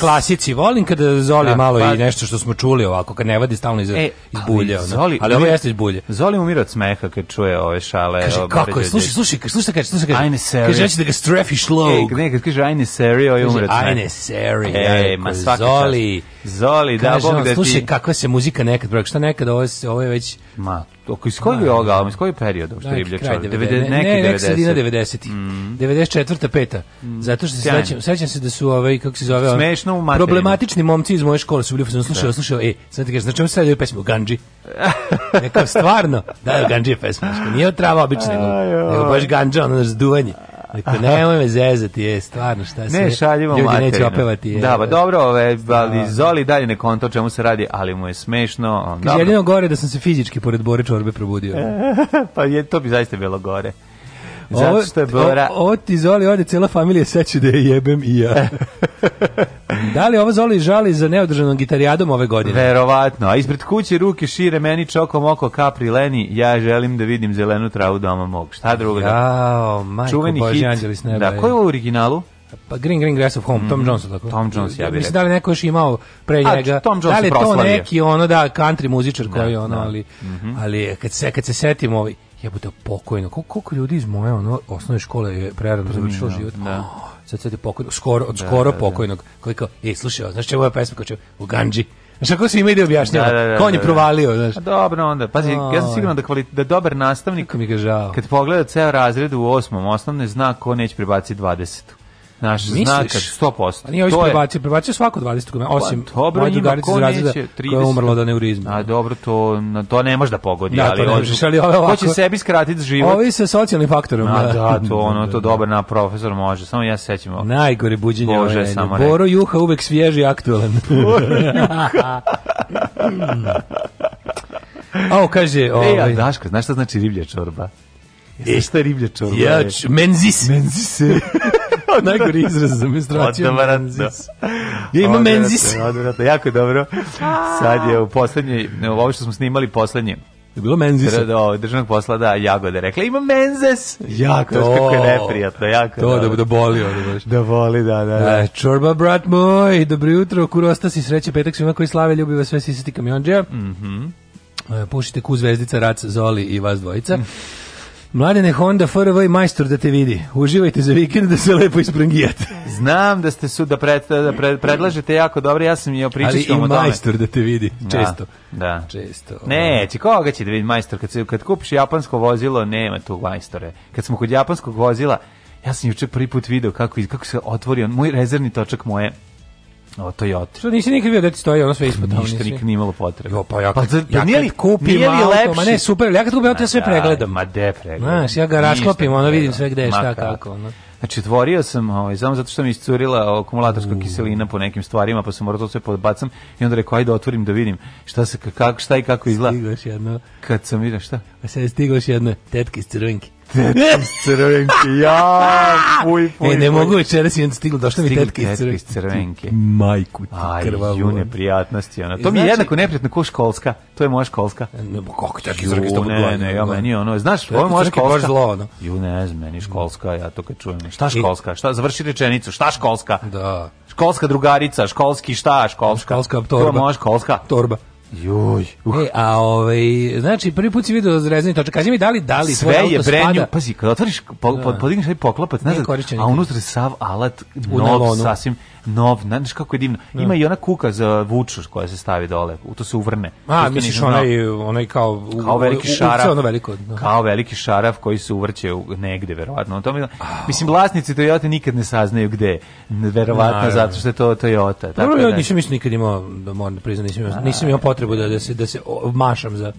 klasici, volim kada Zoli da, malo pa, i nešto što smo čuli ovako, kad ne vadi stalno iz, e, iz bulje. Ali, Zoli, ali ovo ovaj- jeste iz bulje. Zoli umira od smeha kad čuje ove šale. Kaže, kako je, slušaj, slušaj, slušaj, kaže, slušaj, kaže. Ajne seri. Kaže, da ga strefiš low. E, ne, kad kaže, ajne seri, ovo ovaj je umira od smeha. Ajne seri, e, ma svaka Zoli. Čast Zoli, da, Bog da slušaj, ti... kakva se muzika nekad pravi, šta nekad, ovo, je, ovo je već... Ma, oko, iz kojeg je ovoga, iz kojeg perioda, što je Ibljač? Ne, ne, nek sredina 90. Mm. 94. peta. Mm. Zato što se sećam, sećam se da su ovaj, kako se zove, ovaj Smešno u problematični momci iz moje škole su bili, sam slušao, da. slušao, e, sad ti kažeš, znači čemu se sad pesmu, Ganji? Nekao, stvarno, da, Ganji je pesma, znači, nije od trava obična, nego baš Ganji, ono, razduvanje. Dakle, nemoj me zezati, je, stvarno, šta se... Ne, šaljivo Ljudi neće opevati. Je, da, ba, pa dobro, ove, ali Zoli dalje ne konto čemu se radi, ali mu je smešno. Kaže, jedino gore da sam se fizički pored Bore Čorbe probudio. pa je, to bi zaista bilo gore. Zato što je Bora... O, o ti Zoli, ovdje cijela familija seće da je jebem i ja. da li ovo Zoli žali za neodržanom gitarijadom ove godine? Verovatno, a ispred kuće ruke šire meni čokom oko kapri leni, ja želim da vidim zelenu travu doma mog. Šta drugo? Jao, majko Čuveni Boži, hit. Anđeli s neba. Da, ko je u originalu? Pa Green Green Grass of Home, Tom mm. Jones tako. Tom Jones ja bih. Mislim da li neko još imao pre njega. Tom Jones da li je to neki ono da country muzičar koji da, ono, da. ali mm -hmm. ali kad se kad se setimo ovaj jebote pokojno. Kol, koliko ljudi iz moje ono osnovne škole je prerano završilo život. Da. Oh, sad sad je pokojno, skoro, od da, skoro da, da. pokojnog. Da. Koji kao, ej, slušaj, znaš čemu je pesma kao čemu? U Ganđi. Znaš, ako se ima ide objašnjava, da, da, da, ko je da, da. provalio, znaš. A dobro onda, pazi, oh. ja sam siguran da, kvalit, da dobar nastavnik, mi ga žao. kad pogleda ceo razred u osmom osnovne, zna ko neće prebaciti 20. Naš znak 100%. Pa nije ovo prebacio, prebacio svako 20. godina, pa osim pa, dobro, moja drugarica iz razreda 30... koja je umrla od aneurizma. A dobro, to, to ne može da pogodi, da, ali, može, ali ove ovako, ko sebi skratiti život? Ovi sa socijalnim faktorom. A, da. da, to ono, to dobar na profesor može, samo ja se sećam. Najgore buđenje Bože, ove, samo Boro Juha uvek svježi i aktualan. Boro Juha. E, a, kaže, ovaj... Ej, a Daško, znaš šta znači riblja čorba? E, Jeste riblja čorba? Ja, menzis. Menzis. Najgori izraz za menstruaciju. Odvratno. Ja imam menzis. Odvratno, jako dobro. Sad je u poslednjoj, ovo što smo snimali poslednje, je bilo menzis. Do da, državnog posla da jagode rekla ima menzes. Jako to, kako je neprijatno, jako. To da da boli onda baš. Da boli, da, da. da. E, čorba brat moj, dobro jutro, kurosta si sreće petak svima koji slave, ljubi vas sve sisati kamiondžija. Mhm. Mm -hmm. Pušite ku zvezdica rac Zoli i vas dvojica. Mm. Mladene Honda, FRV majstor da te vidi. Uživajte za vikend da se lepo isprangijate. Znam da ste su da, pred, da pred, predlažete jako dobro, ja sam i opričao o tome. Ali i majstor da te vidi, da, često. Da, da. Često. Ovaj. Ne, će, koga će da vidi majstor? Kad, se, kad kupiš japansko vozilo, nema tu majstore. Kad smo kod japanskog vozila, ja sam juče prvi put video kako, kako se otvorio moj rezervni točak moje O Toyota. Što nisi nikad video da ti stoji ono sve ispod tamo. Ništa nikad nije imalo potrebe. Jo, pa ja, pa, pa ja kad nije li, kupim nije li auto, lepši? ma ne, super, ja kad kupim auto ja sve da, pregledam. Ma de pregledam. Znaš, ja ga rasklopim, ono vidim sve gde je, šta, kako. Ono. Znači, otvorio sam, ovaj, samo zato što mi iscurila akumulatorska uh. kiselina po nekim stvarima, pa sam morao to sve podbacam i onda rekao, ajde otvorim da vidim šta, se, kako, šta i kako izgleda. Stiglaš jedno. Kad sam vidio, šta? A sad stigoš jedno, tetke iz crvenke tetka iz crvenke. Ja, puj, puj. E, ne puj. mogu večeras i onda stigla, došla mi tetka iz crvenke. iz crvenke. Majku ti krvavu. Aj, june, prijatnosti. Ona. To znači, mi je znači- jednako neprijatno kao školska. To je moja školska. E, ne, kako tetka iz crvenke Ne, ne, ja meni ono, znaš, ovo je moja školska. Baš zlo, Ju, ne znam, meni školska, ja to kad čujem. Šta školska? Šta, završi rečenicu, šta školska? Da. Školska drugarica, školski šta, školska. Školska torba. moja školska. Torba. Joj. Uh. E, a ovaj znači prvi put si video zrezni točak. Kaži mi da li da li sve je brenju, pazi, kad otvoriš po, da. podigneš aj poklopac nazad, a unutra sav alat u nov sasvim nov, znaš kako je divno. Da. Ima i ona kuka za vučuš koja se stavi dole, u to se uvrne. A, to misliš onaj, onaj kao, kao veliki šaraf, ono veliko, da. kao veliki šaraf koji se uvrće u, negde, verovatno. To mi, mislim, vlasnici Toyota nikad ne saznaju gde, verovatno, zato što je to Toyota. Prvo, ja nisam mislim nikad imao, da moram da priznam, nisam imao, nisam imao potrebu da, da, se, da se mašam za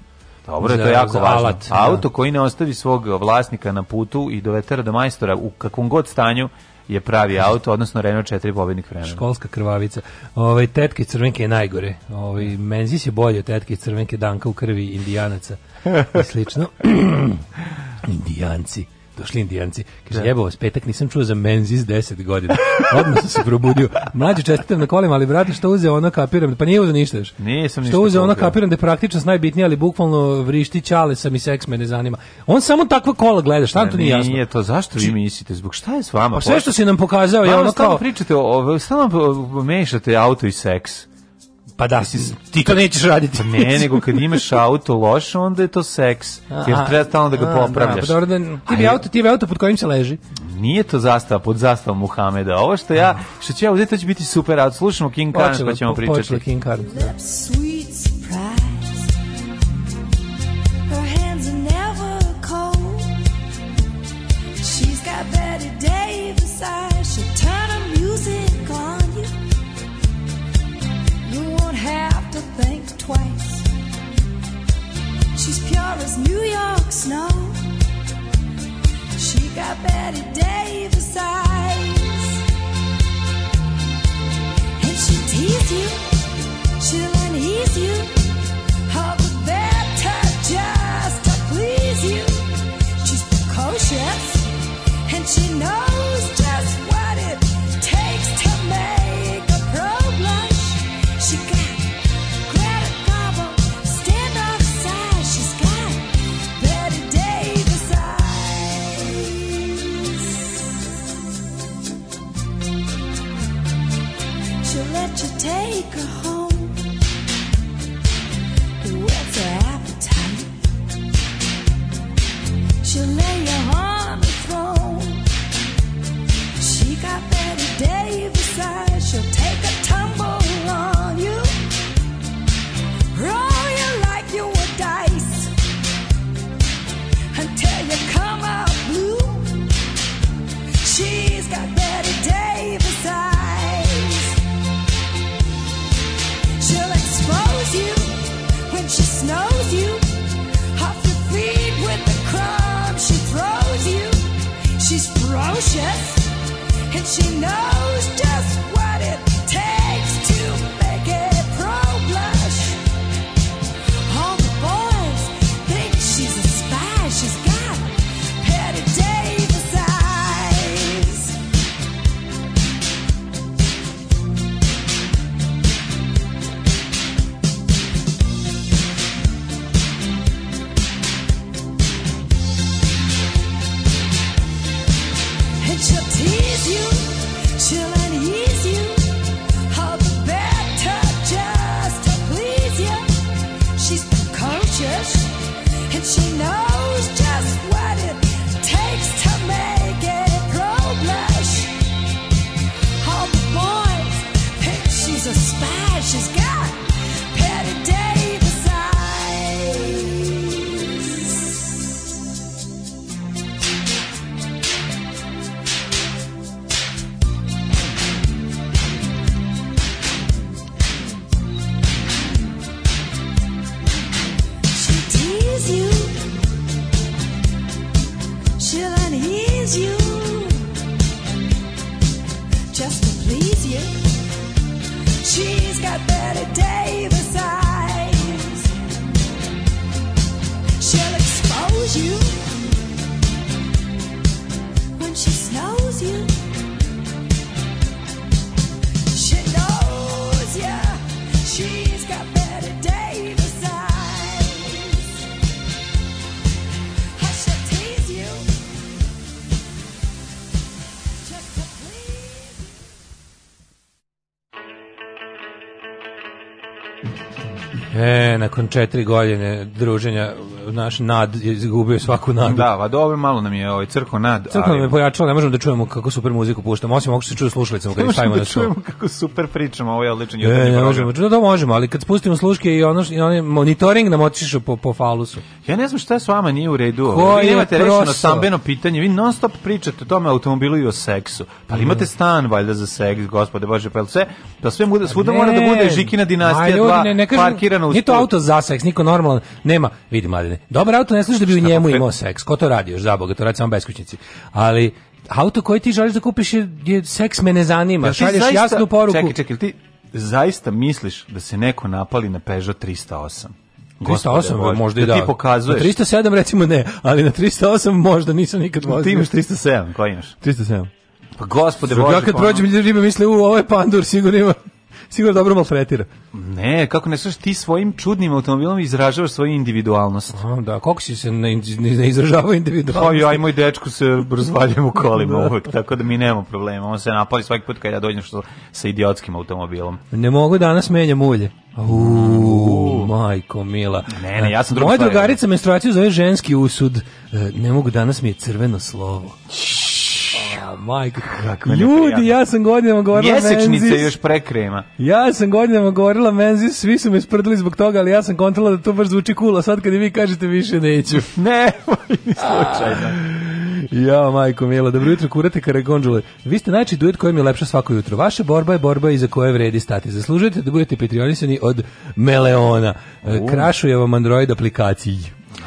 dobro, za, to je jako važno. Alat, da. Auto da. koji ne ostavi svog vlasnika na putu i dovetera do majstora u kakvom god stanju je pravi auto, odnosno Renault 4 pobednik vremena. Školska krvavica. Ovaj tetke crvenke je najgore. Ovaj da. Menzis je bolje od tetke crvenke Danka u krvi Indijanaca i slično. Indijanci došli indijanci. Kaže, da. jebo vas, petak nisam čuo za Menzies 10 godina. Odmah sam se probudio. Mlađe čestitam na kolima, ali brate, što uze ono kapiram? Pa nije uze ništa još. Nisam ništa. Što uze ono kapiram da je praktičnost najbitnija, ali bukvalno vrišti čale sam i seks me ne zanima. On samo takva kola gleda, šta ne, to nije jasno? Nije to, zašto vi znači- mislite? Zbog šta je s vama? Pa sve što si nam pokazao je ono kao... Stalno pričate, o, stalno mešate auto i seks. Pa da, si, ti kad nećeš raditi. Pa ne, nego kad imaš auto loše, onda je to seks. Jer treba stalno da ga da, popravljaš. Da, pa dobro, da, ti bi auto, ti bi auto pod kojim se leži. Nije to zastava pod zastavom Muhameda. Ovo što ja, što ću ja uzeti, to će biti super auto. Slušamo King Carnes pa ćemo po, pričati. Počelo King Carnes. Da. She's pure as New York snow. She got Betty Davis eyes. And she tease you, she'll unease you. Take she knows. E, nakon četiri godine druženja, naš nad je izgubio svaku nadu. Da, va dobro, malo nam je ovaj crko nad. Crko nam je pojačalo, ne možemo da čujemo kako super muziku puštamo, osim ako se čuje slušalicama kad stavimo da na čujemo kako super pričamo, ovo je odličan e, jutarnji program. Možemo, da, da možemo, ali kad spustimo sluške i ono i onaj monitoring nam otišao po po falusu. Ja ne znam šta je s vama nije u redu. Ko vi nemate rešeno stambeno pitanje, vi non stop pričate o tome automobilu i o seksu. Pa li mm. imate stan valjda za seks, gospode Bože, pa sve, da sve bude, pa svuda mora da bude Žikina dinastija 2 parkirana auto. Nije to auto za seks, niko normalan nema. Vidi, mladine, dobar auto ne služi da bi u njemu imao seks. Ko to radi još, Boga, to radi samo beskućnici. Ali, auto koji ti želiš da kupiš je, je seks me ne zanima. Ja, Šalješ zaista, jasnu poruku. Čekaj, čekaj, ti zaista misliš da se neko napali na Peugeot 308? 308 Gospode, možda i da. Ti pokazuješ. Na 307 recimo ne, ali na 308 možda nisam nikad vozio. Ti imaš 307, koji imaš? 307. Pa gospode Bože. Ja kad pa prođem ljudi misle, u, ovo pandur, sigurno ima sigurno dobro maltretira. Ne, kako ne slušaš, ti svojim čudnim automobilom izražavaš svoju individualnost. A, da, kako si se ne, ne izražava individualnost? ja i moj dečko se razvaljujem u da. kolima da. uvek, tako da mi nemamo problema. On se napali svaki put kad ja dođem što, sa idiotskim automobilom. Ne mogu danas menjam ulje. Uuu, majko mila. Ne, ne, ja sam druga Moja drugarica menstruaciju zove ženski usud. E, ne mogu danas mi je crveno slovo majko, kakva Ljudi, ja sam godinama govorila Mjesečnice Menzis. još prekrema. Ja sam godinama govorila Menzis, svi su me sprdili zbog toga, ali ja sam kontrola da to baš zvuči kula. Sad kad i vi kažete više neću. ne, ni slučajno. Ja, majko Mila, dobro jutro, kurate karagonđule. Vi ste najči duet koji mi je lepša svako jutro. Vaša borba je borba za koje vredi stati. Zaslužujete da budete petrionisani od Meleona. E, uh. Krašuje vam Android aplikaciji.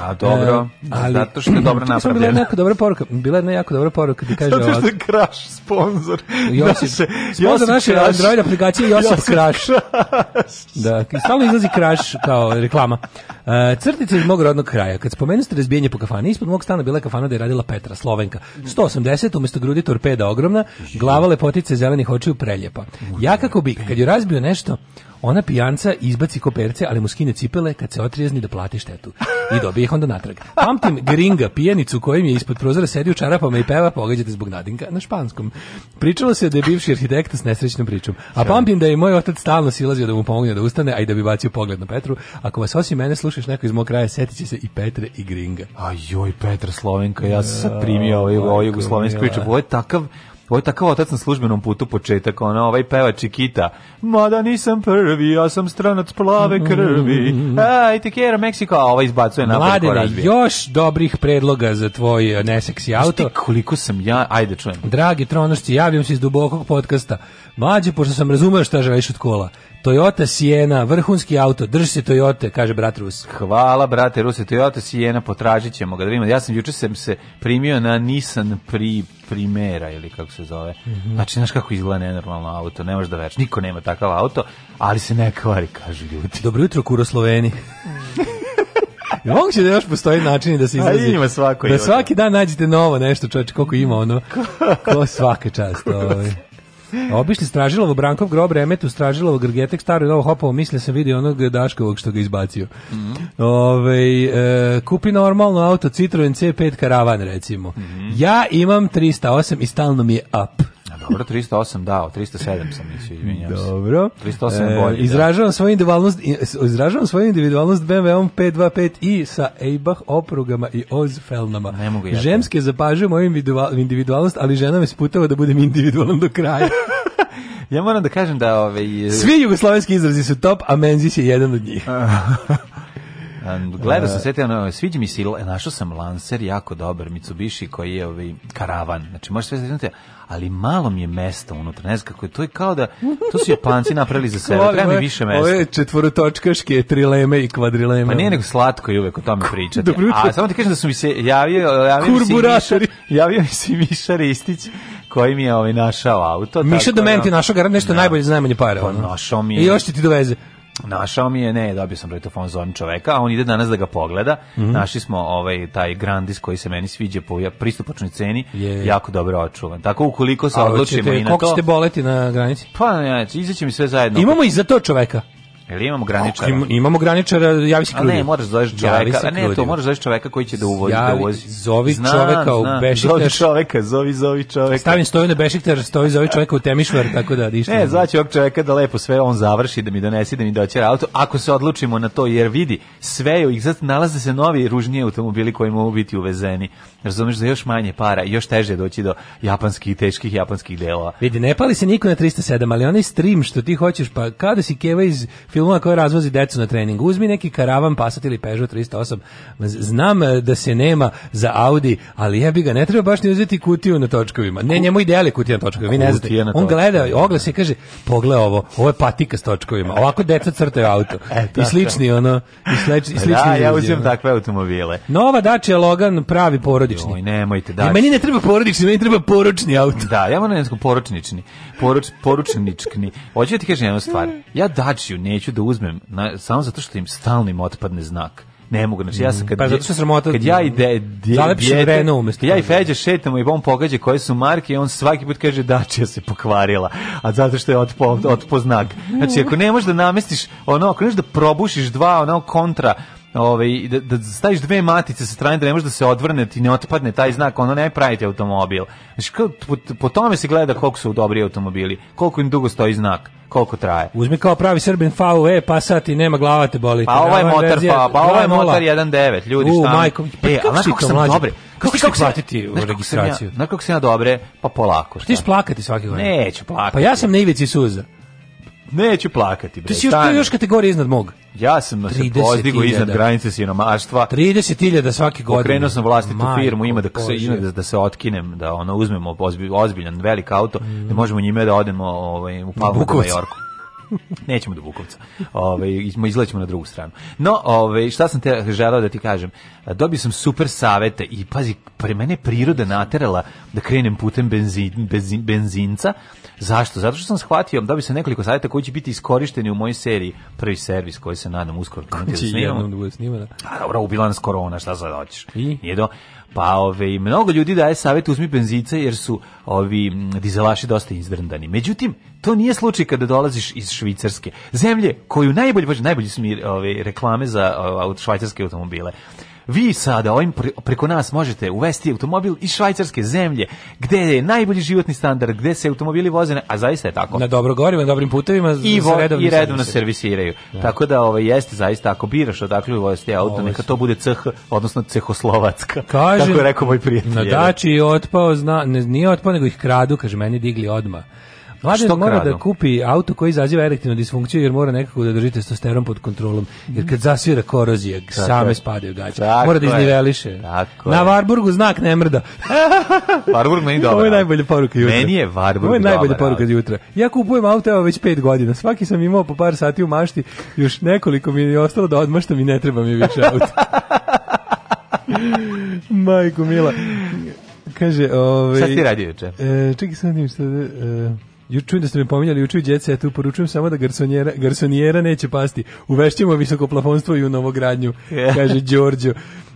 A dobro, e, ali, zato što je dobro napravljeno. Bila jedna jako dobra poruka, bila jedna jako dobra poruka da kaže Zato što je Crash sponsor. Josip, naše, sponsor naše Android aplikacije Josip, Josip Crash. Crash. Da, stalno izlazi Crash kao reklama. Uh, e, crtica iz mog rodnog kraja. Kad spomenuste razbijanje po kafani, ispod mog stana bila je kafana da je radila Petra, Slovenka. 180, umjesto grudi torpeda ogromna, glava lepotice zelenih očiju preljepa. Ja kako bih, kad ju razbio nešto, Ona pijanca izbaci koperce, ali mu skine cipele kad se otrijezni da plati štetu. I dobije ih onda natrag. Pamtim gringa, pijanicu kojem je ispod prozora sedi u čarapama i peva pogađate zbog nadinka na španskom. Pričalo se da je bivši arhitekta s nesrećnom pričom. A pamtim da je moj otac stalno silazio da mu pomogne da ustane, a i da bi bacio pogled na Petru. Ako vas osim mene slušaš neko iz mog kraja, setit će se i Petre i gringa. Ajoj, Petra Slovenka, ja sam sad primio ovu ovaj- ovaj jugoslovensku priču. Ovo je takav, Ovo je takav otac na službenom putu početak, ona, ovaj peva Čikita. Mada nisam prvi, ja sam stranac plave krvi. Aj, te kjera Meksiko, a ovaj izbacuje napad Mladene, ko razbije. još dobrih predloga za tvoj eh, neseksi auto. ti koliko sam ja, ajde čujem. Dragi tronošci, javljam se iz dubokog podcasta. Mlađe, pošto sam razumeo šta želiš od kola. Toyota Siena, vrhunski auto, drži se Toyota, kaže brat Rus. Hvala, brate Ruse, Toyota Siena, potražit ćemo ga da vidimo. Ja sam juče sam se primio na Nissan pri primera ili kako se zove. Mm -hmm. Znači, znaš kako izgleda nenormalno auto, ne možeš da veruješ. Niko nema takav auto, ali se ne kvari, kažu ljudi. Dobro jutro, Kurosloveni. Moguće da još postoji način da se izlazi. ima svako. Da svaki dan nađete novo nešto, čovječe, koliko ima ono. Ko svake čast. Ovaj. Obišli Stražilovo Brankov grob, Remetu Stražilovo Grgetek, staro i novo hopovo, mislim sam vidio onog Daškovog što ga izbacio. Mm -hmm. Ove, e, kupi normalno auto Citroen C5 karavan recimo. Mm -hmm. Ja imam 308 i stalno mi je up. Dobro, 308 dao, 307 sam mislio, izvinjavam se. Dobro. 308 e, bolje. Da. Izražavam svoju individualnost, izražavam svoju individualnost BMW-om 525 i sa Eibach oprugama i Oz felnama. Ne mogu ja. Žemske zapažuju moju individualnost, ali žena me sputava da budem individualan do kraja. ja moram da kažem da... Ove, ovaj, Svi jugoslovenski izrazi su top, a Menzis je jedan od njih. Gledao sam e. sve te, ono, sviđa mi se, našao sam Lancer, jako dobar, Mitsubishi koji je ovaj, karavan, znači možeš sve znači, ali malo mi je mesta unutra, ne znam kako je, to je kao da, to su Japanci napravili za sebe, treba mi više mesta. Ovo je četvorotočkaške, trileme i kvadrileme. Pa nije nego slatko i uvek o tome pričati. A samo ti kažem da su mi se javio, javio mi se javio mi se Miša Ristić, koji mi je ovaj našao auto. Miša tako, da meni ti našao garant nešto da. najbolje za najmanje pare. Pa ono. našao mi je. I još će ti doveze. Našao mi je, ne, dobio sam broj telefon zon čoveka, a on ide danas da ga pogleda. Mm -hmm. Našli smo ovaj taj Grandis koji se meni sviđa po pristupačnoj ceni, je. jako dobro očuvan. Tako ukoliko se odlučimo i na to. Koliko ste boleti na granici? Pa, ne, izaći mi sve zajedno. Imamo i za to čoveka. Jel imamo graničara? Im, imamo graničara, javi se A ne, moraš zoveš čoveka, a ne, to moraš zoveš čoveka koji će da uvozi, da javi, da uvozi. Zovi zna, čoveka u Bešiktaš. Zovi čoveka, zovi, zovi čoveka. Stavim stoju na Bešiktaš, stoji zovi čoveka u Temišvar, tako da ništa. Ne, zvaću ovog čoveka da lepo sve on završi, da mi donesi, da mi doće auto, ako se odlučimo na to, jer vidi, sve je, sad nalaze se novi ružnije automobili koji mogu biti uvezeni. Razumeš da još manje para, još teže doći do japanskih, teških japanskih delova. Vidi, ne pali se niko na 307, ali onaj stream što ti hoćeš, pa kada si keva iz film majmuna koja razvozi decu na trening. Uzmi neki karavan, Passat ili Peugeot 308. Znam eh, da se nema za Audi, ali jebi ga, ne treba baš ni uzeti kutiju na točkovima. Ne, njemu ideali kutija na točkovima, vi ne znate. On gleda oglas i kaže, pogle ovo, ovo je patika s točkovima. Ovako deca crtaju auto. E, I slični, ono, i, sleč, i pa slični. Da, ja uzim takve automobile. Nova Dacia Logan pravi porodični. Oj, nemojte, da. Meni ne treba porodični, meni treba poručni auto. Da, ja moram nešto da poročnični. poručnični. poručničkni. Hoću da ti kažem jednu stvar. Ja Daciu neću neću da uzmem, na, samo zato što im stalnim otpadne znak ne mogu znači ja sam mm. kad pa zato sramota kad ja ide mm. zalepšen Renault umesto ja i Feđa šetamo i on pogađa koje su marke i on svaki put kaže da će se pokvarila a zato što je otpo otpoznak znači ako ne možeš da namestiš ono ako ne možeš da probušiš dva ono kontra ovaj, da, da staviš dve matice sa strane da ne možeš da se odvrne i ne otpadne taj znak, ono ne pravite automobil. Znači, po, po tome se gleda koliko su dobri automobili, koliko im dugo stoji znak koliko traje. Uzmi kao pravi Srbin VE, pa sad i nema glava te boli. Pa ovaj motor, pa, pa ovaj motor 1.9, ljudi šta. U, majko, pa e, kako si to mlađe? Dobre, kako ćeš platiti u registraciju? Na kako se ja dobre? Pa polako. Pa ti ćeš plakati svake godine? Neću plakati. Pa ja sam na ivici suza. Neću plakati, bre. Ti si još, još kategorija iznad mog. Ja sam na se pozdigo iznad granice siromaštva. 30.000 svake godine. Pokrenuo sam vlastitu Majko, firmu, ima da se ima da, da se otkinem, da ono uzmemo ozbiljan velik auto, mm. da mhm. možemo njime da odemo ovaj u Palmu u Majorku. Nećemo do Bukovca. Ovaj izlećemo na drugu stranu. No, ovaj šta sam te želeo da ti kažem? Dobio sam super savete i pazi, pre mene priroda naterala da krenem putem benzin, benzin benzinca Zašto? Zato što sam shvatio da bi se nekoliko savjeta koji će biti iskorišteni u mojoj seriji prvi servis koji se nadam uskoro krenuti da snimamo. snimana? A dobro, ubila nas korona, šta sad hoćeš? I? Nije do... Pa ove, mnogo ljudi daje savjet uzmi benzice jer su ovi dizelaši dosta izvrndani. Međutim, to nije slučaj kada dolaziš iz Švicarske. Zemlje koju najbolje, najbolje su ove, reklame za ove, švajcarske automobile vi sada ovim preko nas možete uvesti automobil iz švajcarske zemlje, gde je najbolji životni standard, gde se automobili voze, a zaista je tako. Na dobro gorivo, na dobrim putevima i, vo, redovno, i redovno servisiraju. Da. Tako da ovo ovaj, jeste zaista, ako biraš odakle uvesti auto, neka to bude CH, odnosno Cehoslovatska. Kaže, tako je rekao moj prijatelj. Na dači je otpao, zna, ne, nije otpao, nego ih kradu, kaže, meni digli odma Mladen što mora da kradu? da kupi auto koji izaziva erektilnu disfunkciju jer mora nekako da drži testosteron pod kontrolom. Jer kad zasvira korozija, Tako same je. spadaju gaće. mora da izniveliše. Tako Na Varburgu znak ne mrda. Varburg meni dobro. Ovo je najbolja poruka jutra. Meni je Varburg Ovo je najbolja poruka jutra. Ja kupujem auto evo već pet godina. Svaki sam imao po par sati u mašti. Još nekoliko mi je ostalo da odmaštam i ne treba mi više auto. Majko mila. Kaže, ove, ovaj, Šta ti radio juče? E, čekaj sad, ništa. Da- e, Juče da ste me pominjali, juču u djece, tu poručujem samo da garsonjera, garsonjera neće pasti. Uvešćemo visokoplafonstvo i u novogradnju, kaže Đorđo.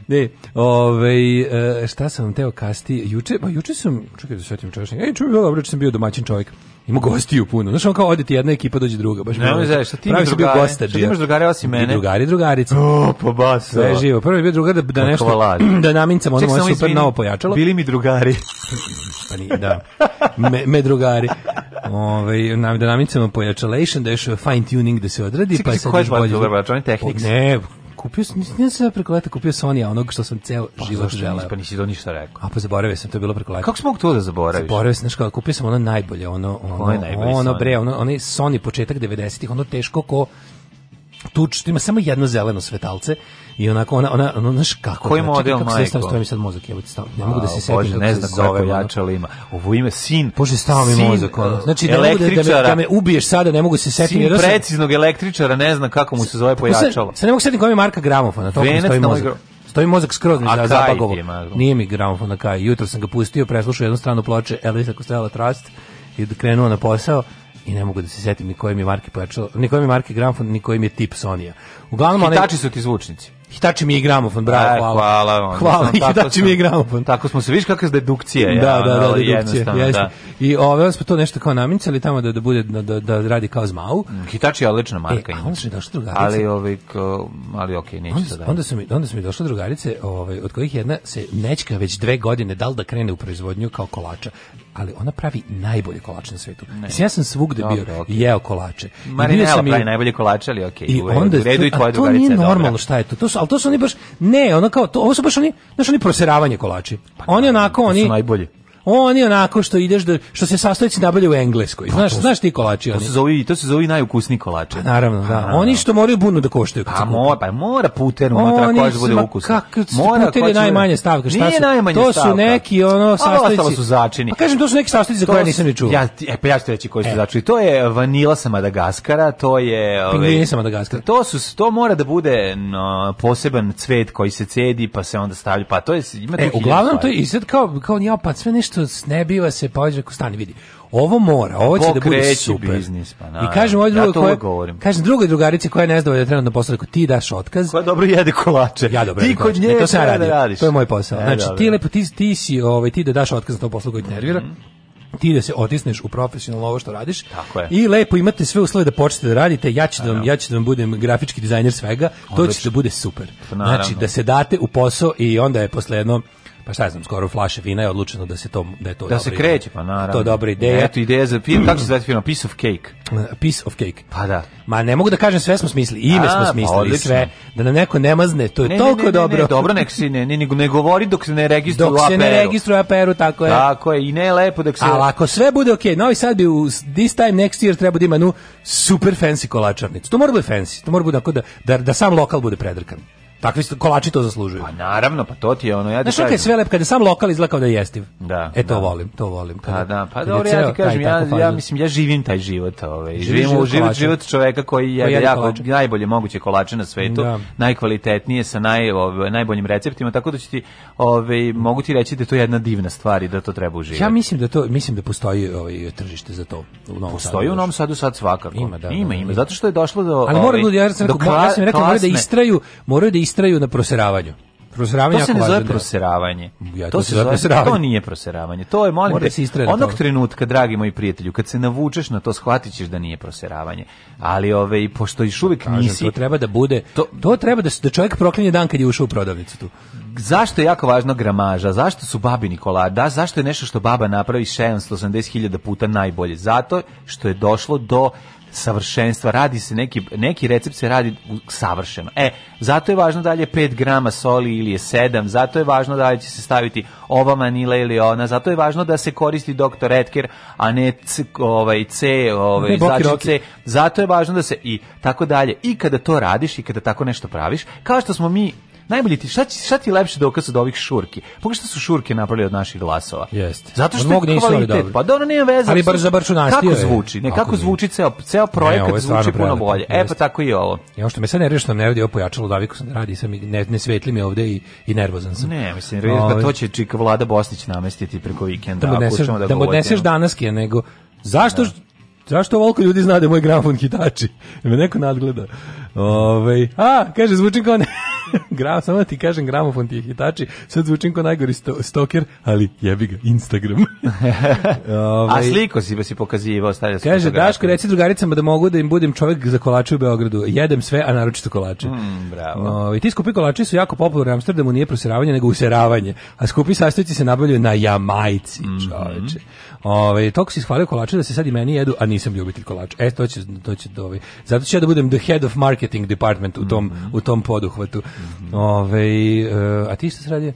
Ne, ovaj e, šta sam vam teo kasti? Juče, pa juče sam, čekaj da setim čašnje. Ej, čujem, dobro, juče sam bio domaćin čovjek. Ima gostiju puno. Znaš, on kao odeti jedna ekipa, dođe druga. Baš ne, ne, šta ti imaš drugare? Gosta, šta ti imaš drugare osim mene? I drugari, drugarice. O, pa bas. Sve živo. Prvo je bio drugar da, da nešto, Kvala. da namincam, ono moje super novo pojačalo. Bili mi drugari. pa nije, da. Me, me drugari. Ove, ovaj, nam, da namincamo pojačalation, da još uh, fine tuning da se odradi, Čekaj, pa se... Čekaj, koja je bolje? Dobar, on je kupio sam, nisam se preko leta kupio Sony, onog što sam ceo pa, život želeo. Pa nisi to ništa rekao? A pa zaboravio sam, to je bilo preko leta. Kako smo mogu to da zaboraviš? Zaboravio sam, znaš kako, kupio sam ono najbolje, ono, ono, ono, najbolji ono bre, ono, ono Sony početak 90-ih, ono teško ko tuč, ima samo jedno zeleno svetalce i onako ona ona ona znaš kako koji znači, model da majko stav stoji mi sad mozak jebote stav ne mogu da se setim ne znam zove jačalo ima ovo ime sin bože stao mi mozak ono uh, znači ne mogu da, da, me, da me ubiješ sada ne mogu da se setiti sin preciznog električara ne znam kako mu se zove pa pojačalo sad ne mogu da setiti koja je marka gramofona to stoji mozak Stoji mozak skroz ne zapagovo. Nije mi gramofon na kaj. Jutro sam ga pustio, preslušao jednu stranu ploče Elisa Kostela Trust i krenuo na posao i ne mogu da se setim ni koje mi marke pojačalo, ni koje mi marke gramofon, ni koji mi je tip Sonija. Uglavnom Hitači su ti zvučnici. Hitači mi je gramofon, bravo, e, hvala. Hvala, on, hvala sam, Hitači mi je gramofon. Tako smo se, vidiš kakva je dedukcija. Da, ja, da, da, da, dedukcija, da. jeste. Da. I ove smo to nešto kao namicali tamo da, da bude, da, da, da radi kao zmau. Mm, Hitači je odlična marka. E, a onda su mi došle drugarice. Ali, ovaj, ali okej, okay, neću onda, sada. Onda su mi, onda su mi došle drugarice, ovaj, od kojih jedna se nećka već dve godine, dal da krene u proizvodnju kao kolača, ali ona pravi najbolje kolače na svetu. Ne. Mislim, ja sam svugde bio okay. jeo kolače. Marinela pravi najbolje kolače, ali okej. Okay, I onda, redu i tvoje drugarice. To nije normalno šta je to. To su al to su oni baš, ne, ono kao, to, ovo su baš oni, znaš, oni proseravanje kolači. Pa, oni onako, oni... To su najbolji. Oni onako što ideš da što se sastojci nabavljaju u Engleskoj. Znaš, pa, znaš ti kolači oni. To se zove to se zove najukusni kolači. Naravno, da. A, oni što moraju bunu da koštaju. Pa mora, pa mora puter unutra koja da bude ukusna. Mora puter je da- najmanje stavka, šta su? Najmanje to stavka. su neki ono sastojci. A su začini. Pa kažem to su neki sastojci za koje nisam ni čuo. Ja, e pa ja ću reći koji su e. začini. To je vanila sa Madagaskara, to je pingvini ovaj, sa Madagaskara. To su to mora da bude no, poseban cvet koji se cedi pa se onda stavlja. Pa to je ima E uglavnom to je i sad kao kao ja pa sve nešto facu, ne biva se, pa ođe, stani, vidi ovo mora, ovo će da bude super. Biznis, pa, na, I kažem ovoj drugoj, ja koja, govorim. kažem drugoj drugarici koja da je nezadovoljna trenutno posao, ako ti daš otkaz. Koja dobro jede kolače. Ja dobro. Ti kod nje to sam da radio. Da To je moj posao. E, znači dobro. ti lepo ti, ti si, ovaj ti da daš otkaz na to poslu koji te nervira. Mm -hmm ti da se otisneš u profesionalno ovo što radiš. Tako je. I lepo imate sve uslove da počnete da radite. Ja ću da vam ja ću da vam budem grafički dizajner svega. to će da bude super. Pa znači da se date u posao i onda je posle jedno pa šta znam, skoro flaše vina je odlučeno da se to da je to da se kreće, pa naravno. To je dobra e, ideja. Eto ideja za film, tako se zove film, Piece of Cake. Piece of Cake. Pa da. Ma ne mogu da kažem sve smo smislili, ime A, smo pa smislili pa sve, da na neko ne mazne, to je ne, toliko ne, ne, dobro. Ne, dobro, nek se ne, ne, ne govori dok se ne registruje Dok se ne registruje Aperu, tako je. Tako je, i ne je lepo dok se Ali ako sve bude okej, okay, Novi Sad bi u this time next year treba da ima nu super fancy kolačarnicu. To mora da bude fancy, to mora da bude da, da, da sam lokal bude predrkan. Takvi kolači to zaslužuju. Pa naravno, pa to ti je ono, ja ti Znaš, je sve lep, kada sam lokal izlakao da je jestiv. Da. E, to da. volim, to volim. Kada, pa da, da, pa dobro, ja ti kažem, ja, ja, mislim, ja živim taj život, ovaj. živim život, život, život čoveka koji je, je jako, kolače. najbolje moguće kolače na svetu, da. najkvalitetnije, sa naj, ove, ovaj, najboljim receptima, tako da ću ti, ovaj, mogu ti reći da to je jedna divna stvar i da to treba uživati. Ja mislim da to, mislim da postoji ovaj, tržište za to. U Novom postoji sadu, u Novom Sadu sad svakako. Ima, da, ima, da, ima, da. zato što je došlo do... Ali moraju, ovaj, ja sam rekao, ja sam rekao, moraju da istraju, moraju da istraju na proseravanju. Proseravanje to se ne zove proseravanje. Ja, to, to, se zove proseravanje. To nije proseravanje. To je, molim te, da onog trenutka, dragi moji prijatelju, kad se navučeš na to, shvatit da nije proseravanje. Ali, ove, ovaj, pošto iš da, uvijek Kažem, nisi... To treba da bude... To, to treba da, da čovjek proklinje dan kad je ušao u prodavnicu tu. Zašto je jako važna gramaža? Zašto su babi Nikola? Da, zašto je nešto što baba napravi 780.000 puta najbolje? Zato što je došlo do savršenstva, radi se neki, neki recept se radi savršeno. E, zato je važno da li je 5 grama soli ili je 7, zato je važno da li će se staviti ova manila ili ona, zato je važno da se koristi Dr. Etker, a ne c, ovaj, C, ovaj, ne, boki, znači C, zato je važno da se i tako dalje. I kada to radiš i kada tako nešto praviš, kao što smo mi najbolje ti, šta, šta ti lepše dokaz od ovih šurki? Pogledaj što su šurke napravili od naših glasova. Jeste. Zato što je kvalitet, pa da dobro nema veze. Ali brzo brzo Kako zvuči, ne, kako zvuči ceo, ceo projekat zvuči puno bolje. E pa tako i ovo. Ja e, što me sad nervira što ne ovdje pojačalo daviku sam radi sam ne, ne svetli mi ovdje i, i nervozan sam. Ne, mislim, nervira, pa ovaj. to će čika Vlada Bosnić namestiti preko vikenda. Da mu odneseš da da danaske, nego Zašto? Da. Zašto volko ljudi zna da je moj gramofon hitači? Me neko nadgleda. Ove, ovaj, a, kaže, zvučim kao ne... Gram, samo da ti kažem, gramofon ti je hitači. Sad zvučim kao najgori sto, stoker, ali jebi ga, Instagram. Ove, a ovaj, sliko si, si pokazivao, stavio Kaže, Daško, reci drugaricama da mogu da im budem čovjek za kolače u Beogradu. Jedem sve, a naročito kolače. Mm, bravo. Ove, ovaj, ti skupi kolači su jako popularni u Amsterdamu, nije prosiravanje, nego useravanje. A skupi sastojci se nabavljaju na Jamajci, mhm. čoveče. Mm -hmm. Ovaj toliko se ishvalio kolače da se sad i meni jedu, a nisam ljubitelj kolača. E to će to će do da ovaj. Zato će ja da budem the head of marketing department u tom mm -hmm. u tom poduhvatu. Mm -hmm. Ovaj eh, a ti šta se radi?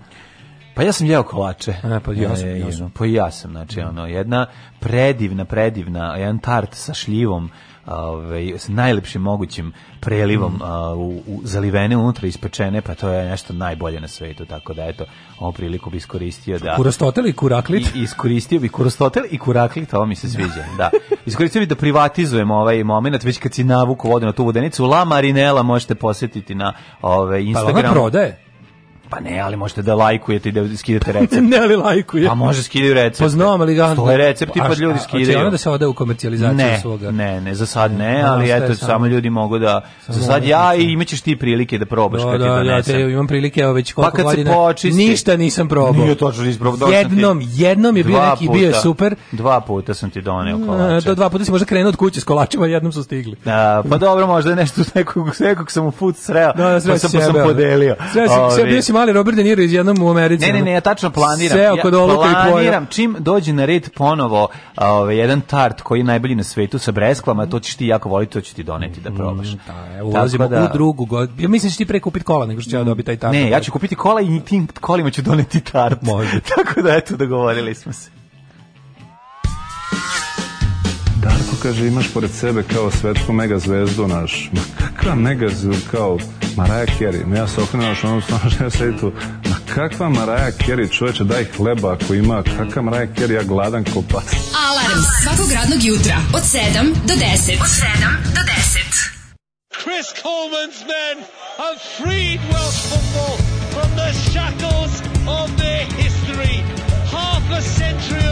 Pa ja sam jeo kolače. A, e, pa ja sam, ja e, sam. Pa ja sam, znači, mhm. ono, jedna predivna, predivna, jedan tart sa šljivom, ovaj, s najlepšim mogućim prelivom mm. a, u, u, zalivene unutra ispečene, pa to je nešto najbolje na svetu, tako da eto, ovu priliku bi iskoristio da... Kurastotel i kuraklit? I, iskoristio bi kurastotel i kuraklit, to mi se da. sviđa, da. Iskoristio bi da privatizujem ovaj momenat, već kad si navuku vodu na tu vodenicu, La Marinela možete posetiti na ovaj, pa, Instagram. Pa prodaje? Pa ne, ali možete da lajkujete i da skidate pa recept. ne, ali lajkuje. Pa može skidaju recept. Poznam, pa ali ga. Stoje recepti pa ljudi skidaju. Hoće da se ode u komercijalizaciju ne, svoga. Ne, ne, za sad ne, da, ali no, eto samo ljudi mogu da za sad ja da- i imaćeš ti prilike da probaš no, da, kad da, ti donesem. Ja te imam prilike, evo već pa koliko pa godina. Počisti, ništa nisam probao. Nije točno nisi probao. Jednom, jednom je bio neki bio je super. Dva puta sam ti doneo kolače. Da, dva puta si možda krenuo od kuće s kolačima, jednom su stigli. Da, pa dobro, možda nešto nekog nekog sam u fut sreo. Da, da, pa sam sam podelio. Sreo si, bio si mali Robert De Niro iz u Americi. Ne, ne, ne, ja tačno planiram. Seo kod oluka ja, planiram, čim dođe na red ponovo ovaj, jedan tart koji je najbolji na svetu sa breskvama, to ćeš ti jako voliti, to ću ti doneti da mm, probaš. Da, evo, ulazimo da, u drugu godinu. Ja mislim da ćeš ti pre kupiti kola nego što ću ja dobiti taj tart. Ne, ja ću kupiti kola i tim kolima ću doneti tart. Može. Tako da, eto, dogovorili smo se. Darko kaže, imaš pored sebe kao svetsku mega zvezdu naš. Ma kakva mega zvezdu, kao Maraja Kerry. Ja se okrenuo što ono stvarno ja sedi tu. Ma kakva Maraja Kerry, čoveče, daj hleba ako ima. Kakva Maraja Kerry, ja gladan ko pas. Alarm svakog radnog jutra od 7 do 10. Od 7 do 10. Chris Coleman's men have freed Welsh football from the shackles of their history. Half a century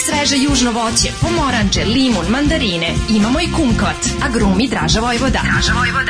Uvek sveže južno voće, pomoranče, limun, mandarine. Imamo i kumkot. agrumi grumi Draža Vojvoda. Draža Vojvoda.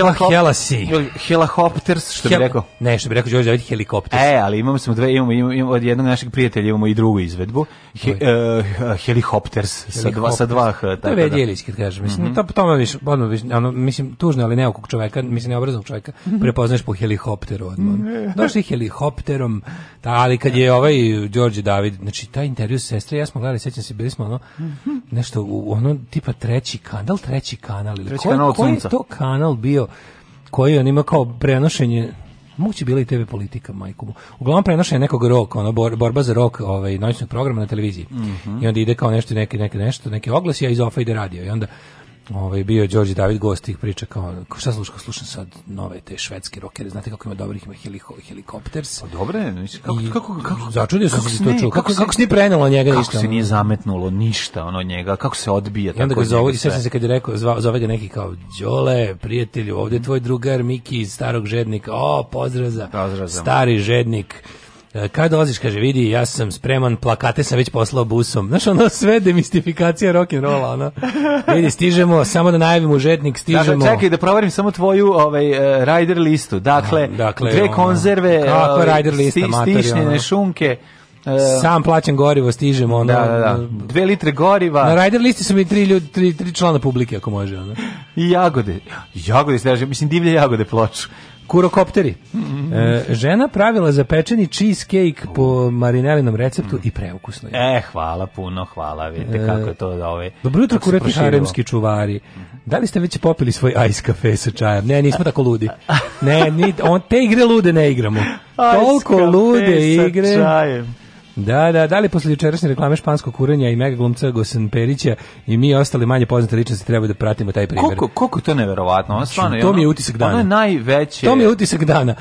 Helahop, helasi. Helahopters, što Hel, bi rekao? Ne, što bi rekao Đorđe David helikopters. E, ali imamo smo dve, imamo, imamo, imamo od jednog našeg prijatelja imamo i drugu izvedbu. He, uh, e, helihopters, sa dva, sa dva h, tako da. To je da. kad kažeš, mislim, mm -hmm. to, to viš, odmah viš, ono, mislim, tužno, ali neokog čoveka, mislim, neobraznog čoveka, mm prepoznaš po helikopteru odmah. Mm -hmm. Došli helihopterom, ta, ali kad je ovaj Đorđe David, znači, taj intervju s sestre, ja smo gledali, sećam se, bili smo ono, mhm. nešto, ono, tipa treći kanal, treći kanal, ili treći koji, kanal koji je to kanal bio? koji on ima kao prenošenje moguće bila i TV politika, majku mu. Uglavnom prenošenje nekog roka, ono, borba za rok ovaj, noćnog programa na televiziji. Mm -hmm. I onda ide kao nešto, neke, neke, nešto, neki oglas, ja iz ofa ide radio. I onda ovaj bio Đorđe David gost tih priča kao šta sluška slušam sad nove te švedske rokere znate kako ima dobrih ima heliko, helikopters pa dobre kako kako kako začudio sam se to čuo kako kako se nije prenelo njega ništa kako se nije zametnulo ništa ono njega kako se odbija tako onda ga zove se kad je rekao zvao zove ga neki kao Đole prijatelju ovde tvoj drugar Miki iz starog žednika o pozdrav za stari žednik E, Kad dolaziš, kaže, vidi, ja sam spreman, plakate sam već poslao busom. Znaš, ono sve demistifikacija rock'n'rolla, ono. Vidi, stižemo, samo da najavim užetnik, da, da, stižemo. Dakle, čekaj, da provarim samo tvoju ovaj, uh, rider listu. Dakle, da, dakle dve ono, konzerve, kako ovaj, rider lista, sti, materi, stišnjene ono. šunke, e, sam plaćam gorivo, stižemo ono. Da, da, da. Dve litre goriva. Na rider listi su mi tri ljudi, tri, tri člana publike ako može ono. I jagode. Jagode stiže, mislim divlje jagode ploču. Kurokopteri. E, žena pravila za pečeni cheesecake po marinelinom receptu i preukusno je. E, hvala puno, hvala, vidite e, kako je to da ove... Ovaj- dobro jutro, kuretni haremski čuvari. Da li ste već popili svoj ice cafe sa čajem? Ne, nismo tako ludi. Ne, ni, on, te igre lude ne igramo. Toliko lude igre. Sa čajem. Da, da, da li posle jučerašnje reklame španskog kuranja i mega glumca Gosen Perića i mi ostali manje poznate ličnosti treba da pratimo taj primer. Koliko, koliko to neverovatno, ono znači, stvarno. To mi je utisak dana. Ono je najveće. To mi je utisak dana.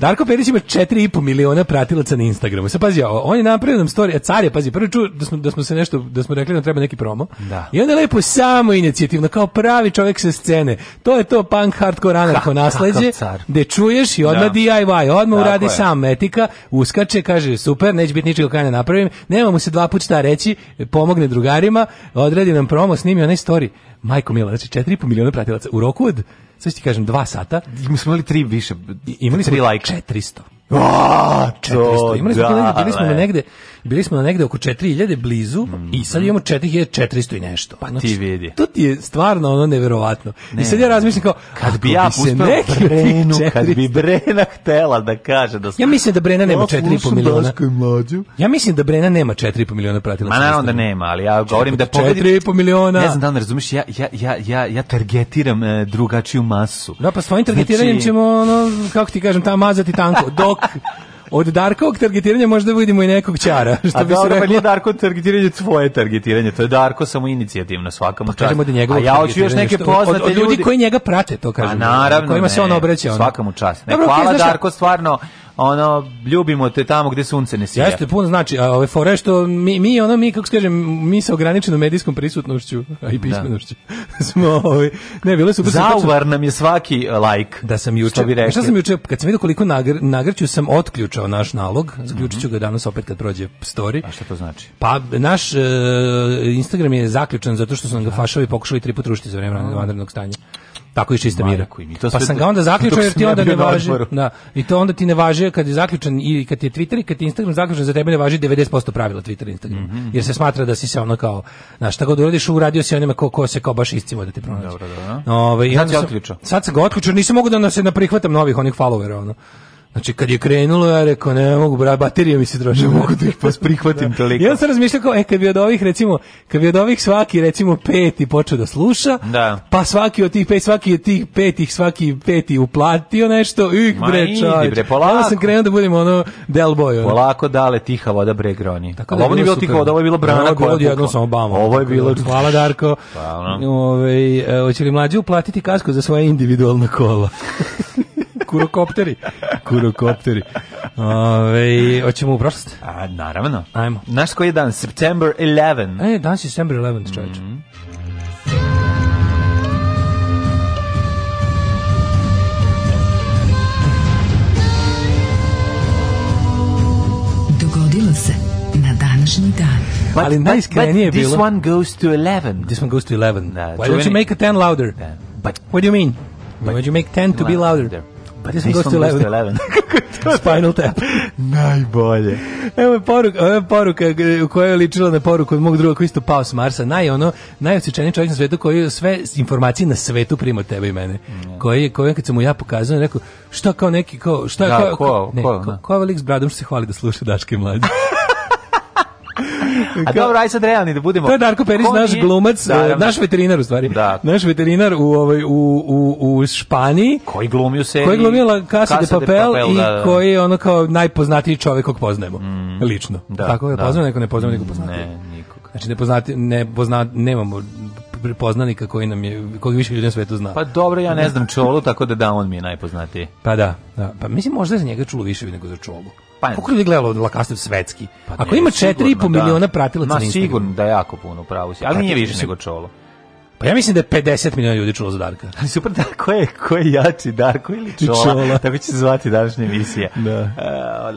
Darko Perić ima 4,5 miliona pratilaca na Instagramu. Sa pazi, on je napravio nam story, a car je, pazi, prvi čuo da smo, da smo se nešto, da smo rekli da treba neki promo. Da. I onda lepo samo inicijativno, kao pravi čovjek sa scene. To je to punk hardcore anarcho nasleđe, gde čuješ i odmah da. DIY, odmah da, uradi sam metika, uskače, kaže super, neće biti ničega kada ne napravim, nema mu se dva puta reći, pomogne drugarima, odredi nam promo, snimi onaj story. Majko Mila, znači 4,5 miliona pratilaca u roku od sad ti kažem, dva sata. Mi smo imali tri više, imali tri smo lajka. 400. A, to, Imali smo, da, bili smo na negde, bili smo na negde oko 4000 blizu mm, i sad imamo 4400 i nešto. Pa znači, ti vidi. To ti je stvarno ono neverovatno. Ne, I sad ja razmišljam kao, kad bi ja pustio Brenu, kad bi Brena htela da kaže da... Ja mislim da Brena nema 4,5 miliona. Ja mislim da Brena nema 4,5 miliona pratilaca. Ma naravno da nema, ali ja govorim da pobedi... 4,5 miliona. Ne znam da li razumeš, ja, ja, ja, ja, ja targetiram e, drugačiju masu. Da, pa svojim targetiranjem znači... ćemo, ono, kako ti kažem, ta mazati tanko. Dok Od Darkovog targetiranja možda vidimo i nekog čara. Što A bi dobro, rekla... pa nije Darko targetiranje tvoje targetiranje, to je Darko samo inicijativno svakam pa čast. Da A ja hoću još neke poznate od, od, od ljudi, koji njega prate, to kažem. A pa naravno, kojima se on obraća. Svakam čast. Ne, dobro, hvala okay, Darko, stvarno ono ljubimo te tamo gde sunce ne sija. Jeste pun znači, a ove fore što mi mi ono mi kako kažem, mi sa ograničenom medijskom prisutnošću a i da. pismenošću. smo ove, ovaj, ne bile su Zauvar nam je svaki like. Da sam juče, bi rekao. Šta sam juče kad sam video koliko nagr, nagrću sam otključao naš nalog, zaključiću ga danas opet kad prođe story. A šta to znači? Pa naš e, Instagram je zaključan zato što su nam ga fašovi pokušali tri puta rušiti za vreme vanrednog stanja. Tako iz čista mira. To pa sam ga onda zaključao jer ti onda ne važi. Da, I to onda ti ne važi kad je zaključan i kad je Twitter i kad je Instagram zaključan za tebe ne važi 90% pravila Twitter i Instagram. Mm -hmm. Jer se smatra da si se ono kao, znaš, šta god uradiš, uradio si onima ko, ko se kao baš iscivo da te pronađe. Dobro, dobro. Da. Ove, ovaj, sad, otključao. sad se ga otključao, nisam mogu da se naprihvatam novih onih followera. Ono. Znači, kad je krenulo, ja rekao, ne mogu, bra, baterije mi se troše. mogu da ih pas prihvatim da. toliko. Ja sam razmišljao kao, e, kad bi od ovih, recimo, kad bi od ovih svaki, recimo, peti počeo da sluša, da. pa svaki od tih pet, svaki od tih petih, svaki peti uplatio nešto, ih, bre, čovječ. bre, polako. Onda sam krenuo da budem, ono, del boy. Ono. Polako dale, tiha voda, bre, groni. Tako da ovo nije bilo tiha voda, ovo je bilo da, brana ovo koja je samo bamo. Ovo je da, bilo... Hvala, Darko. Hvala. Ove, ovaj, hoće li mlađi uplatiti kasko za svoje individualna kola? kurokopteri. Kurokopteri. Ove, hoćemo u prošlost? A, naravno. Ajmo. Znaš koji je dan? September 11. E, danas je September 11, čovječ. Mm Dogodilo se na današnji dan. But, ali najiskrenije je bilo. This one goes to 11. This one goes to 11. Uh, Why don't you make a 10 louder? Yeah. Da, but what do you mean? But, Why don't you make 10 to be louder? There. But it's Ghost 11. 11. Spinal Tap. Najbolje. Evo je poruka, evo je poruka e, koja je ličila na poruku od mog druga koji isto pao s Marsa. Naj, ono, najosjećaniji čovjek na svetu koji sve informacije na svetu prima od tebe i mene. Mm. Koji, koji kad sam mu ja pokazao, rekao, šta kao neki, kao, šta, da, kao, ko, ne, ko, ko, ko, ko, ko, ko, ko, ko, ko, ko, ko, ko, A dobro, aj sad realni da budemo. To je Darko Perić, naš glumac, da, e, naš veterinar u stvari. Da. Naš veterinar u, ovaj, u, u, u Španiji. Koji glumio se? Koji glumio La Casa, de Papel, i da, da, da. koji je ono kao najpoznatiji čovjek kog poznajemo. Mm. Lično. Da, Tako je, da. poznajemo neko ne poznajemo, neko poznatiji. Ne, nikog. Znači ne poznati, ne pozna, nemamo prepoznanika koji nam je koji više ljudi na svetu zna. Pa dobro, ja ne znam Čolu, tako da da on mi je najpoznatiji. Pa da, da. Pa mislim možda za njega čulo više nego za Čolu. Pa, Koliko ljudi gledalo da Lakastev svetski? Pa Ako ima 4,5 da. miliona pratilaca na Instagramu. Ma sigurno da jako puno, pravo si. Ali nije više nego čolo. Pa ja mislim da je 50 miliona ljudi čulo za Darka. Ali super, da, ko je, ko je jači, Darko ili Čola? čola. Tako će se zvati današnja emisija. Da.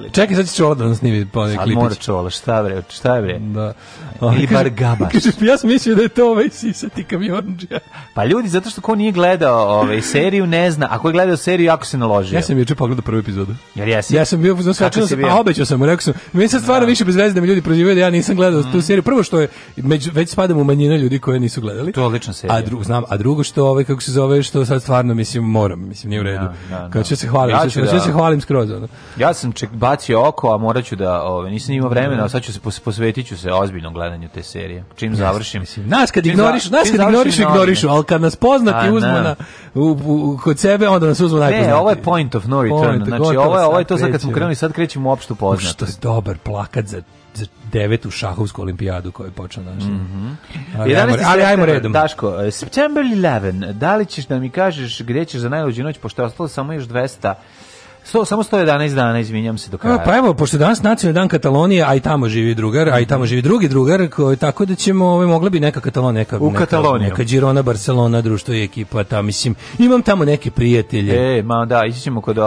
Uh, Čekaj, sad će Čola da nas snimi po neki klipić. mora Čola, šta bre, šta bre? Da. O, ili bar Gabar. Kaže, ja sam mislio da je to ovaj sisati kamionđija. Pa ljudi, zato što ko nije gledao ovaj seriju, ne zna. A ko je gledao seriju, jako se naložio. Ja sam juče pogledao prvu epizodu. Jer jesi? Ja sam bio, znači, sam, sam, a obećao sam, rekao sam, meni se stvarno da. više bez veze da mi ljudi prozivaju da ja nisam gledao mm. tu seriju. Prvo što je, među, već spadam u manjina ljudi koje nisu gledali. To je odlično odlična serija. A drugo znam, a drugo što ovaj kako se zove što sad stvarno mislim moram, mislim nije u da, redu. Da, da, da. Kad se hvalim, ja ću, da-, da, se hvalim skroz ono. Ja sam ček bacio oko, a moraću da, ovaj nisam imao vremena, da. a sad ću se pos, posvetiću se ozbiljnom gledanju te serije. Čim završim, mislim. Nas kad ignoriš, nas kad ignoriš, ignorišu, al kad nas poznati uzmu na u, u, kod sebe onda nas uzmu e, najpoznatiji. Ne, ovo je point of no return. Point, znači ovo je ovo je to sad kad smo krenuli, sad krećemo u opštu poznatost. Što je dobar plakat za za devetu šahovsku olimpijadu koja je počela naša. Mm -hmm. Ali, ajmo, ali ajmo redom. Daško, e, September 11, da li ćeš da mi kažeš gde ćeš za najluđu noć, pošto je ostalo samo još 200 100, samo 111 dana, izvinjam se do kraja. A, pa evo, pošto danas nacionalni dan Katalonije, a i tamo živi drugar, a i tamo živi drugi drugar, koji, tako da ćemo, ove, ovaj, mogla bi neka Katalonija, neka, U neka, neka Girona, Barcelona, društvo i ekipa, ta, mislim, imam tamo neke prijatelje. E, ma da, ići ćemo kod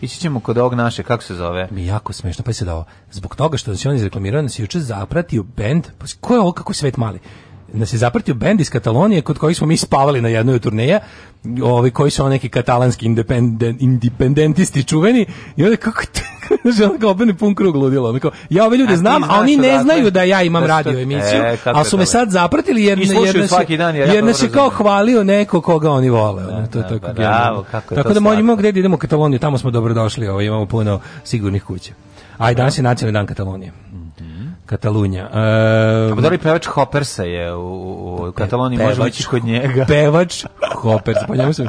Ići ćemo kod ovog naše, kako se zove? Mi jako smešno, pa se dao. Zbog toga što se on izreklamirao, nas je juče zapratio bend, pa ko je ovo, kako svet mali? nas je zapratio bend iz Katalonije kod kojih smo mi spavali na jednoj od turneja, ovi koji su neki katalanski independen, independentisti čuveni, i onda kako te, Znači, ono kao opet pun krug ludilo. Ono kao, ja ove ljude a e, znam, a oni ne znaju da ja imam radio emisiju, e, ali su me sad zapratili jer, jer, nas, svaki dan, jer, jer nas je kao hvalio neko koga oni vole. Ono, to je tako bravo, kako je Tako to da možemo gde da idemo u Kataloniju, tamo smo dobrodošli, ovo, ovaj, imamo puno sigurnih kuća. Aj, danas je nacionalni dan Katalonije. Katalunja. Um, pa dobro pevač Hoppersa je u, u Kataloniji, možemo ići kod njega. Pevač Hoppersa, pa njega sam,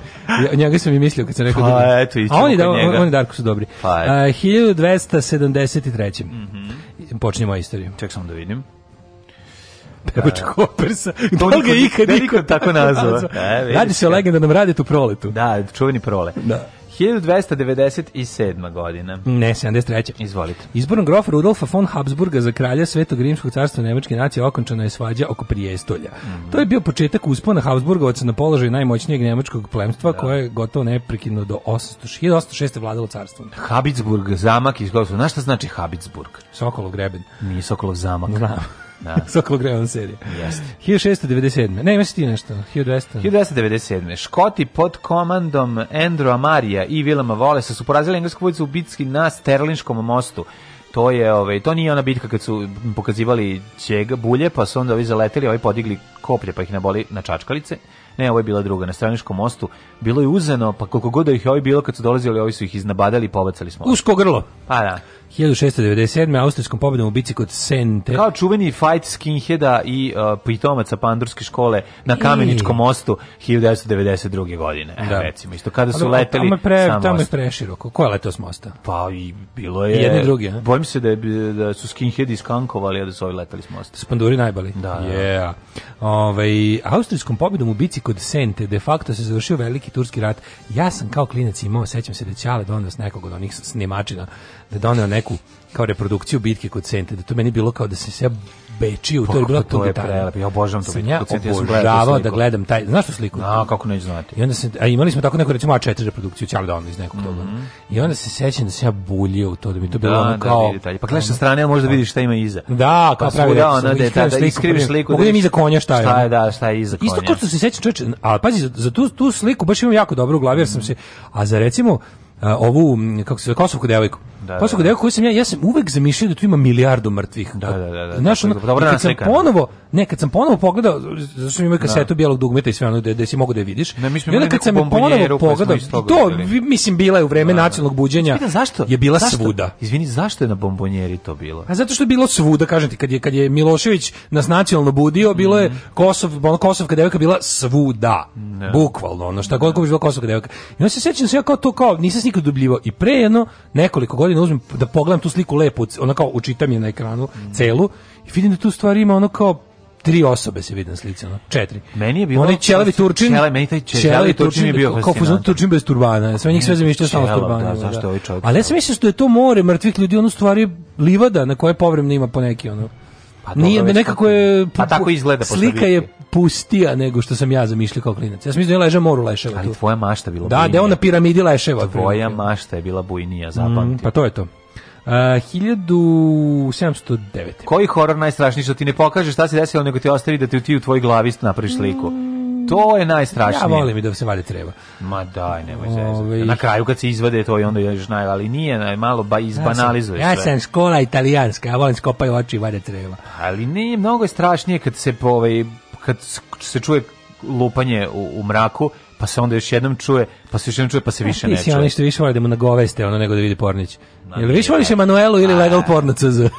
njega sam i mislio kad sam rekao. Pa da, eto, A oni, da, oni Darko su dobri. Pa, uh, 1273. Mm -hmm. Počinjemo istoriju. Ček sam da vidim. Pevač e. Hoppersa. Da li ga ikad da niko tako nazva? E, Radi se o legendarnom Radetu Proletu. Da, čuveni prolet. Da. 1297. godina. Ne, 73. Izvolite. Izborom grofa Rudolfa von Habsburga za kralja Svetog Rimskog carstva Nemačke nacije okončana je svađa oko prijestolja. Mm. To je bio početak uspona Habsburgovaca na položaju najmoćnijeg nemačkog plemstva da. koje je gotovo neprekidno do 1806. vladalo carstvom. Habsburg, zamak iz Znaš šta znači Habsburg? Sokolov greben. Nije Sokolov zamak. Znam. Da. Da. Sokol Graham serija. Jeste. 1697. Ne, imaš ti nešto. 1200. 1297. Škoti pod komandom Andrewa Marija i Willama Wallace su porazili englesku vojsku u bitki na Sterlinskom mostu to je ovaj to nije ona bitka kad su pokazivali čega bulje pa su onda ovi zaleteli ovi podigli koplje pa ih naboli na čačkalice ne ovo je bila druga na straniškom mostu bilo je uzeno pa koliko god da ih je ovi bilo kad su dolazili ovi su ih iznabadali i pobacali smo usko grlo pa da 1697. austrijskom pobedom u bici kod Sente. Kao čuveni fight skinheada i uh, pitomaca pandurske škole na Kameničkom mostu 1992. godine. Da. E, recimo, isto kada su leteli tamo je pre, Tamo je preširoko. Ko je letao s mosta? Pa i bilo je... I jedni drugi, a? Bojim se da, je, da su skinheadi skankovali, a da su ovi leteli s mosta. Spanduri najbali. Da, da, da. Yeah. Ove, ovaj, austrijskom pobedom u bici kod Sente de facto se završio veliki turski rat. Ja sam kao klinac imao, sećam se da Ćale donos nekog od onih snimačina, da doneo neku kao reprodukciju bitke kod Sente, da to meni bilo kao da se se bečio, pa, to je bilo to je prelepo. Ja obožavam to. Sam ja obožavao da gledam taj, znaš tu sliku? A kako neću znati. I onda se a imali smo tako neku recimo A4 reprodukciju Charlie iz nekog mm -hmm. toga. Mhm. I onda se sećam da se ja buljio u to da mi to da, bilo ono da, kao Pa gledaš sa strane, možda da. vidiš šta ima iza. Da, kao pa pravi da, ona da da iskriviš sliku. Mogu da iza konja šta je. Šta je, da, šta je iza konja. Isto kao što se sećam, čoveče, al pazi za tu tu sliku baš imam jako dobro u glavi jer sam mhm. se a za recimo ovu kako se Kosovku devojku Da, Posle da, da. koji sam ja, ja sam uvek zamišljao da tu ima milijardu mrtvih. Da, da, da. da Znaš, da, da, ono, da, dobro, kad sam ponovo, ne, kad sam ponovo pogledao, zato sam imao kasetu da. bijelog dugmeta i sve ono, da, da si mogu da je vidiš. Ne, mi smo I onda kad sam ponovo pogledao, to, mislim, bila je u vreme da, nacionalnog buđenja, Spira, zašto? je bila zašto? svuda. Izvini, zašto je na bombonjeri to bilo? A zato što je bilo svuda, kažem ti, kad je, kad je Milošević nas nacionalno budio, bilo je mhm. Kosov, ono, Kosovka devojka bila svuda. Ne. Bukvalno, ono, šta god ko bi bila Kosovka devojka. I onda se sećam sve kao to, kao, nisam se nikad dubljivo. I pre jedno, nekoliko godina godina da uzmem da pogledam tu sliku lepo, ona kao učitam je na ekranu mm. celu i vidim da tu stvar ima ono kao tri osobe se vidi na slici, ono, četiri. Meni je bilo... Oni Čelavi Turčin, Čelavi, meni taj Čelavi, čelavi Turčin, je bio fascinantan. Kao fuzon Turčin bez turbana, sve njih sve zamišlja samo s turbanom. Da, da, zašto ovaj čovjek... Ali ja sam mislio da je to more mrtvih ljudi, ono stvari livada na koje povremeno ima poneki, ono, Nije, već, nekako je... Pa tako izgleda Slika je pustija nego što sam ja zamišljao kao klinac. Ja sam mislio da leže moru leševa. Ali tvoja mašta bila bujnija. Da, da ona piramidi leševa. Tvoja mašta je bila bujnija, mm, zapamti. pa to je to. Uh, 1709. Koji horor najstrašniji što ti ne pokaže šta se desilo, nego ti ostavi da ti u tvoj glavi napraviš sliku? Mm, To je najstrašnije. Ja volim i da se valje treba. Ma daj, nemoj zezati. Ovaj- Na kraju kad se izvade to i onda još naj, ali nije, naj, malo ba, izbanalizuješ ja sam, sve. Ja sam škola italijanska, ja volim skopaju oči i valje treba. Ali nije, mnogo je strašnije kad se, ovaj, kad se čuje lupanje u, u mraku, pa se onda još jednom čuje, pa se još jednom čuje, pa se e, više ne čuje. Ti si ono što više voli da mu nagoveste, ono nego da vidi Pornić. Jel više voliš Emanuelu ili Legal Porno CZ?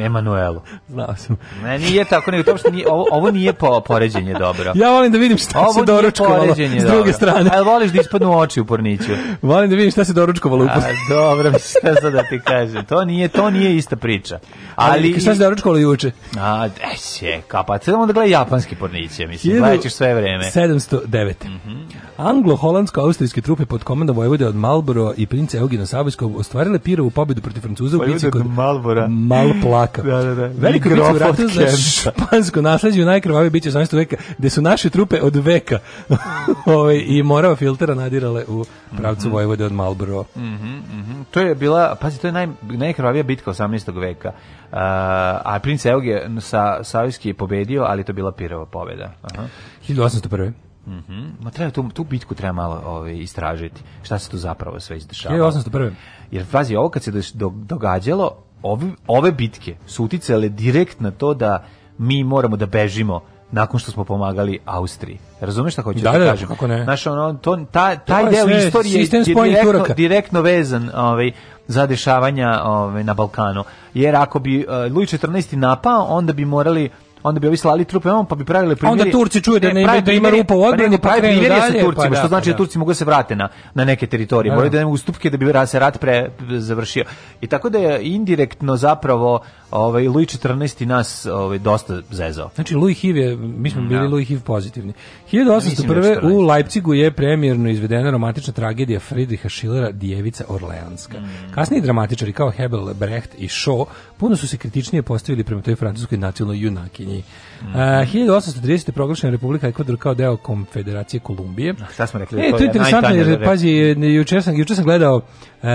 Emanuelu. Znao sam. Ne, nije tako, nego to što nije, ovo, ovo nije po, poređenje dobro. ja volim da vidim šta ovo se doručkovalo s druge dobro. strane. A voliš da ispadnu oči u porniću? Volim da vidim šta se doručkovalo u porniću. A, dobro, šta sad da ti kažem. To nije, to nije ista priča. Ali, Ali šta se doručkovalo juče? A, deće, kapac. Sad onda gledaj japanski porniće, mislim, gledat ćeš sve vreme. 709. Mm -hmm. Anglo-holandsko-austrijske trupe pod komandom Vojvode od Malboro i princa Eugena Savojskog ostvarile pirovu pobedu protiv Francuza u bici kod Malbora. Malpla Polaka. Da, da, da. Veliko biće u ratu za špansko nasledđe u najkrvavije biće 18. veka, gde su naše trupe od veka ovaj, i morava filtera nadirale u pravcu mm -hmm. Vojvode od Malboro. Mm -hmm, mm -hmm. To je bila, pazi, to je naj, najkrvavija bitka 18. veka. Uh, a princ Euge sa Savijski je pobedio, ali to bila Pirova pobeda. Aha. 1801. Mhm. Mm Ma treba tu, tu bitku treba malo ovaj istražiti. Šta se tu zapravo sve izdešavalo? 1801. Jer fazi ovo kad se događalo, ove, ove bitke su uticale direkt na to da mi moramo da bežimo nakon što smo pomagali Austriji. Razumeš šta hoću da, da, da kažem? Kako ne. Znaš, ono, to, ta, taj to deo sve, istorije je direktno, direktno, vezan ovaj, za dešavanja ovaj, na Balkanu. Jer ako bi uh, Luj XIV napao, onda bi morali onda bi ovi slali trupe on pa bi pravili primjeri. Onda Turci čuju da, e, ne, ne da ima rupa u pa odbrani, pa, pa krenu Sa pa Turcima, da, znači pa da, što znači da, da Turci mogu da se vrate na, na neke teritorije. Da, moraju da nema ustupke da bi se rat pre završio. I tako da je indirektno zapravo ovaj, Louis XIV nas ovaj, dosta zezao. Znači Louis HIV je, mi smo bili Louis HIV pozitivni. 1801. u Leipcigu je premijerno izvedena romantična tragedija Friedricha Schillera Djevica Orleanska. Mm. Kasniji dramatičari kao Hebel, Brecht i Shaw puno su se kritičnije postavili prema toj francuskoj nacionalnoj junakinji Španiji. Mm -hmm. uh, 1830. je proglašena Republika Ekvador kao deo Konfederacije Kolumbije. Šta smo rekli? E, to je interesantno, jer, pazi, jučer sam, jučer sam gledao Uh,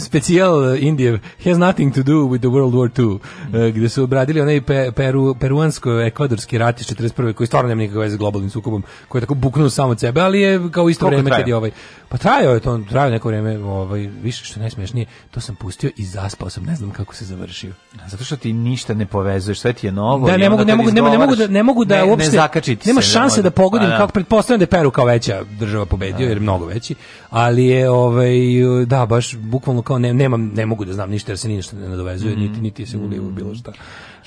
specijal Indijev has nothing to do with the World War II, uh, eh, gde su obradili onaj pe, peru, peruansko-ekvadorski rat iz 41. koji stvarno nema nikakve veze s globalnim sukobom, koji je tako buknuo samo od sebe, ali je kao isto Koliko vreme traja? kad je ovaj... Pa trajao je to, trajao neko vreme, ovaj, više što najsmešnije, to sam pustio i zaspao sam, ne znam kako se završio. Zato što ti ništa ne povezuješ, sve ti je novo. Da, ne mogu, ne da- mogu, ne, mogu da, ne mogu da ne, uopšte, ne nema šanse da, da pogodim, pa da. kako pretpostavljam da je Peru kao veća država pobedio, jer je mnogo veći, ali je, ovaj, da, baš bukvalno kao ne, nemam, ne mogu da znam ništa jer se ništa ne nadovezuje, mm niti, niti se ulijevo bilo šta.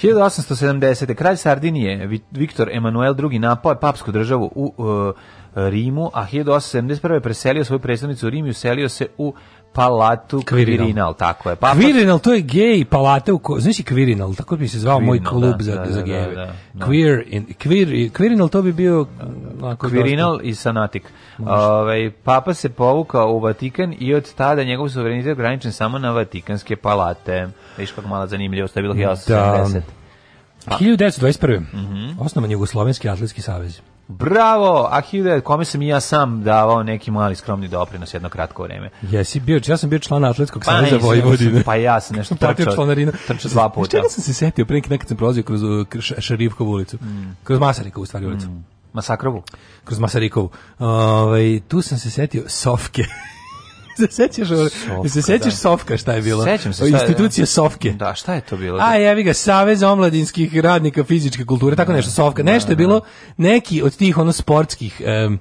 1870. kralj Sardinije Viktor Emanuel II napao je papsku državu u uh, Rimu, a 1871. preselio svoju predstavnicu u Rim i uselio se u Palatu Quirinal, tako je. Quirinal, pa to je gej palate u ko... Znaš i Kvirinal, tako bi se zvao Kvirinal, moj klub da, za, da, za da, geje. Da, da, Queer in, queer, Kvirinal to bi bio... Da, da. Onako, Kvirinal dosta. i Sanatik. Ove, ovaj, papa se povukao u Vatikan i od tada njegov suverenitet ograničen samo na Vatikanske palate. Viš kako mala zanimljivost, to je bilo 1970. Da. 1921. Mm -hmm. Osnovan Jugoslovenski atletski savez. Bravo, a hiljada kome sam i ja sam davao neki mali skromni doprinos jedno kratko vreme. Jesi bio, ja sam bio član atletskog pa saveza Vojvodine. Pa ja sam nešto trčao. članarinu. Trčao dva puta. Čega sam se setio pre nekad sam prolazio kroz uh, Šarivkovu ulicu. Mm. Kroz Masarikovu u stvari ulicu. Mm. Masakrovu? Kroz Masarikovu. Ove, ovaj, tu sam se setio Sofke. se sećaš, Sofka, se sećaš da. Sofka šta je bilo? Sećam se. Šta Institucije je, Sofke. Da, šta je to bilo? A jevi ga Savez omladinskih radnika fizičke kulture, tako da, nešto Sofka. Da, nešto je da, bilo neki od tih ono sportskih um,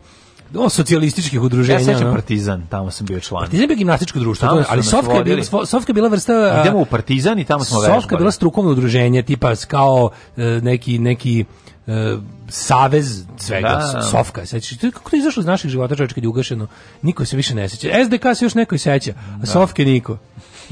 o socijalističkih udruženja. Ja sećam Partizan, tamo sam bio član. Partizan je bio gimnastičko društvo, tamo ali Sofka je bila Sofka je bila vrsta Idemo u Partizan i tamo smo Sofka vežbali. Sofka je bila strukovno udruženje tipa kao e, neki neki E, savez svega, da, da. sofka, sećaš, kako to izašlo iz naših života čovječ kad je ugašeno, niko se više ne seća. SDK se još neko seća, a da. sofke niko.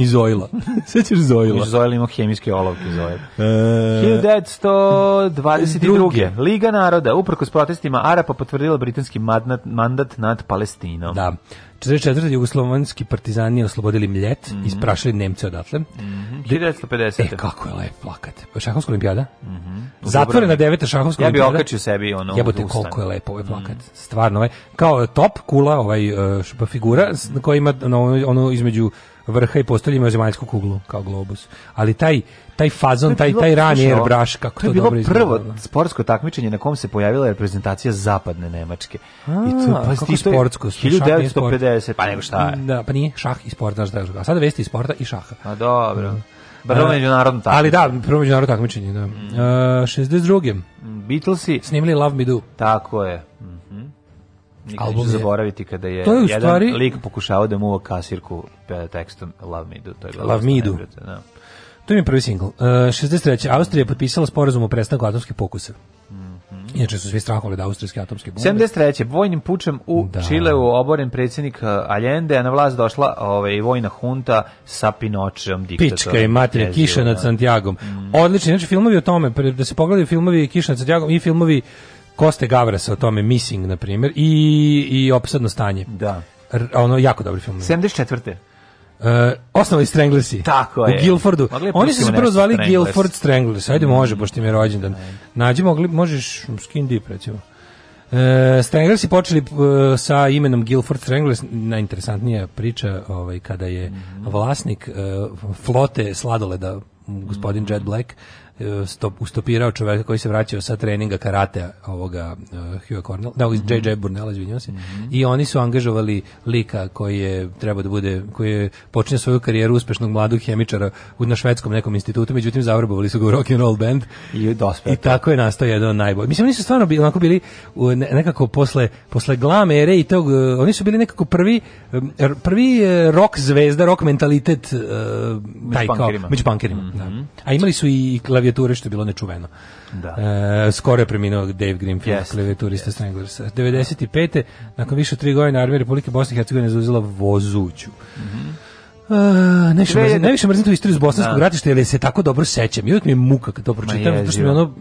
Iz Ojla. Sećaš Zojla? Iz Ojla imao hemijske olovke Zojla. E... 1922. Liga naroda, uprkos protestima Arapa potvrdila britanski mandat, mandat nad Palestinom. Da. 44. jugoslovanski partizani oslobodili Mljet, mm -hmm. isprašili Nemce odatle. Mm -hmm. 1950. E, kako je lep plakat. Šahovska olimpijada? Mm -hmm. Zatvorena deveta šahovska olimpijada. Ja bi okačio sebi ono. Jebote, koliko je lepo ovaj mhm. plakat. Mm -hmm. Stvarno, ovaj. Kao top, kula, ovaj, e, špa figura, na kojoj ima ono, ono između vrha i postoljima da zemaljsku kuglu kao globus. Ali taj taj fazon, taj taj rani airbrush kako to, je bilo dobro izgleda. prvo sportsko takmičenje na kom se pojavila reprezentacija zapadne Nemačke. I to pa kako sportsko 1950, pa nego šta je. Da, pa nije šah i sport, znaš da. sada vesti sporta i šaha. A dobro. Da. Prvo međunarodno takmičenje. Ali da, prvo međunarodno takmičenje, da. Mm. E, uh, 62. Beatlesi snimili Love Me Do. Tako je. Mm. Nikad album je... zaboraviti kada je, je jedan stvari... lik pokušavao da mu uva kasirku e, tekstom Love Me Do. To je Love Me Do. Da. To je mi prvi single. Uh, 63. Austrija je potpisala sporazum o prestanku atomskih pokusa. Mhm. Inače su svi strahovali da austrijske atomske bombe. 73. vojnim pučem u da. Čileu oboren predsjednik e, Allende, a na vlast došla ovaj, vojna hunta sa Pinočeom diktatorom. Pička i mater, Kiša nad da. Santiagom. Mm. Odlični, znači filmovi o tome, da se pogledaju filmovi Kiša nad Santiagom i filmovi Koste Gavrasa o tome Missing, na primjer, i, i Opsadno stanje. Da. R, ono, jako dobri film. 74. Uh, e, osnovali Stranglersi. Tako je. U Guilfordu. Oni su se prvo zvali Stranglers. Guilford Stranglers. Ajde, mm. može, mm. pošto im je rođendan. Nađi, mogli, možeš skin deep, recimo. E, Stranglersi počeli e, sa imenom Guilford Stranglers, najinteresantnija priča ovaj, kada je mhm. vlasnik e, flote sladoleda, gospodin mm -hmm. Jet Black, E, stop, ustopirao čoveka koji se vraćao sa treninga karatea ovoga uh, Hugh Cornell, da, mm -hmm. JJ Burnella, izvinjavam se, mm -hmm. i oni su angažovali lika koji je treba da bude, koji je počinio svoju karijeru uspešnog mladog hemičara u, na švedskom nekom institutu, međutim zavrbovali su ga u rock and roll band i, I tako je nastao jedan najbolj. Mislim, oni su stvarno bili, onako bili nekako posle, posle glam ere i tog, e, oni su bili nekako prvi prvi rock zvezda, rock mentalitet uh, taj među kao, među pankerima. Mm -hmm. da. Mhm. A imali su i klavijatura klavijature, što je bilo nečuveno. Da. E, skoro je preminuo Dave Greenfield, yes. klavijaturista yes. Stranglers. 95. nakon više od tri godine armija Republike Bosne i Hercegovine zauzela vozuću. Mm -hmm. Uh, najviše mrzim, najviše mrzim tu istoriju iz bosanskog da. ratišta, jer se tako dobro sećam. I uvijek mi je muka kad to pročitam, zato što mi ono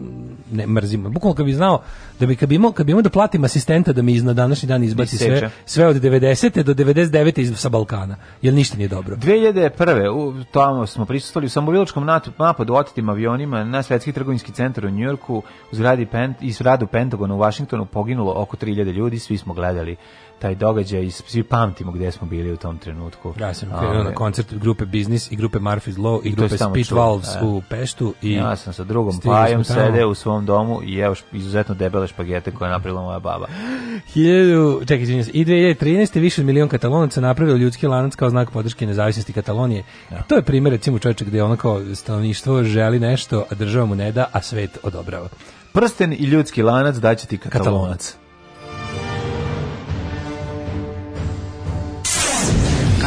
ne mrzim. Bukvalno kad bi znao da bi kad bi imao, kad bi imao da platim asistenta da mi iz na današnji dan izbaci sve sve od 90. do 99. iz sa Balkana. Jer ništa nije dobro. 2001. U, tamo smo prisustvovali u samobjelačkom napadu otetim avionima na svetski trgovinski centar u Njujorku, u zgradi Pent, i zgradu Pentagona u Vašingtonu poginulo oko 3000 ljudi, svi smo gledali taj događaj i svi pamtimo gdje smo bili u tom trenutku. Da, ja sam krenuo na koncert grupe Business i grupe Murphy's Law i, i grupe Speed Valves da. u Peštu. I ja sam sa drugom pajom sede u svom domu i evo izuzetno debele špagete koje je napravila moja baba. Hiljadu, čekaj, izvinjam se, i 2013. više od milion katalonaca napravio ljudski lanac kao znak podrške nezavisnosti Katalonije. Ja. Da. To je primjer, recimo, čovječa gdje ono kao stanovništvo želi nešto, a država mu ne da, a svet odobrava. Prsten i ljudski lanac daće ti katalonac. katalonac.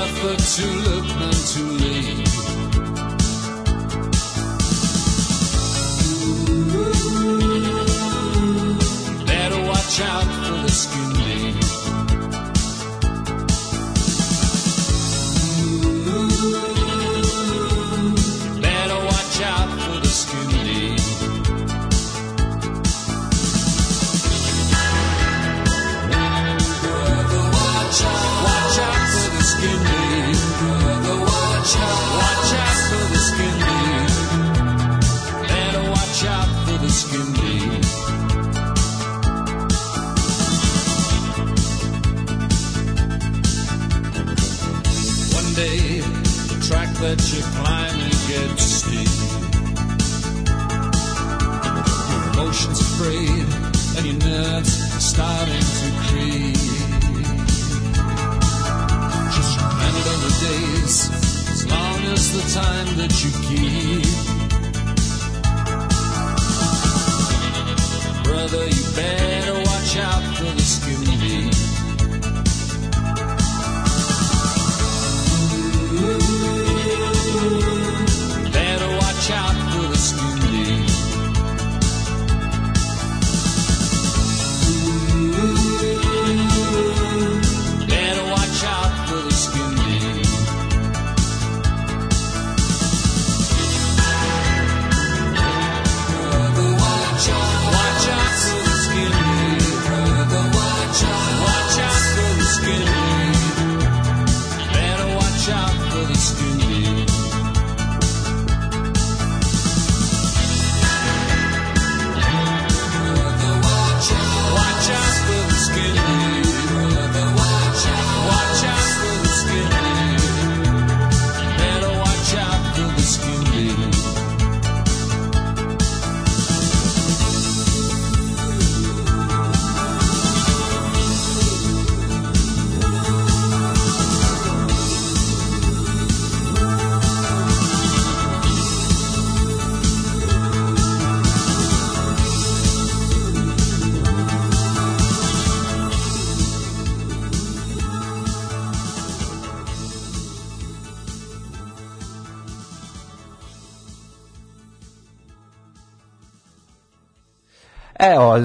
suffer to look none too late. afraid, and your nerves starting to creep. Just planet of the days, as long as the time that you keep. Brother, you better watch out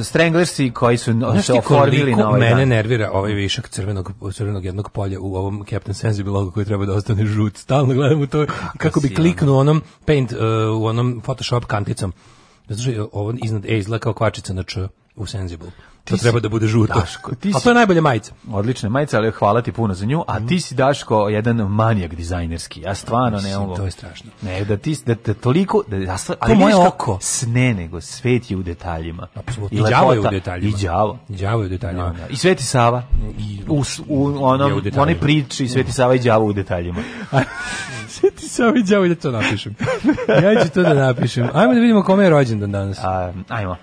Stranglersi koji su no, se oformili na ovaj mene dan. nervira ovaj višak crvenog, crvenog jednog polja u ovom Captain Sensible logo koji treba da ostane žut. Stalno gledam u to kako, kako bi kliknuo onom paint, uh, u onom Photoshop kanticom. Zato je ovo iznad E izgleda kao kvačica na Č u Sensible to treba da bude žuto. Daško, ti si, A to je najbolja majica. Odlična majica, ali hvala ti puno za nju. A mhm. ti si Daško jedan manijak dizajnerski. Ja stvarno ne mogu. To je strašno. Ne, da ti da, da toliko da ja stvarno, ali moje oko sne nego svet je u detaljima. Apsolutno. I đavo je u detaljima. I đavo. Da, đavo je u detaljima. No, no. I Sveti Sava i u, u onom one priči Sveti Sava i đavo u detaljima. Sveti Sava i đavo da to napišem. ja ću to da napišem. Ajmo da vidimo kome je rođendan danas. A, ajmo.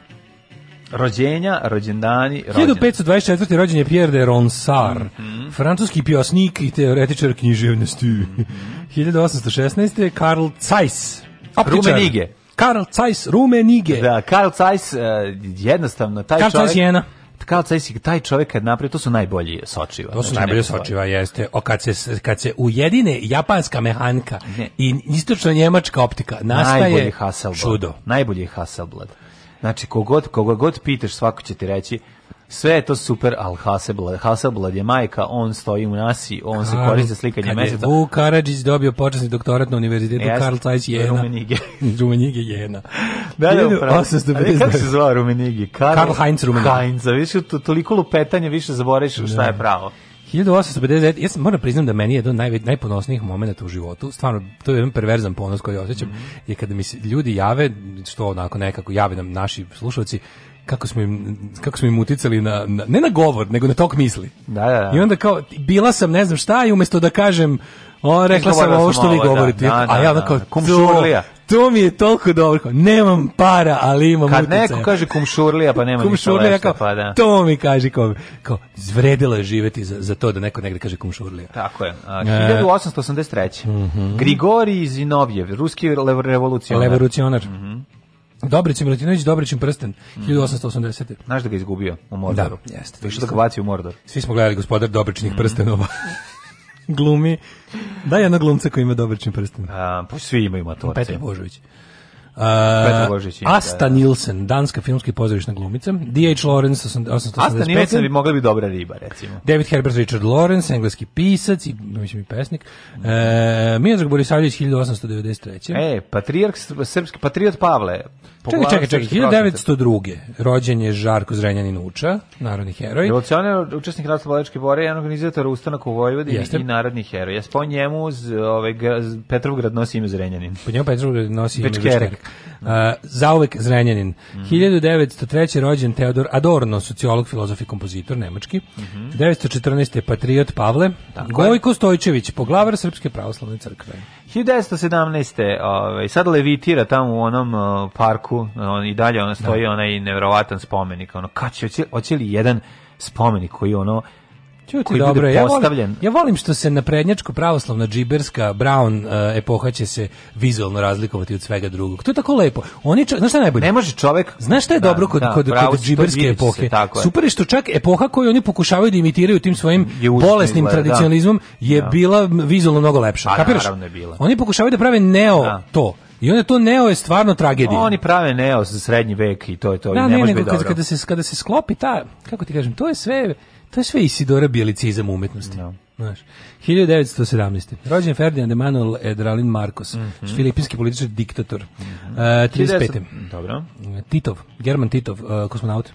Rođenja, rođendani, rođenja. 1524. rođen je Pierre de Ronsard, mm -hmm. francuski pjosnik i teoretičar književnosti. Mm -hmm. 1816. Karl Zeiss, optičar. Rumenige. Karl Zeiss, Rumenige. Da, Karl Zeiss, uh, jednostavno, taj Karl čovjek... Zeiss Jena. Karl Zeiss taj čovjek kad napravi, to su najbolji Sočiva. To su znači, najbolji Sočiva, jeste. O, kad, se, kad se ujedine japanska mehanika ne. i istočno njemačka optika, nastaje najbolji Hasselblad. čudo. Najbolji Hasselblad. Znači, kogod, koga god pitaš, svako će ti reći sve je to super, ali Hasselblad, Hasselblad je majka, on stoji u nasi, on se koristi slikanje meseca. Kad je Vuk Karadžić dobio počasni doktorat na univerzitetu, Jest, Karl Cajs Jena. Rumenige. Rumenige Jena. Da, da, upravo. Kako se zvao Rumenige? Karl, Karl Heinz Rumenige. Heinz, više to, toliko lupetanja, više zaboraviš šta je da. pravo. 1859, ja sam, moram priznam da meni je jedan od najponosnijih momenata u životu, stvarno, to je jedan perverzan ponos koji osjećam, mm -hmm. je kada mi se ljudi jave, što onako nekako jave nam naši slušalci, kako smo im, kako smo im uticali na, na, ne na govor, nego na tok misli. Da, da, da. I onda kao, bila sam ne znam šta i umjesto da kažem on rekla sam ovo što vi da, govorite. Da, A ja da, onako, kumšurlija. To mi je toliko dobro. Nemam para, ali imam Kad neko kaže kumšurlija, pa nema ništa lepša, pa da. To mi kaže kao, kao zvredilo je živeti za, za to da neko negde kaže kumšurlija. Tako je. 1883. Mm -hmm. Grigori Zinovjev, ruski revolucionar. Revolucionar. Mm -hmm. Dobrićem Milutinović, Dobrićem prsten, 1880. Mhm. Znaš da ga izgubio u Mordoru? Da, jeste. Više da ga baci u Mordor. Svi smo gledali gospodar Dobrićnih mm -hmm. prstenova. glumi. Da, jednog glumca koji ima dobar čin prsten. A, pa svi imaju matorce. Petar Božović. Uh, Asta da, da. Nilsen, danska filmska i pozorišna glumica. D.H. Lawrence, 885. Asta Nilsen bi mogla bi dobra riba, recimo. David Herbert Richard Lawrence, engleski pisac i, mislim, i pesnik. Uh, e, Mijazog Borisavljević, 1893. E, patrijarh, srpski, patrijat Pavle. Čekaj, čekaj, čekaj, 1902. Rođen je Žarko Zrenjanin Uča, narodni heroj. Revolucionar, učesnik nastavljaličke bore, jedan organizator ustanak u Vojvodini Jeste. i narodni heroj. Ja po njemu z, ove, ovaj, Petrovgrad nosi ime Zrenjanin. Po njemu Petrovgrad nosi ime Pečkerik. Uh, zauvek Zrenjanin. Mm -hmm. 1903. rođen Teodor Adorno, sociolog, filozof i kompozitor nemački. Mm -hmm. 914. patriot Pavle. Tako Gojko je. Stojčević, poglavar Srpske pravoslavne crkve. 1917. Ovaj, sad levitira tamo u onom uh, parku on, i dalje ono stoji da. onaj nevjerovatan spomenik. Ono, kad će, hoće li jedan spomenik koji ono Čuti, dobro, ja volim, ja volim što se na prednjačko pravoslavna džiberska Brown uh, epoha će se vizualno razlikovati od svega drugog. To je tako lepo. Oni, čo, znaš šta je najbolje? Ne može čovek... Znaš šta je da, dobro kod, da, kod, kod, džiberske epohe? Se, Super je što čak epoha koju oni pokušavaju da imitiraju tim svojim bolesnim gleda, da. tradicionalizmom je da. bila vizualno mnogo lepša. Pa, Kapiraš? Je bila. Oni pokušavaju da prave neo da. to. I onda to neo je stvarno tragedija. Oni prave neo za srednji vek i to je to. Da, I ne, ne, ne, biti dobro. Kada, kada, se, kada se sklopi ta, kako ti kažem, to je sve To je sve Isidora Bjelicizam umetnosti. No. Da. Znaš, 1917. Rođen Ferdinand Emanuel Edralin Marcos, mm -hmm. filipinski političar diktator. Mm -hmm. uh, 35. Dobro. Titov, German Titov, uh, kosmonaut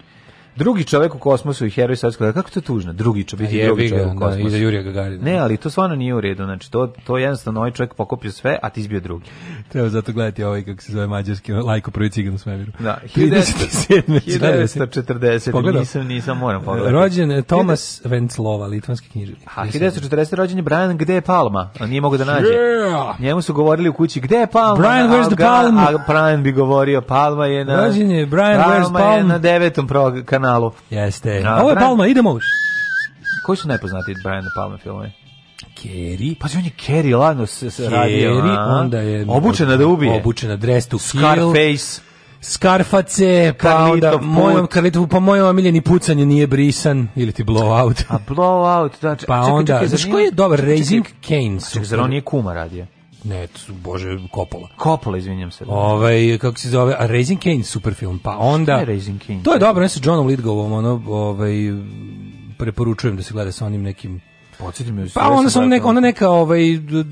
drugi čovjek u kosmosu i heroj sovjetskog kako to tužno drugi čovjek pa i drugi čovjek u da, kosmosu da, Jurija Gagarina ne ali to stvarno nije u redu znači to to jednostavno ovaj čovjek pokopio sve a ti izbio drugi treba zato gledati ovaj kako se zove mađarski lajko prvi cigan u svemiru da 1940 nisam nisam moram pogledati rođen Tomas Venclova litvanski književnik a 1940 rođen je Brian gde je Palma on nije mogao da nađe yeah. njemu su govorili u kući gde je Palma Brian where's the Palma a Brian bi govorio Palma je na rođen je Brian where's Palma je na devetom kanalu kanalu. Jeste. A, Ovo je Palma, idemo. Koji su najpoznatiji Brian Palma filmove? Kerry. Pa on je Kerry, ladno se, radio. Kerry, onda je... Obučena da ubije. Obučena, dress to kill. Scarface. Skarface, pa onda mojom Karlitov, pa moj omiljeni pucanje nije brisan ili ti blowout. A blowout, da. Znači- Če, pa čekaj, onda, čekaj, znaš koji je dobar Raising Kane? Čekaj, zar on nije kuma radio? ne, bože, Coppola. Coppola, izvinjam se. Ovaj kako se zove, a Raising Kane super film. Pa onda je Raising Kane. To je dobro, ne sa Johnom Lidgovom, ono, ovaj preporučujem da se gleda sa onim nekim Podsjeti me. Pa onda sam neka, ona neka ovaj d, e,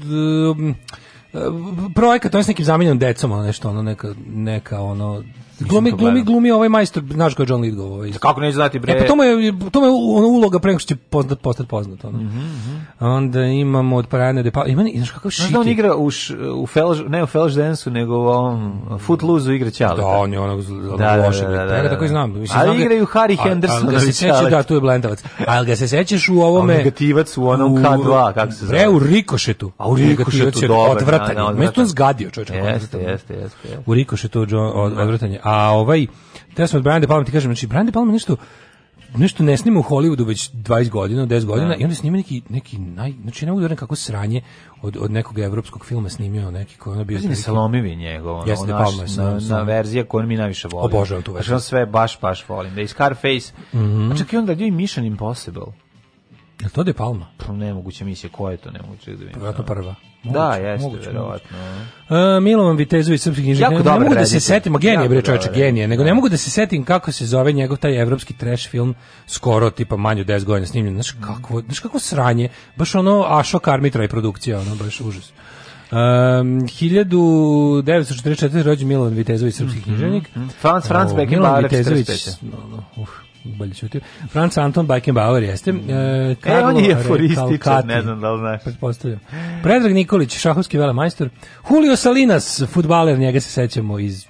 projekat, to je s nekim zamijenjenom decom, ono nešto, ono neka, neka ono Glumi, glumi, glumi ovaj majstor, znaš ko je John Lithgow. Ovaj. kako neće znati bre? E pa to mu je, to mu je ono uloga preko što će poznat, postati poznat. Ono. Mm -hmm. Onda imamo od Parane de Palma. Ima, znaš kakav šiti. Znaš da on igra u, š, u Felž, ne u Felž Dance-u, nego u ovom Footloose-u igra Ćaleta. Da, on je onog da, da, loše. Da, da, da, da, da, da. tako i da. znam. Mislim, Ali znam da- igraju Harry Henderson. Ali se sećaš, da, tu je Blendavac. Ali ga se sećaš u ovome... negativac u onom K2, kako se zove. Bre, u Rikošetu. A u Rikošetu, dobro. Odvratan. Mesto on zgadio, čovječe. Jeste, jeste, jeste. U Rikošetu odvratan je A ovaj, te sam od Brian De Palma ti kažem, znači Brian De Palma nešto, nešto ne snima u Hollywoodu već 20 godina, 10 godina da. i onda snima neki, neki naj, znači ne mogu da kako sranje od, od nekog evropskog filma snimio neki koji ono bio... Znači Salomivi njegov, ono, Jeste, naš, Palma, na, na verzija koju mi najviše volim. Obožavam tu verziju. Znači on sve baš, baš volim. Da i Scarface, mm -hmm. a čak i onda gdje i Mission Impossible. Jel to De Palma? Pa nemoguće misije, ko je to nemoguće da vidim. Vjerojatno prva. Da, moguće, da, jeste, moguće, verovatno. Uh, Milovan Vitezović, srpski knjižnik. Ne, ne mogu da se setim, a genije, bre, čovječe, genije. Nego ne da. mogu da se setim kako se zove njegov taj evropski trash film, skoro, tipa manju od 10 godina snimljen. Znaš kako, znaš kako sranje, baš ono Ašo Karmitra i produkcija, ono, baš užas. Um, 1944. rođen Milovan Vitezović, srpski književnik. Mhm, mhm. Mm -hmm. Franz, Franz Beckenbauer, 45. Uf, bolje ćutio. Franz Anton Beckenbauer jeste. Mm. E, e Karlo, e, on je aforističar, ne znam da li znaš. Pretpostavljam. Predrag Nikolić, šahovski velemajstor. Julio Salinas, futbaler, njega se sećamo iz...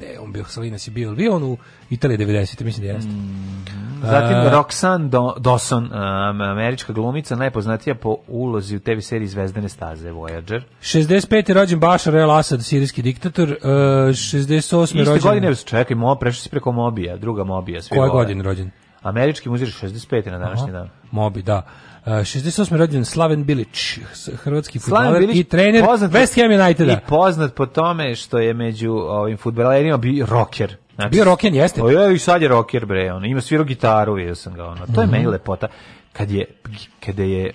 Ne, on bio Salinas je bio, bio on u Italiji 90. mislim da jeste. Mm. Zatim uh, Roxanne Do Dawson, um, američka glumica, najpoznatija po ulozi u TV seriji Zvezdane staze Voyager. 65. je rođen Bashar el-Assad, sirijski diktator. Uh, e, 68. Iste rođen... Iste godine, čekaj, mo, prešli si preko Mobija, druga Mobija. Svi Koje godine rođen? Američki muzir 65. na današnji Aha, dan. Mobi, da. Uh, 68. rođen Slaven Bilić, hrvatski futbaler i trener West Ham Uniteda. I poznat po tome što je među ovim futbalerima bio rocker. Znači, bio roken jeste. O, pa i sad je rocker bre, ono, ima svirao gitaru, vidio sam ga, ono. To je mm -hmm. meni lepota kad je kada je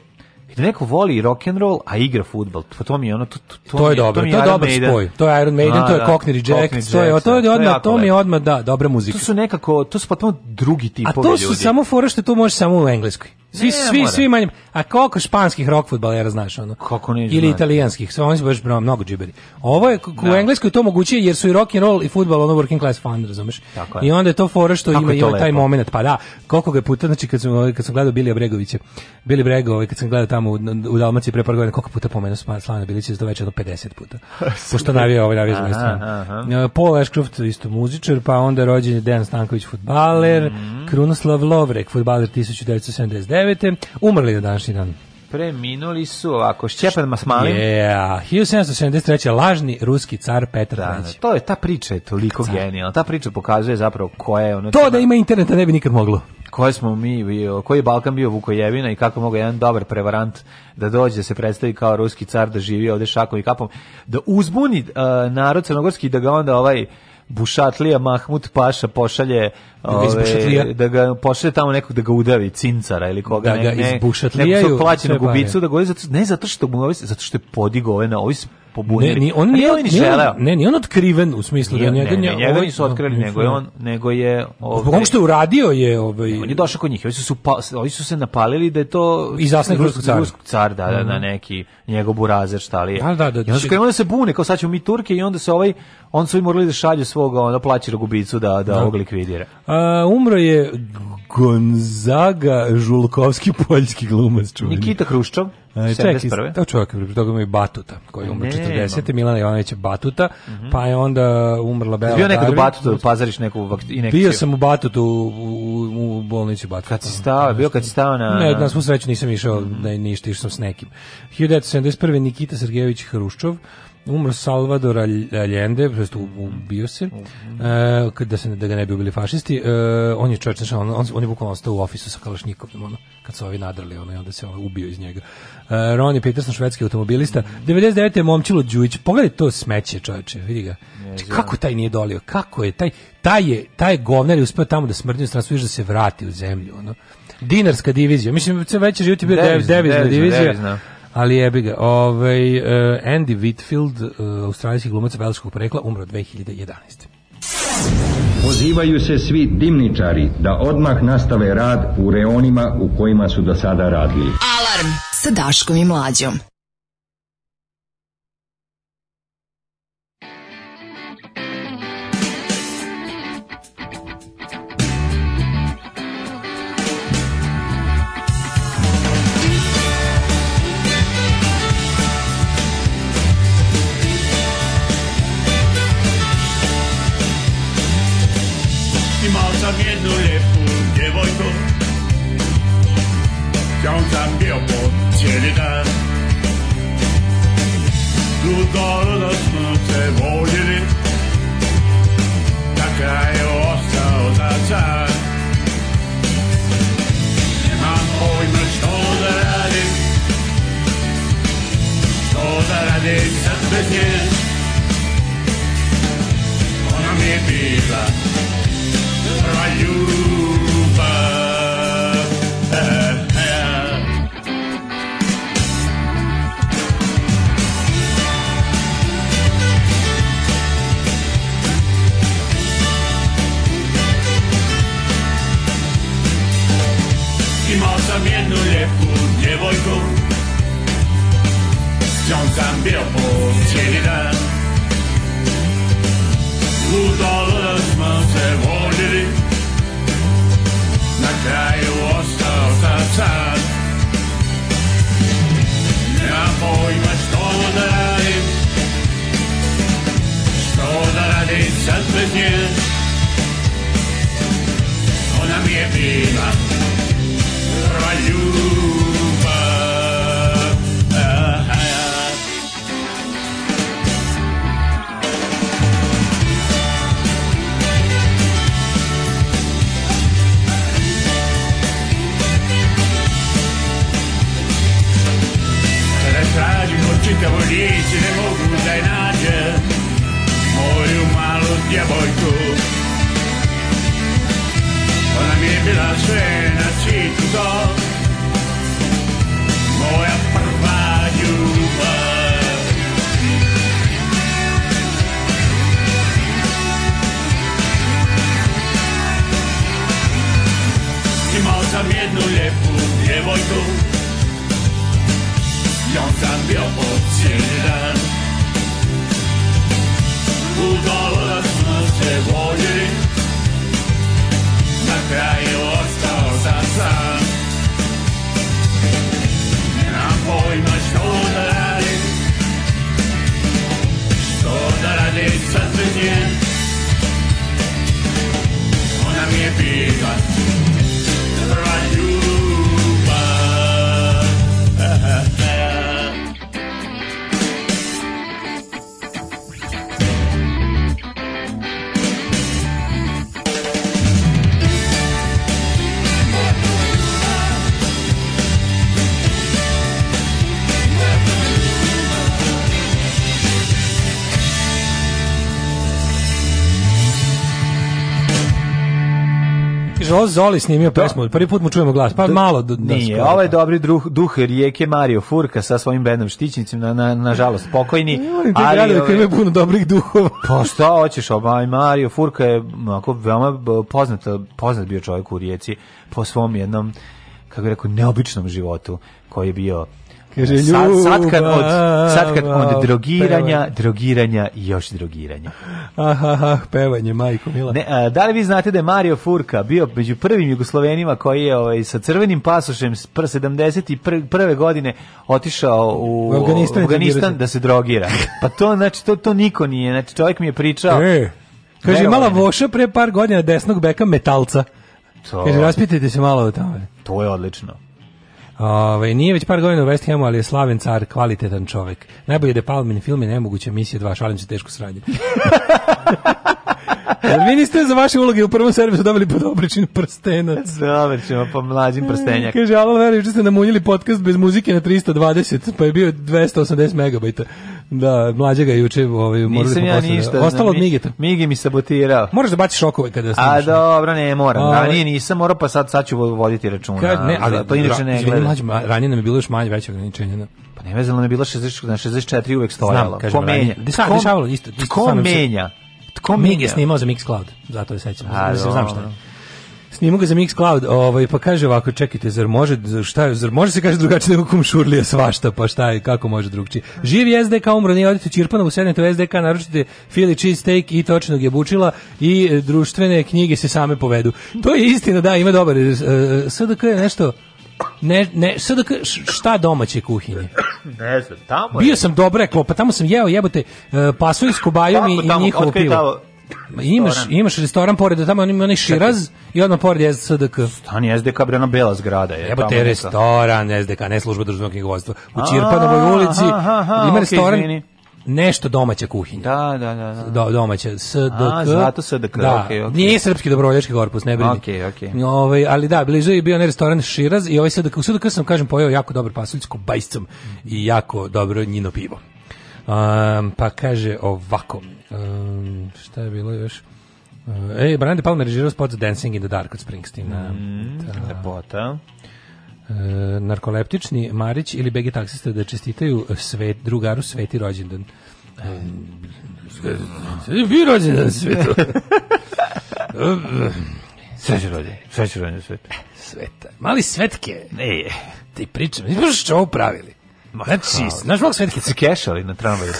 da neko voli rock and roll, a igra fudbal. To, pa to mi je ono to to, to, to je dobro. To, je to je dobar Maiden. spoj. To je Iron Maiden, a, da, to je da, Cockney Reject, to je to je da. odma to, mi je odma da, dobra muzika. To su nekako to su potpuno drugi tipovi ljudi. A to su ljudi. samo fore što to može samo u engleskom. Svi, svi, svi manje. A koliko španskih rock fudbalera znaš ono? Kako ne Ili italijanskih, sve oni su baš mnogo džiberi. Ovo je u da. engleskoj to moguće jer su i rock and roll i fudbal ono working class fun, razumeš? Tako je. I onda je to fora što Kako ima i ovaj taj momenat. Pa da, koliko ga je puta znači kad sam ovaj, kad sam gledao Bilija Bregovića, Bili Brego, ovaj, kad sam gledao tamo u, u Dalmaciji pre par godina, koliko puta pomenuo Slana Bilića, to već do 50 puta. Pošto navija ovaj navija s strane. Paul Ashcroft isto muzičar, pa onda rođen je Dejan Stanković fudbaler, mm -hmm. Krunoslav Lovrek fudbaler 1979 1709. Umrli na današnji dan. Preminuli su ovako, Šćepan Masmalin. Yeah, 1773. Lažni ruski car Petar da, da III. To je, ta priča je toliko car. genijalna. Ta priča pokazuje zapravo koja je ono... To da ima interneta ne bi nikad moglo. Koje smo mi bio, koji je Balkan bio Vukojevina i kako mogu jedan dobar prevarant da dođe, da se predstavi kao ruski car, da živi ovde šakom i kapom, da uzbuni uh, narod crnogorski, da ga onda ovaj Bušatlija Mahmut Paša pošalje ove, da ga pošle tamo nekog da ga udavi, cincara ili koga. Da ga ne, izbušatlijaju. Nekog plaćenog ubicu da godi, ne zato što mu zato što je podigo ove na ovi pobunili. Ne, ni on nije, on želeo. Ne, nije on otkriven u smislu da nije, da njega, ne, ne, njega nisu otkrili, no, nego je on, nego je ovaj Zbog što je uradio je ovaj ne, On je došao kod njih, ovi su, su pa, ovi su se napalili da je to i zasnik ruskog cara. Ruskog car, da, mm da, na mhm. neki njegov burazer šta li. Da, da, da. I onda su da. krenuli da se bune, kao sad ćemo mi Turke i onda se ovaj on su i morali da šalju svog da plaći rogubicu da da, da. ovog likvidira. Uh, umro je Gonzaga Žulkovski, poljski glumac čuveni. Nikita Hruščov, 71. To čovjek je toga ima i Batuta, koji je umro 40. Milana Jovanovića Batuta, mm -hmm. pa je onda umrla Bela Darvin. Bio nekad u Batutu, da pazariš neku inekciju? Bio sam u Batutu, u, u, u bolnici Batuta. Kad si stao, bio kad si stao na... Ne, na svu sreću nisam išao, mm -hmm. da ništa, išao sam s nekim. 1971. Nikita Sergejević Hruščov, umro Salvador Allende, prosto ubio se, mm -hmm. Eh, da, se da ga ne bi ubili fašisti. Eh, on je čovječ, on, on, on je bukvalno ostao u ofisu sa kalašnikovim, ono, kad su ovi nadrali, ono, i onda se ono ubio iz njega. Eh, Ronnie Peterson, švedski automobilista. 99. Mhm. je momčilo Đujić. Pogledaj to smeće, čovječe, vidi ga. Znači, kako taj nije dolio? Kako je taj taj je taj govnar je uspeo tamo da smrdi u stranstvu da se vrati u zemlju, ono. Dinarska divizija. Mislim, veći život je bio devizna, devizna divizija. Devizna. Ali jebi ga, ovaj, eh, Andy Whitfield, eh, australijski glumac velskog porekla, umro 2011. Pozivaju se svi dimničari da odmah nastave rad u reonima u kojima su do sada radili. Alarm sa Daškom i Mlađom. Tu se ostao 想在面包切的蛋。路到了是在我这里，大概我手在站。Imam oymuş dolar alim Dolar alim sen besin Ona mi bila djevojku S njom sam bio pun cijeli dan Ludo da smo se volili Na kraju ostao sam sam Nemam pojma što da radim Što da radim sad bez nje Ona mi je bila djevojčice ne mogu da je nađe Moju malu djevojku Ona mi je bila sve na svijetu to Moja prva ljubav Imao sam jednu lijepu djevojku yo cambio obscena. Udolaznost je volji, na kraju ostao sam sam. Nemam što da što da radim Ona mi je Joe Zoli snimio da. pesmu, prvi put mu čujemo glas, pa da. malo da Nije, ovo ovaj je dobri druh, duh rijeke Mario Furka sa svojim bendom Štićnicim, na, na, nažalost, pokojni. Ne ali, da ima ovaj- puno dobrih duhova. pa šta hoćeš, obaj, ovaj Mario Furka je onako veoma poznat, poznat bio čovjek u rijeci po svom jednom, kako je rekao, neobičnom životu koji je bio Kaže, sad, kad od, sad kad od drogiranja, pevanje. drogiranja i još drogiranja. Aha, aha, ah, pevanje, majko mila. Ne, a, da li vi znate da je Mario Furka bio među prvim Jugoslovenima koji je ovaj, sa crvenim pasošem s pr 71. Prve godine otišao u, u Afganistan, Afganistan da se drogira. Pa to, znači, to, to niko nije. Znači, čovjek mi je pričao... E, kaže, imala ovaj, voša pre par godina desnog beka metalca. To... Kaže, raspitajte se malo o tome. To je odlično. Ove, ovaj, nije već par godina u West Hamu, ali je slaven car, kvalitetan čovek. Najbolje da Palmin film je nemoguća misija dva, šalim se teško sranje. Vi niste za vaše uloge u prvom servisu dobili pod obričin prstenac. Dobar ćemo, po mlađim e, prstenjak. Kaže, alo, verujem, ste namunjili podcast bez muzike na 320, pa je bio 280 megabajta. Da, mlađe ga juče ovaj, Nisam ja ništa. Ostalo od Migeta. Migi mi sabotirao. Moraš da baciš okove kada snimaš. A dobro, ne, moram. A, ranije nisam morao, pa sad, sad ću voditi računa. Kad, ne, ali, to inače ne gleda. Mlađe, ranije nam je bilo još manje veće ograničenje. Da. Pa ne vezano nam je bilo 60, 64 uvek stojalo. Znam, kažem, ko menja? Desa, dešavalo isto. isto ko menja? Tko Mig je snimao za Mixcloud, zato je sećam. Znam šta je. Snimo ga za Mixcloud, ovaj pa kaže ovako, čekajte, zar može šta zar može se kaže drugačije nego kumšurlija svašta, pa šta je, kako može drugčije. Živi SDK umro, ne odite Čirpanovu sednete SDK naručite Philly cheese steak i točnog je bučila i e, društvene knjige se same povedu. To je istina, da, ima dobar. E, SDK je nešto ne, ne, sad šta domaće kuhinje? Ne znam, tamo je. Bio sam dobro pa tamo sam jeo jebote uh, e, pasulj s kobajom i, i njihovo pivo. Ma imaš, imaš restoran pored, tamo ima onaj Širaz i odmah pored je SDK. Stani SDK, bre, ona bela zgrada je. Evo te restoran SDK, ne služba državnog knjigovodstva. U Ćirpanovoj ulici ima restoran nešto domaća kuhinja. Da, da, da. da. Do, domaća, SDK. A, zato SDK, da. Okay, okay. Nije srpski dobrovoljački korpus, ne brini. Okay, okay. Ove, ovaj, ali da, blizu je bio onaj restoran Shiraz i ovaj SDK. U SDK sam, kažem, pojeo jako dobro pasulj s bajscom i jako dobro njino pivo. Um, pa kaže ovako, um, šta je bilo još? Uh, Ej, Brandi Palmer režirao spot za Dancing in the Dark od Springsteena. Mm, ta, da. lepota. E, narkoleptični Marić ili BG taksista da čestitaju svet, drugaru sveti rođendan. Vi rođendan svetu. Sveće rođe, sveće rođe sveta. Sveta. Mali svetke. Ne Ti pričam, znaš što ovo pravili? Znači, znaš malo Cvetke se kešali na tramvaju?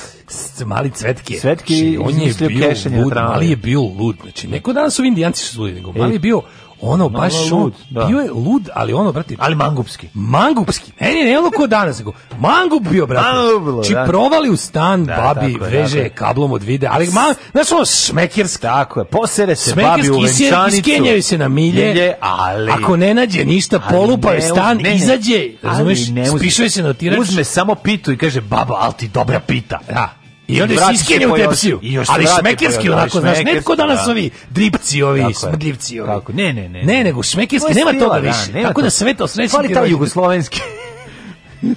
Mali Cvetke. Cvetke znači, on je bio lud, mali je bio lud. Znači, neko danas su indijanci su ludi, nego mali je bio ono baš lud, da. bio je lud, ali ono brate, ali mangupski. Mangupski. Ne, ne, ne, ono ko danas go. Mangup bio brate. Či znači, da. provali u stan da, babi veže je, kablom od vide, ali man, znaš ono smekirski. Tako je. Posere se babi u venčanicu. Skenjaju se na milje. Ljelje, ali ako ne nađe ništa, polupa je stan, ne, izađe, razumeš? Spišuje se na tirač. Uzme samo pitu i kaže baba, al ti dobra pita. Da. I onda se iskine u tepsiju. Ali šmekerski onako, znaš, netko danas da. ovi dripci ovi, smrdljivci ovi. Ne, ne, ne. Ne, nego šmekerski, nema toga da, više. Tako da sve to sreći. Fali taj jugoslovenski. uh,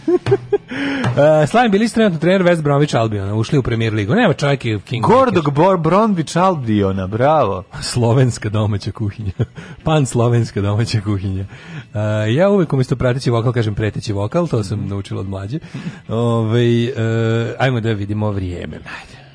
bili e, Bilić trenutno trener West Bromwich Albiona, ušli u Premier ligu. Nema čovjek je King. Gordog Bor Bromwich Albiona, bravo. Slovenska domaća kuhinja. Pan slovenska domaća kuhinja. Uh, ja uvek umjesto pratići vokal kažem preteći vokal, to sam mm. naučila od mlađe. Ove, ovaj, uh, ajmo da vidimo vrijeme. Ajde.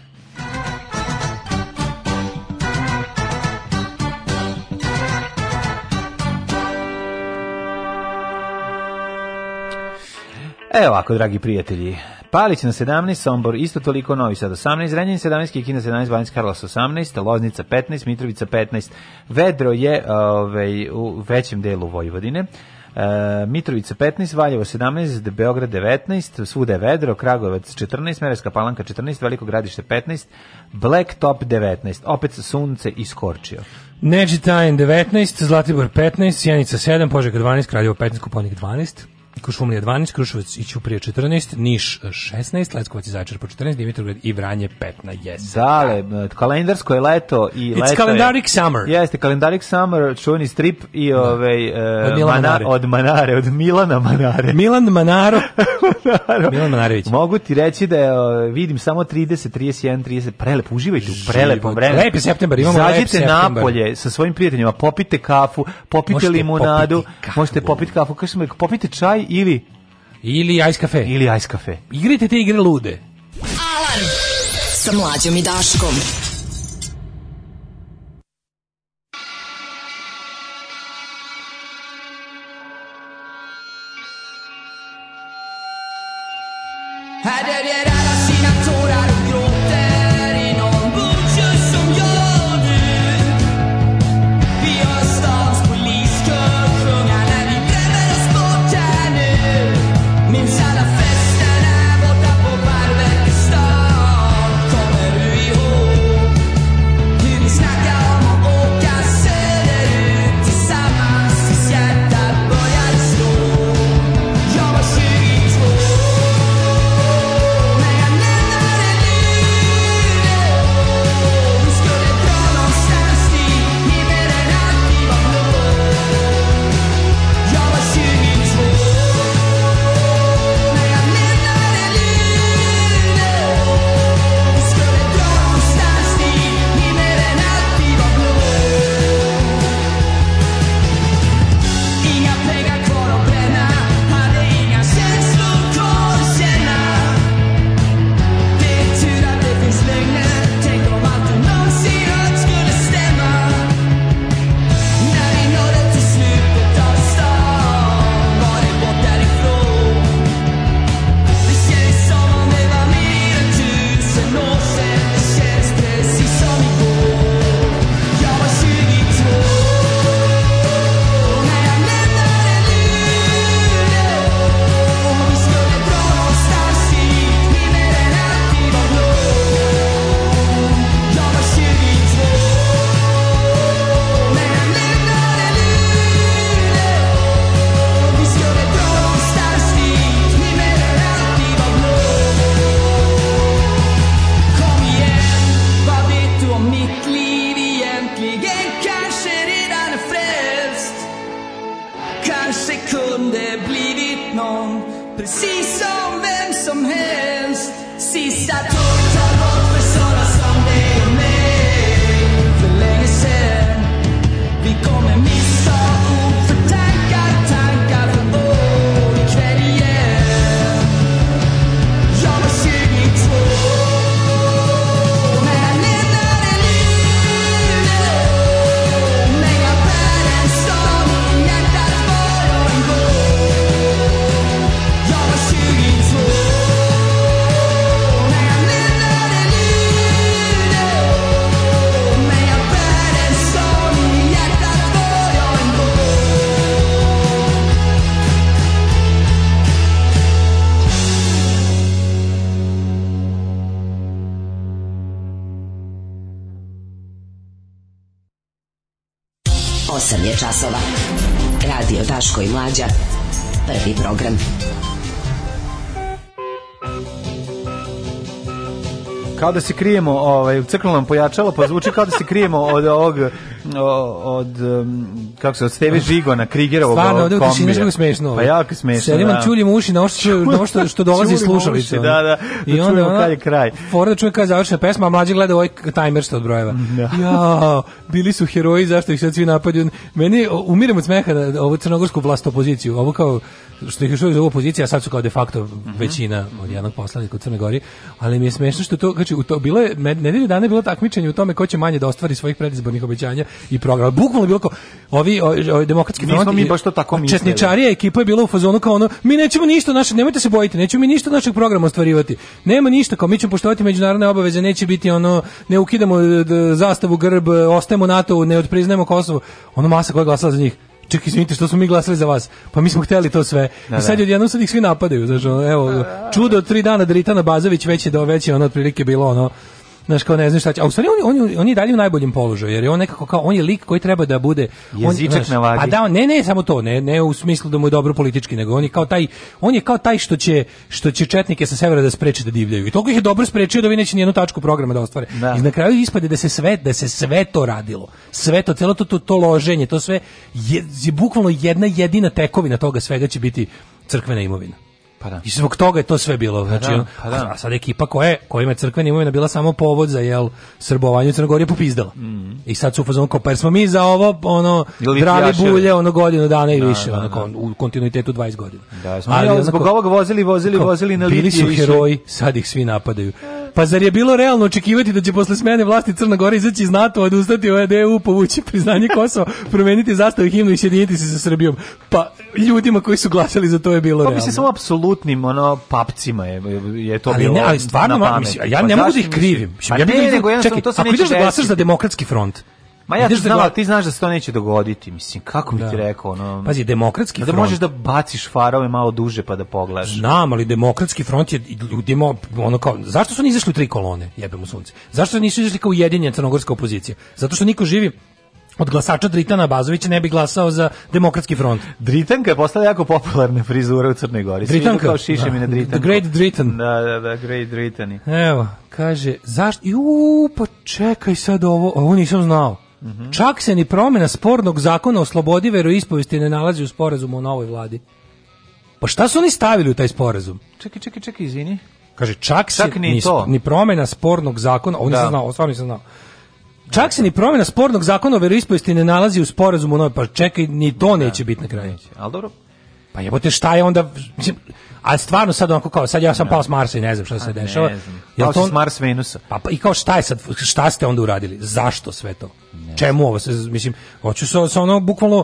Evo ovako, dragi prijatelji. Palić na 17, Sombor isto toliko, Novi Sad 18, Renjanin 17, Kikina 17, Banjs Karlos 18, Loznica 15, Mitrovica 15. Vedro je ovaj, u većem delu Vojvodine. E, Mitrovica 15, Valjevo 17, Beograd 19, svuda je vedro, Kragovac 14, Mereska palanka 14, Veliko gradište 15, Blacktop 19, opet sunce iskorčio. Neđi Tajn 19, Zlatibor 15, Sjenica 7, Požega 12, Kraljevo 15, Kuponik 12, Kušumlija 12, Kruševac i Ćuprija 14, Niš 16, e, Leskovac i Zaječar po 14, Dimitrovgrad i Vranje 15. Dale, e, kalendarsko je leto i It's leto calendaric je, summer. Jeste, calendaric summer, čuveni strip i da. ovaj, e, od, Milana Manare. od Manare, od Milana Manare. Milan Manaro. Manaro. Milan Manarević. Mogu ti reći da je, vidim samo 30, 31, 30, prelep, uživajte u prelepom vremenu. Lepi septembar, imamo Zađite lep septembar. Zađite napolje sa svojim prijateljima, popite kafu, popite možete limonadu, popiti možete popiti kafu, kažem, popite čaj ili ili Ice Cafe. Ili Ice Cafe. Igrajte te igre lude. Alarm sa mlađom i Daškom. Kao da se krijemo, ovaj, crklo nam pojačalo, pa zvuči kao da se krijemo od ovog, od, kako se, od Steve Žigona, Krigerovog Stvarno, ovdje u smešno. Da pa jako smešno, Sedim, da. Sedim, čuljim uši na ovo što, što dolazi slušalice. Da, da, I da onda čujemo kad je kraj. Fora da čuje kad je završena pesma, a mlađi gleda ovaj timer što odbrojeva. Da. Ja, bili su heroji, zašto ih sad svi napadaju? Meni umirem od smeha na da, da ovu crnogorsku vlast opoziciju. Ovo kao što ih još uvijek opozicija, a sad su kao de facto mm -hmm. većina od jednog poslanika u Crnoj Gori, ali mi je smešno što to, znači, u to bilo je, nedelju dana je bilo takmičenje u tome ko će manje da ostvari svojih predizbornih obećanja i programa. Bukvalno bilo kao, ovi, ovi, ovi demokratski front, mi baš to tako mislili. Četničarija ekipa je bila u fazonu kao ono, mi nećemo ništa naše, nemojte se bojiti, nećemo mi ništa našeg programa ostvarivati nema ništa, kao mi ćemo poštovati međunarodne obaveze, neće biti ono, ne ukidamo e, zastavu grb, e, ostajemo NATO, ne odpriznajemo Kosovo. Ono masa koja glasala za njih čekaj, izvinite, što smo mi glasali za vas? Pa mi smo hteli to sve. Da, I sad da. odjednom sad ih svi napadaju. Znači, evo, čudo od tri dana Dritana da Bazović već je, do, već ono otprilike bilo ono, znaš kao ne znam šta će. A u stvari on, on, on je dalje u najboljem položaju, jer je on nekako kao, on je lik koji treba da bude... Jezičak on, na vagi. A pa da, ne, ne, samo to, ne, ne u smislu da mu je dobro politički, nego on je kao taj, on je kao taj što će, što će četnike sa severa da spreče da divljaju. I toliko ih je dobro sprečio da vi neće nijednu tačku programa da ostvare. Da. I na kraju ispade da se sve, da se sve to radilo. Sve to, celo to, to, to loženje, to sve je, je bukvalno jedna jedina tekovina toga svega će biti crkvena imovina. Pa da. I zbog toga je to sve bilo. Pa znači, pa da, pa da. A sad ekipa koja, koja ima crkvena imovina bila samo povod za jel srbovanje u Crnogorije popizdala. Mm -hmm. I sad su fazon kao, pa jer smo mi za ovo ono, drali bulje ono godinu dana i da, više, da, onako, da. u kontinuitetu 20 godina. Da, smo Ali, zbog ovoga vozili, vozili, vozili na Bili su heroji, sad ih svi napadaju. Pa zar je bilo realno očekivati da će posle smene vlasti Crna Gora izaći iz NATO, odustati od EU, povući priznanje Kosova, promeniti zastavu himnu i sjediniti se sa Srbijom? Pa ljudima koji su glasali za to je bilo pa, realno. Pa mislim samo apsolutnim ono papcima je, je to ali bilo. Ne, ali stvarno, mislim, ja pa ne pa mogu da ih krivim. Pa ja ne, ne, nego jednostavno to se neće Ako ideš da glasaš za demokratski front, Ma ja ti znam, ti znaš da se to neće dogoditi, mislim, kako bi da. ti rekao, ono... Pazi, demokratski da front... Da možeš da baciš farove malo duže pa da pogledaš. Znam, ali demokratski front je ljudima, ono kao, zašto su oni izašli u tri kolone, jebemo sunce? Zašto nisu izašli kao ujedinjena crnogorska opozicija? Zato što niko živi od glasača Dritana Bazovića ne bi glasao za demokratski front. Dritanka je postala jako popularna frizura u Crnoj Gori. Dritanka. Kao šiše da. mi na Dritanku. The Great Dritan. Da, da, da, Great Dritani. Evo, kaže, zašto? Ju, pa čekaj sad ovo, ovo nisam znao. -hmm. Čak se ni promena spornog zakona o slobodi veroispovesti ne nalazi u sporazumu o novoj vladi. Pa šta su oni stavili u taj sporazum? Čekaj, čekaj, čekaj, izvini. Kaže, čak, čak se ni, ni, to. ni promena spornog zakona, on nisam da. znao, stvarno nisam znao. Čak se ni promena spornog zakona o veroispovesti ne nalazi u sporazumu o novoj, pa čekaj, ni to da. neće biti na kraju. Neće. Ali dobro, Pa jebote šta je onda mislim, a stvarno sad onako kao sad ja sam da. pao s Marsa i ne znam šta se dešava. Ja znam. to s Mars Venusa. Pa, pa i kao šta je sad šta ste onda uradili? Zašto sve to? Ne Čemu ovo se mislim hoću se sa ono bukvalno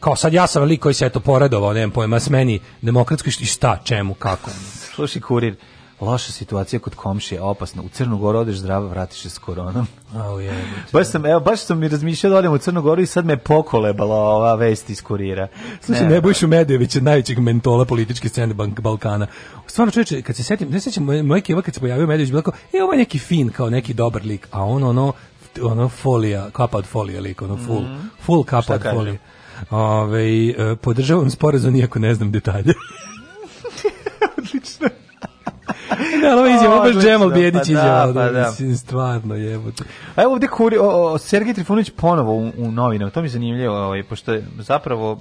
kao sad ja sam lik koji se eto poredovao, znam pojma, s meni demokratsko šta, čemu, kako. Slušaj, kurir, loša situacija kod komšije, opasna. U Crnu Goru odeš zdravo, vratiš se s koronom. Au je, baš sam, evo, baš sam mi razmišljao da odem u Crnu Goru i sad me pokolebala ova vest iz kurira. Slušaj, ne, Nebojšu Medojević, najvećeg mentola političke scene Balkana. Stvarno čovječe, kad se setim, ne sećam, moje keva kad se pojavio Medojević, bila kao, e, ovo je neki fin, kao neki dobar lik, a on ono, ono folija, kapa od folije lik, ono full, mm. full kapa od folije. Ove, ovaj, podržavam sporazum, iako ne znam detalje. Odlično da, ovo izjava, baš Džemal Bijedić pa da, izjava. Pa da, pa da. Mislim, stvarno jebote. A evo ovde kuri, o, o, Sergej Trifunović ponovo u, u novinama, to mi je zanimljivo, ovaj, pošto je zapravo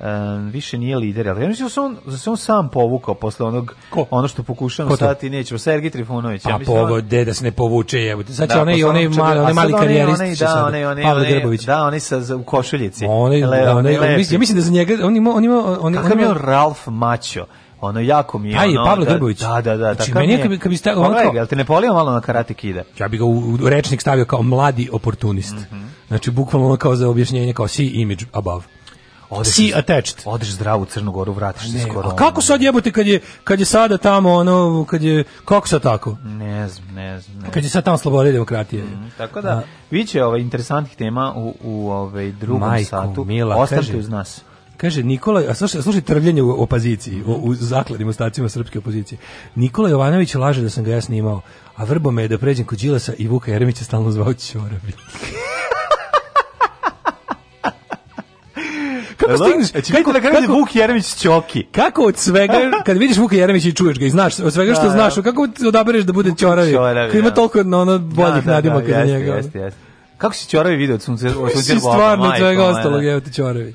um, više nije lider, ali ja mislim da se on, da se on sam povukao posle onog Ko? ono što pokušamo stati nećemo Sergej Trifunović. Pa ja mislim, povo, on... da se ne povuče, jebote. Sad će da, onaj, pa onaj, mali, onaj mali karijerist. Onaj, da, onaj, onaj, onaj, da, onaj sa, u košuljici. Onaj, onaj, onaj, ja mislim da za njega, on ima, on ima, on, Kakav on, on, on, on, on, on, on, on, on, on, on, on, on, on, on, on, on, on, ono jako mi je. Aj, je ono, Pavle da- Grbović. Da, da, da. Znači, meni je, kad bi stavio... Pa Pogledaj, jel te ne polio malo na karate kida? Ja bih ga u, u rečnik stavio kao mladi oportunist. Mm -hmm. Znači, bukvalno ono kao za objašnjenje, kao si image above. Odeš, si attached. Odeš zdravu Crnu Goru, vratiš se skoro. A kako sad jebote kad je, kad je sada tamo ono, kad je, kako sad tako? Ne znam, ne znam. Ne Kad je sad tamo sloboda i demokratija. Mm, tako da, A, bit će ovaj, interesantnih tema u, u ovaj, drugom Majko, satu. Mila, Ostanite kaže, uz nas. Kaže Nikola, a slušaj, slušaj trvljenje u opoziciji, u, u zakladnim ostacima srpske opozicije. Nikola Jovanović laže da sam ga ja snimao, a vrbo me je da pređem kod Đilasa i Vuka Jeremića stalno zvao Ćorabi. Kako stigneš? Eči, kako, kako, kako, Vuk Jeremić Ćoki? Kako od svega, kad vidiš Vuka Jeremića i čuješ ga i znaš, od svega što da, da. znaš, kako odabereš da bude Ćoravi? Kako ima da. toliko ono, da, boljih da, nadimaka da, da, za njega. Jeste, jeste. Kako si Ćoravi video od sunce? Kako si stvarno od svega ostalog, evo ti Ćoravi.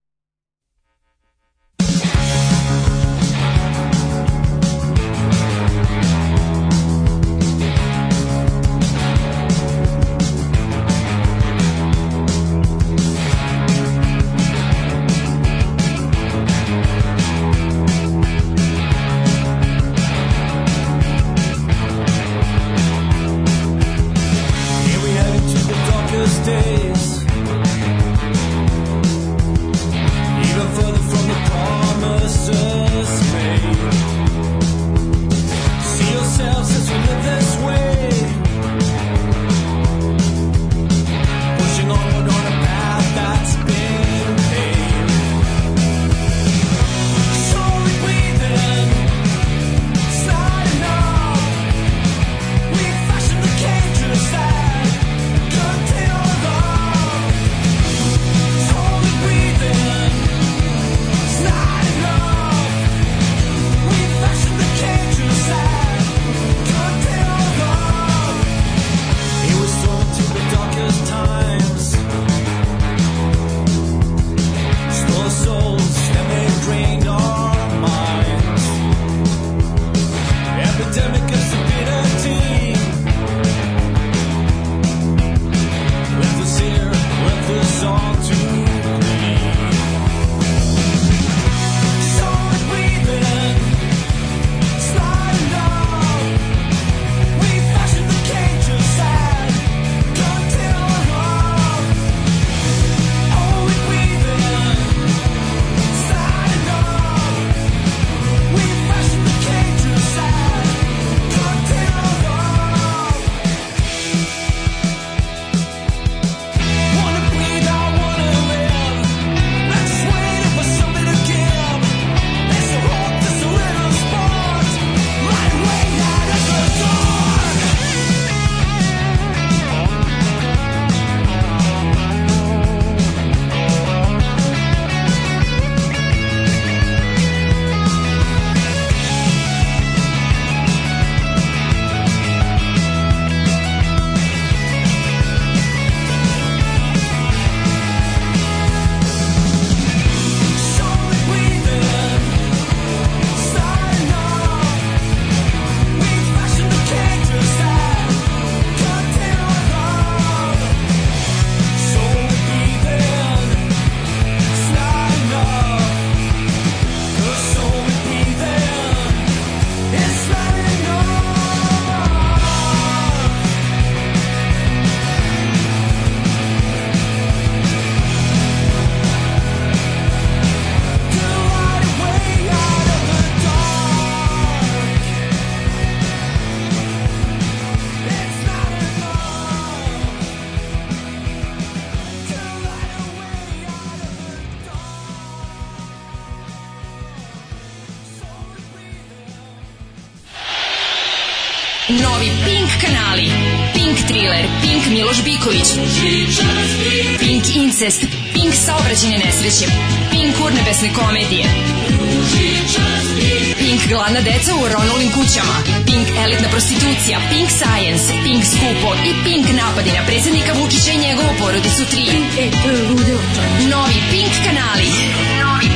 Miljković, Pink Incest, Pink saobraćene nesreće, Pink urnebesne komedije, Pink gladna deca u Ronulin kućama, Pink elitna prostitucija, Pink science, Pink skupo i Pink napadi na predsednika Vučića i njegovu porodicu 3. Pink, e, ludeo. Novi Pink kanali. Novi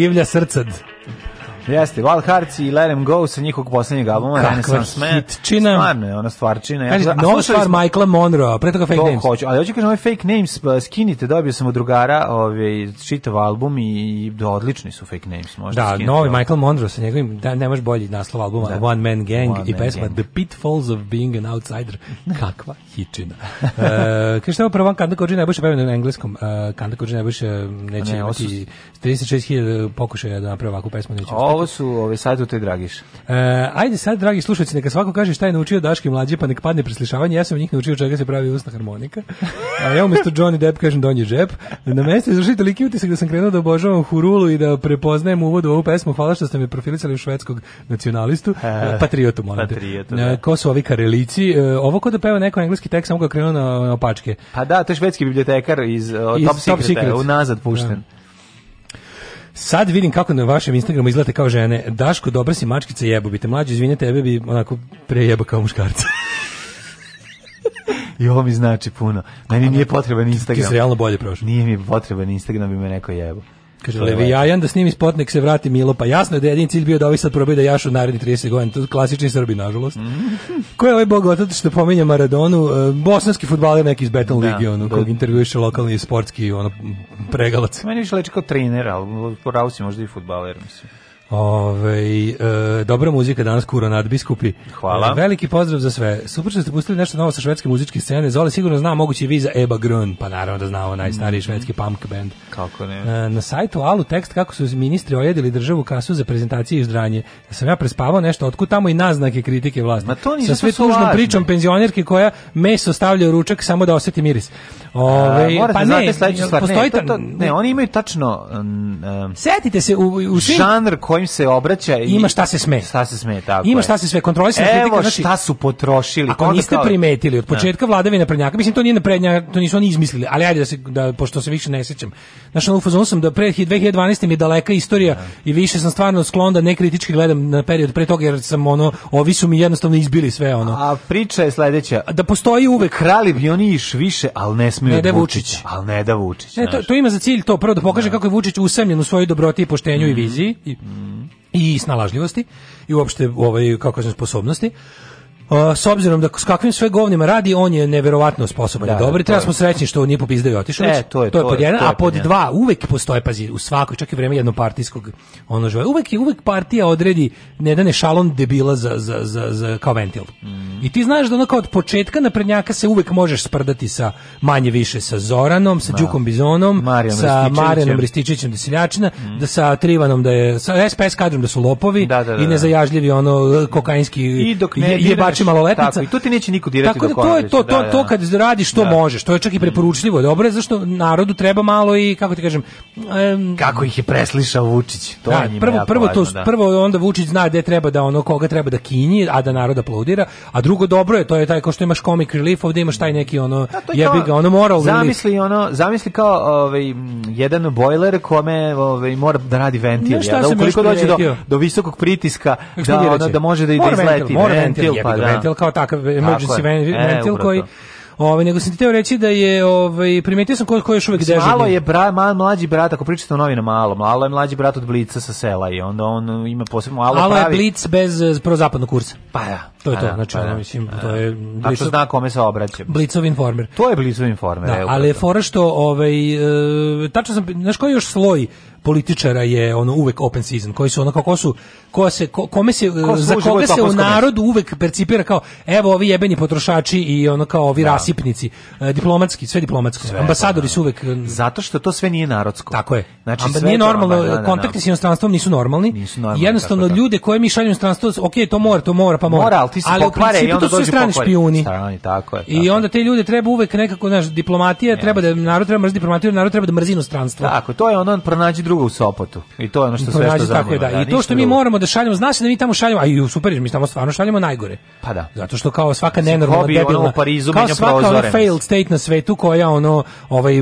divlja srcad. Jeste, Val Harci i Let Em Go sa njihovog poslednjeg albuma Renaissance Man. Hitčina. Stvarno je ona stvarčina. Ja, Kaži, nova stvar smo... Michaela Monroe, pre toga Fake to Names. Hoću, ali hoću da kažem, ovaj Fake Names pa, skinite, dobio sam od drugara ovaj, čitav album i, i odlični su Fake Names. Možda da, skinite, novi Michael Monroe sa njegovim, da, nemaš bolji naslov albuma, da. One Man Gang One i man pesma gang. The Pitfalls of Being an Outsider. Kakva hitčina. uh, e, kaže, što je prvo, Kanda Kođi najbolje pevanje na engleskom. Uh, Kanda Kođi najbolje pa neće ne, imati 36.000 pokušaja da napravi ovakvu pesmu, neće ovo su ove ovaj, sad u toj Dragiša. E, ajde sad, dragi slušatelji, neka svako kaže šta je naučio Daški mlađe, pa nek padne preslišavanje. Ja sam njih naučio čega se pravi usna harmonika. A ja umjesto Johnny Depp kažem donji džep. Na mjestu izvršite toliki utisak da sam krenuo da obožavam Hurulu i da prepoznajem uvod u ovu pesmu. Hvala što ste me profilisali u švedskog nacionalistu. E, patriotu, molim Patriotu, da. E, ko su ovi karelici? E, ovo ko da peva neko engleski tekst, samo ga krenuo na, opačke. Pa da, to je švedski bibliotekar iz, iz Top, Top Secret, unazad pušten. Da. Sad vidim kako na vašem Instagramu izgledate kao žene. Daško, dobra si mačkica, jebo bi te mlađe, izvinite, tebe bi onako prejeba kao muškarca. I ovo mi znači puno. Meni nije potreban Instagram. Ti si realno bolje prošao. Nije mi potreban Instagram, bi me neko jebo. Kaže, Levijajan da snimi spot, nek se vrati Milo, pa jasno je da je jedin cilj bio da ovih sad probaju da jašu naredni 30 godina, to je klasični Srbi, nažalost. Mm -hmm. Ko je ovaj bog otac što pominje Maradonu? E, bosanski futbaler neki iz Battle da, Ligi, ono, da. kog intervjuiše lokalni sportski ono, pregalac. Meni više leči kao trener, ali po možda i futbaler, mislim. Ove, ovaj, e, dobra muzika danas kura nadbiskupi. Hvala. E, veliki pozdrav za sve. Super što ste pustili nešto novo sa švedske muzičke scene. Zoli sigurno zna mogući vi za Eba Grön, pa naravno da zna onaj stariji mm -hmm. švedski punk band. Kako ne? E, na sajtu Alu tekst kako su ministri ojedili državu kasu za prezentacije i ždranje. Ja sam ja prespavao nešto, otkud tamo i naznake kritike vlasti. Ma to Sa sve tužnom lažne. pričom penzionerke koja meso stavlja u ručak samo da oseti miris. Ove, A, ovaj, pa ne, postoji ne, to, to, ne, oni imaju tačno... Um, um Setite se u, u žanr koji kojim se obraća i ima šta se sme. Šta se sme, tako. Ima šta se sve kontrolisati, kritika, Evo znači šta su potrošili. Ako niste kao... primetili od da. početka vladavine prednjaka, mislim to nije prednja, to nisu oni izmislili, ali ajde da se da pošto se više ne sećam. Naš ono fazon sam da pre 2012 mi je daleka istorija ne. Da. i više sam stvarno sklon da nekritički gledam na period pre toga jer sam ono ovi su mi jednostavno izbili sve ono. A priča je sledeća. Da postoji uvek krali bi oni iš više, al ne smeju ne da Vučić. Al ne da Vučić. Ne, to, to, ima za cilj to prvo da pokaže da. kako je Vučić usamljen u svojoj dobroti i poštenju mm i mhm. viziji. I, mhm i snalažljivosti i uopšte ovaj kako kažem sposobnosti s obzirom da s kakvim sve govnima radi, on je neverovatno sposoban da, da i dobar. Treba smo srećni što nije popizdeo i otišao. E, to je, to je pod jedan, a pod dva uvek postoje pazi u svakoj čak i vreme jednopartijskog ono žve. Uvek je uvek partija odredi ne da ne šalon debila za, za, za, za kao ventil. Mm. I ti znaš da ono kao od početka naprednjaka se uvek možeš sprdati sa manje više sa Zoranom, sa da. Đukom Bizonom, Marijan sa Marijanom Rističićem Desiljačina, mm. da sa Trivanom da je sa SPS kadrom da su lopovi da, da, da i da. nezajažljivi ono kokainski i dok ne je, znači maloletnica. Tako, i tu ti neće niko dirati da, to je to, to, da, to da. kad radiš što da. možeš, to je čak i mm. preporučljivo. Dobro je zašto narodu treba malo i kako ti kažem, um, kako ih je preslišao Vučić. To da, prvo prvo to da. prvo onda Vučić zna gde treba da ono koga treba da kinji, a da narod aplaudira, a drugo dobro je, to je taj kao što imaš comic relief, ovde imaš taj neki ono jebi ga, ono moral zamisli relief. ono, zamisli kao ovaj jedan bojler kome ovaj mora da radi ventil, no, ja, da ukoliko dođe do do visokog pritiska da ono, da može da ide izleti ventil, ventil, pa da, ventil da. kao takav emergency ventil, ventil e, koji Ovaj nego sam ti teo reći da je ovaj primetio sam ko ko još uvek dežurni. Malo je bra, mal, mlađi brat, ako pričate o novinama, malo, malo je mlađi brat od Blica sa sela i onda on ima posebno malo pravi. Malo je Blic bez eh, prozapadnog kursa. Pa ja. To je pa to, da, znači pa da, mislim pa to da. je Blic. A što zna kome se obraća? Blicov informer. To je Blicov informer, da, evo. Ali je fora što ovaj eh, tačno sam znaš koji još sloj političara je ono uvek open season, koji su ono kako su ko se ko, kome se ko za koga se u narodu uvek percipira kao evo ovi jebeni potrošači i ono kao ovi da. rasipnici, e, diplomatski, sve diplomatsko. Sve, Ambasadori da, su uvek da. zato što to sve nije narodsko. Tako je. Znači Amba, sve nije normalno, da, da, da, kontakti s inostranstvom nisu normalni. Nisu normalni jednostavno ljude koje mi šaljemo inostranstvo, ok, to mora, to mora, pa mora. Mora, ali ti se ali pokvare i to su strani špijuni. Strani, tako je. I onda te ljude treba uvek nekako, znaš, diplomatija treba da narod treba mrzi diplomatiju, narod treba da mrzi inostranstvo. Tako, da, to je ono pronađi drugu drugo u Sopotu. I to je ono što sve što zanima. Tako je, da. I da, to što mi drugo. moramo da šaljemo, zna se da mi tamo šaljemo, a i u super, mi tamo stvarno šaljemo najgore. Pa da. Zato što kao svaka nenormalna debilna, ono u Parizu kao svaka ono failed state na svetu koja ono ovaj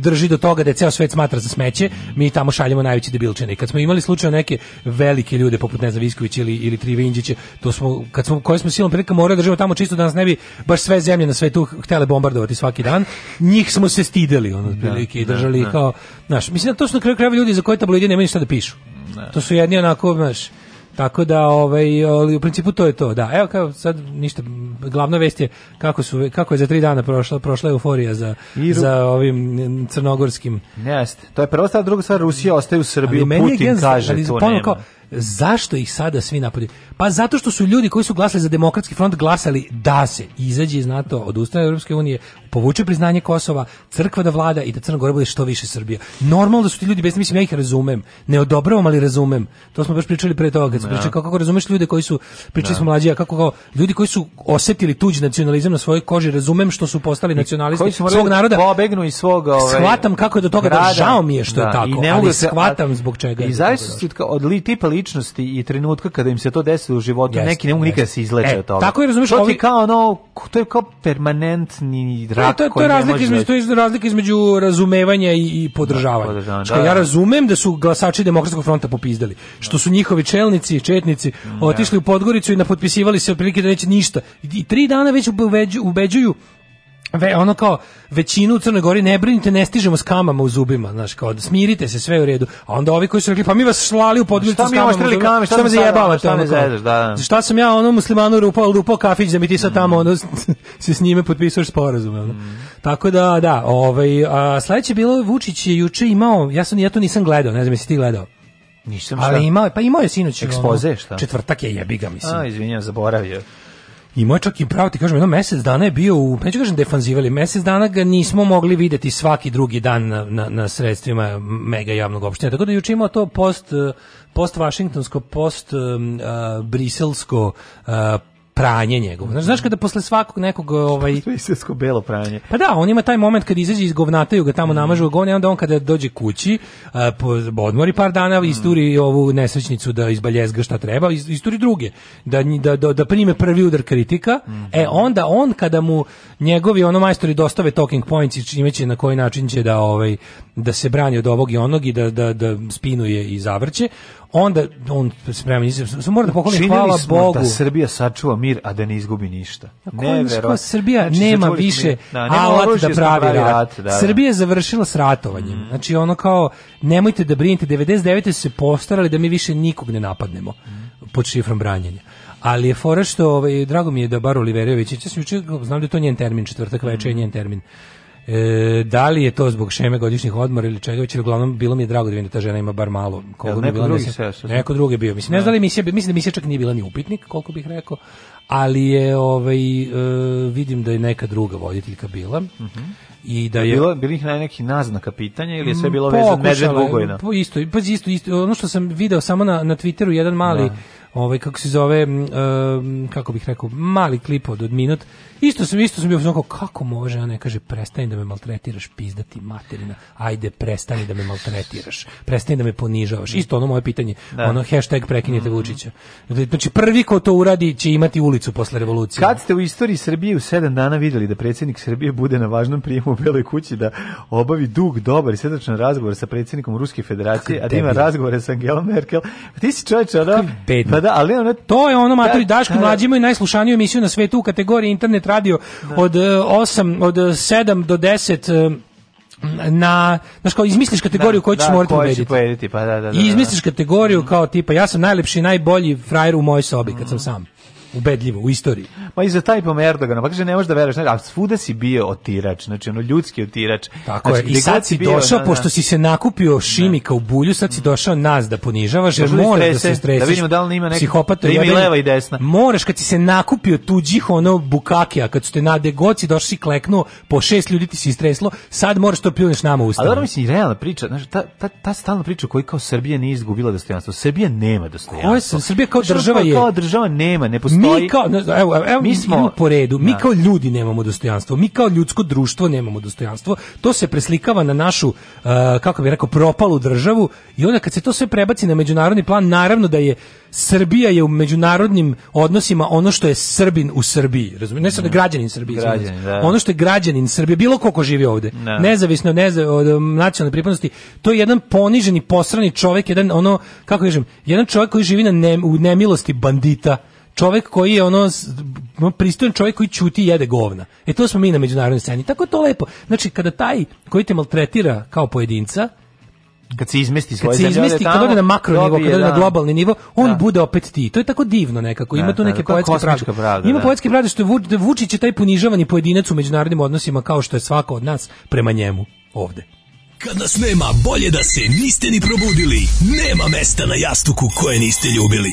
drži do toga da je ceo svet smatra za smeće, mi tamo šaljemo najveće debilčine. Kad smo imali slučaj neke velike ljude poput ne znam Visković ili ili Trivinđić, to smo kad smo koje smo silom prilika morali da živimo tamo čisto da nas ne bi baš sve zemlje na svetu htele bombardovati svaki dan. Njih smo se stideli ono da, otprilike i da, držali da, da. kao, znaš, mislim da to su na kraju krajeva ljudi za koje tabloidi nemaju ništa da pišu. Ne. To su jedni onako, znaš, tako da, ovaj, ali u principu to je to, da. Evo kao sad ništa, glavna vest je kako, su, kako je za tri dana prošla, prošla euforija za, Iru. za ovim crnogorskim. Jeste, to je prva stvar, druga stvar, Rusija ostaje u Srbiji, Putin kaže, to nema. Kao, Zašto ih sada svi napadaju? Pa zato što su ljudi koji su glasali za demokratski front glasali da se izađe iz NATO, odustane Europske unije, povuče priznanje Kosova, crkva da vlada i da Crna Gora bude što više Srbija. Normalno da su ti ljudi bez mislim ja ih razumem, ne odobravam, ali razumem. To smo baš pričali pre toga, kad smo da. pričali kako, kako razumeš ljude koji su pričali da. smo mlađi, kako kao, ljudi koji su osetili tuđ nacionalizam na svojoj koži, razumem što su postali nacionalisti svog naroda. Da pobegnu iz svog, ovaj, shvatam kako je do toga grada, da žao mi je što da, je tako, i ne ali se, shvatam zbog čega. I zaista od li tipa li ličnosti i trenutka kada im se to desilo u životu, yes, neki ne mogu yes. nikada da se izleče e, od toga. Tako je, razumiješ, to ovi... kao ono, to je kao permanentni rak to, to, to je razlika između, to je da- razlika između razumevanja i, i podržavanja. Da, podržavanja što da, ja da. razumem da su glasači Demokratskog fronta popizdali, što su njihovi čelnici, četnici mm, otišli u Podgoricu i napotpisivali se otprilike da neće ništa. I tri dana već ubeđuju ve, ono kao većinu u Crnoj Gori ne brinite, ne stižemo s kamama u zubima, znači kao da smirite se, sve u redu. A onda ovi koji su rekli, pa mi vas slali u podmiricu s kamama, u zubima, šta, šta me zajebavate, šta, ono, šta, ono, da, da. šta sam ja onom muslimanu rupao, rupao kafić da mi ti sa tamo ono, se s njime potpisuješ sporazum, Mm. Tako da, da, ovaj, a sledeće bilo Vučić je juče imao, ja, sam, ja to nisam gledao, ne znam jesi ti gledao. Nisam šta. Ali imao, pa imao je sinoć ekspoze, šta? Četvrtak je jebiga, mislim. A, izvinjavam, zaboravio i moj čak i pravo ti kažem jedno mesec dana je bio u neću kažem defanzivali mesec dana ga nismo mogli videti svaki drugi dan na, na, na sredstvima mega javnog opština tako da juče imao to post eh, post vašingtonsko post uh, briselsko uh, pranje njegovo. Znaš, znaš kada posle svakog nekog ovaj istinsko belo pranje. Pa da, on ima taj moment kad izađe iz govnataju ga tamo mm. namažu gon i onda on kada dođe kući, uh, po, odmori par dana mm. isturi ovu nesrećnicu da izbaljezga šta treba, isturi druge. Da, da, da, da prime prvi udar kritika. Mm. E onda on kada mu njegovi ono majstori dostave talking points i čime će na koji način će da ovaj da se brani od ovog i onog i da da da spinuje i zavrće, onda on sprema nisam samo mora da pohvali hvala smo da Bogu da Srbija sačuva mir a da ne izgubi ništa ne neverovatno Srbija znači, nema više da, nema alat da pravi rat, rat da, da, Srbija je završila s ratovanjem mm. znači ono kao nemojte da brinete 99 su se postarali da mi više nikog ne napadnemo mm. pod šifrom branjenja ali je fora što ovaj drago mi je da Bar Oliverović znam da je to njen termin četvrtak veče mm. njen termin E, da li je to zbog šeme godišnjih odmora ili čega već, uglavnom bilo mi je drago da vidim da ta žena ima bar malo. Koliko neko, drugi se, neko drugi bio. Mislim, ne, ne da. znam da li misija, mislim da misija čak nije bila ni upitnik, koliko bih rekao, ali je ovaj e, vidim da je neka druga voditeljka bila. Mhm. I da je bilo bili na neki naznaka pitanja ili je sve bilo vezano mm, Medved Bogojna. Po pa isto, pa isto, isto, ono što sam video samo na na Twitteru jedan mali da. ovaj kako se zove um, kako bih rekao mali klip od, od minut Isto sam, isto sam bio onako, kako može, ona kaže, prestani da me maltretiraš, pizdati materina, ajde, prestani da me maltretiraš, prestani da me ponižavaš. Isto ono moje pitanje, da. ono hashtag prekinite mm Vučića. Znači, prvi ko to uradi će imati ulicu posle revolucije. Kad ste u istoriji Srbije u sedam dana videli da predsjednik Srbije bude na važnom prijemu u Beloj kući da obavi dug, dobar i sredačan razgovor sa predsjednikom Ruske federacije, Kako a da ima razgovore sa Angelom Merkel, pa ti si čovječ, ono, pa da, ali ono... To je ono, maturi, da, Daško da, da. Mlađimo i najslušaniju emisiju na svetu u kategoriji internet radio da. od 8 e, od 7 e, do 10 e, na znači kao izmisliš kategoriju da, koju ćeš da, morati pobediti. pa da, da, da, I da, da. izmisliš kategoriju kao tipa ja sam najlepši najbolji frajer u mojoj sobi kad sam mhm. sam ubedljivo u istoriji. Ma i za taj pom Erdogana, da pa kaže ne možeš da veruješ, a svuda si bio otirač, znači ono ljudski otirač. Tako znači, je. I sad si bio, došao, na, da, na. pošto da. si se nakupio šimika u bulju, sad si mm. došao nas da ponižavaš, jer moraš da se stresiš. Da vidimo da li ima neka, psihopata, da ima i leva i desna. Možeš kad si se nakupio tuđih ono bukakija, kad su te na degoci došli kleknuo, po šest ljudi ti si istreslo, sad možeš to pljuneš nama u usta. A dobro mislim, realna priča, znači, ta, ta, ta stalna priča koji kao Srbija nije izgubila dostojanstvo, Srbija nema dostojanstvo. Koja Srbija kao država je? Kao država nema, ne postoji postoji. Mi kao, evo, evo, mi smo po redu, mi da. kao ljudi nemamo dostojanstvo, mi kao ljudsko društvo nemamo dostojanstvo. To se preslikava na našu uh, kako bih rekao propalu državu i onda kad se to sve prebaci na međunarodni plan, naravno da je Srbija je u međunarodnim odnosima ono što je Srbin u Srbiji, razumiješ? Ne samo da građanin Srbije, građanin, da. ono što je građanin Srbije, bilo ko ko živi ovdje da. ne. nezavisno neza, od um, nacionalne pripadnosti, to je jedan poniženi, posrani čovjek, jedan ono, kako kažem, jedan čovjek koji živi na ne, u nemilosti bandita, čovjek koji je ono pristojan čovjek koji ćuti i jede govna. E to smo mi na međunarodnoj sceni. Tako je to lepo. Znači kada taj koji te maltretira kao pojedinca, kad se izmesti svoje kad se izmesti tamo, kad ode na makro nivo, kad da. ode na globalni nivo, on da. bude opet ti. To je tako divno nekako. Ima da, tu da, neke da, poetske pravde. pravde. Ima poetske pravde što je Vučić je taj ponižavani pojedinac u međunarodnim odnosima kao što je svako od nas prema njemu ovde. Kad nas nema, bolje da se niste ni probudili. Nema mesta na jastuku koje niste ljubili.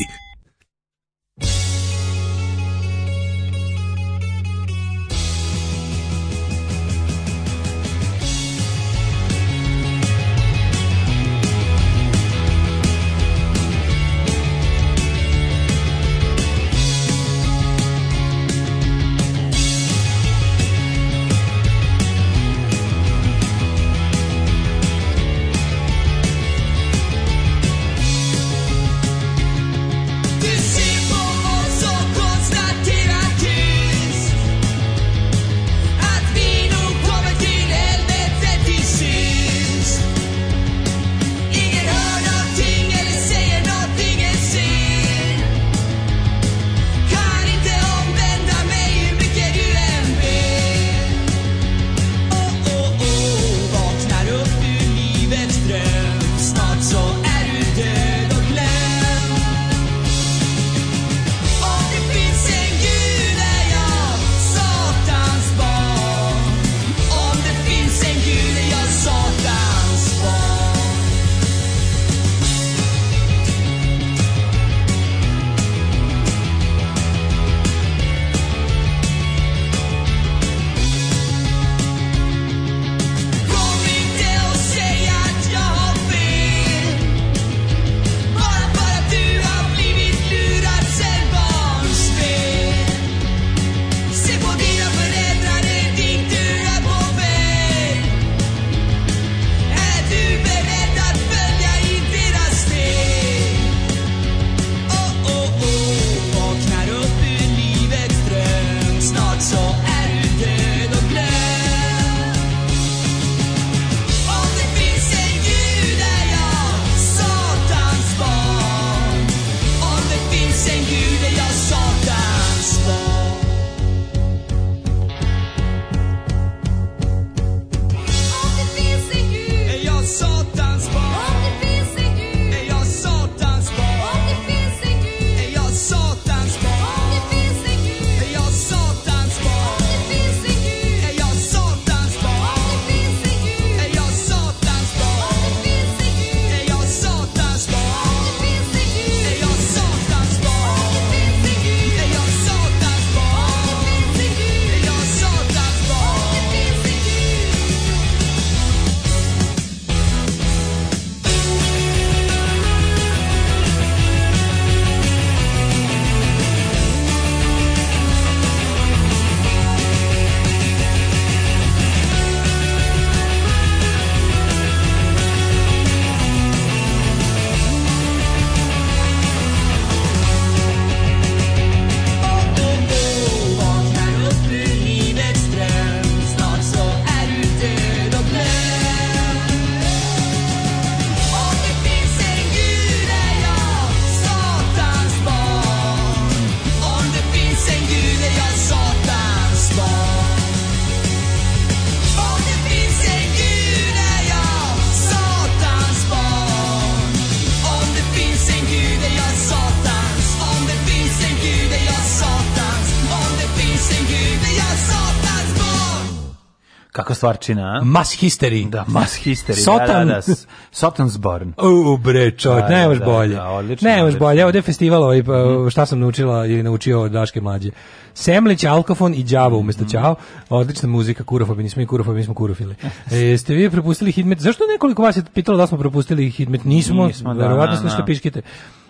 stvarčina, a? Mass History. Da, Mass History. Sotan. Da, da, da. Sotansborn. U, bre, čovjek, da, ne da, da bolje. Da, odlično, ne bolje. Evo je festival ovaj, mm. šta sam naučila ili naučio od Daške mlađe. Semlić, Alkafon i đavo umjesto mm. Ćao. Odlična muzika, kurofobi, nismo i kurofobi, mi smo kurofili. E, ste vi propustili hitmet? Zašto nekoliko vas je pitalo da smo propustili hitmet? Nismo, nismo da, verovatno da, da, da. piškite.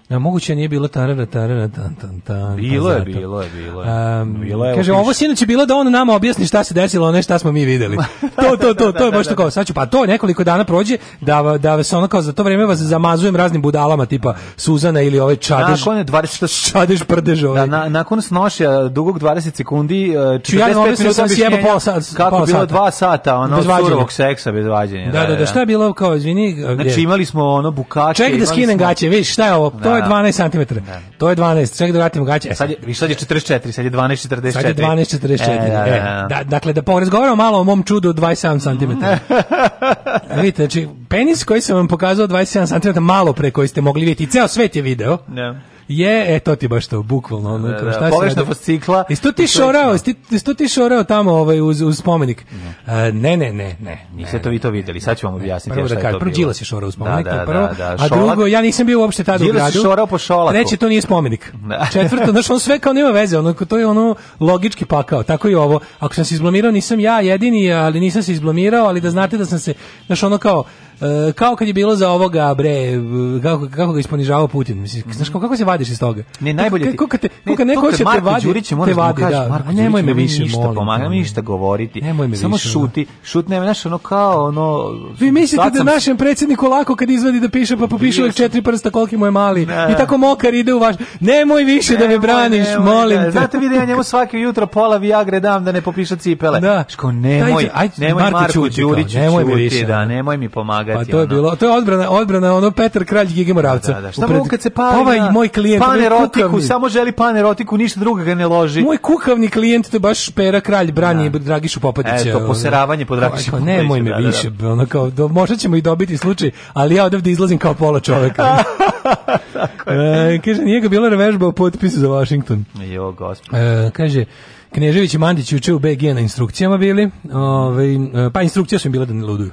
Ja, moguće nije bilo tarara, tarara, tan, tan, tan. Bilo je, bilo je, bilo je. Um, bilo je kaže, ovo sinoć je bilo da on nama objasni šta se desilo, a ne šta smo mi videli. To, to, to, to je baš tako. kao, sad ću, pa to nekoliko dana prođe, da, da se ono kao za to vreme vas zamazujem raznim budalama, tipa Suzana ili ove ovaj čadež. Nakon je 20... Čadež prdež ovaj. Da, na, nakon snošja dugog 20 sekundi, 45 e, minuta sam sjeba pola sata. Kako bilo dva sata, ono, bez surovog seksa bez vađenja. Da da, da, da, da, šta je bilo kao, izvini. Znači imali smo ono bukače. Ček da skinem gaće, vidiš šta je ovo, to je 12 cm. Da. To je 12. Čekaj da vratimo gaće. E, sad je, sad je 44, sad je 12 44. Sad je 12 44. E, da, da, e, da, da. dakle da porazgovaramo malo o mom čudu 27 cm. vidite, znači penis koji sam vam pokazao 27 cm malo pre koji ste mogli vidjeti ceo svet je video. Da. Je, e, to ti baš to, bukvalno. Ono, da, da, šta pogrešna fascikla. Isto ti šorao, isto ti šorao tamo ovaj, uz, uz spomenik. Ne, e, ne, ne, ne. ne Niste to vi to videli, sad ću vam objasniti ja da šta da je to Prvo Đilas je šorao uz da, spomenik, da, prvo, da, a drugo, ja nisam bio uopšte tada u gradu. Đilas je šorao po šolaku. Treće, to nije spomenik. Četvrto, znaš, on sve kao nema veze, ono, to je ono logički pakao, tako i ovo. Ako sam se izblamirao, nisam ja jedini, ali nisam se izblamirao, ali da znate da sam se, znaš, ono kao, E, kao kad je bilo za ovoga bre kako kako ga isponižavao Putin misliš mm -hmm. znaš kako, kako se vadiš iz toga ne najbolje kako, kako te kako ne, neko će te vadi Đurić mora da kaže da, Marko nemoj me više ništa molim, pomaga mi ništa govoriti nemoj me samo više, šuti da. šut nema naš ono kao ono vi mislite da našem predsedniku lako kad izvadi da piše pa popiše uvek četiri prsta koliki mu je mali ne. i tako mokar ide u vaš nemoj više nemoj, da me braniš nemoj, molim da. te znate vidim ja njemu svake jutro pola viagre dam da ne popiše cipele da nemoj nemoj Marko Đurić nemoj mi više da nemoj mi pomaga lagati. Pa to je bilo, to je odbrana, odbrana ono Petar Kralj Gigi Moravca. Da, da, da. šta Upred... kad se pali ovaj moj klijent, panerotiku, samo želi panerotiku, ništa drugo ga ne loži. Moj kukavni klijent to je baš Pera Kralj brani da. Dragišu Popadića. to poseravanje pod Dragišu. Pa nemoj me da, da, više, ono kao do, možda ćemo i dobiti slučaj, ali ja odavde izlazim kao pola čoveka. E, Tako je. E, kaže, nije ga bila vežba o potpisu za Washington. Jo, gospod. E, kaže, Knežević i Mandić juče u BG na instrukcijama bili, ove, ovaj, pa instrukcija su im bile da ne luduju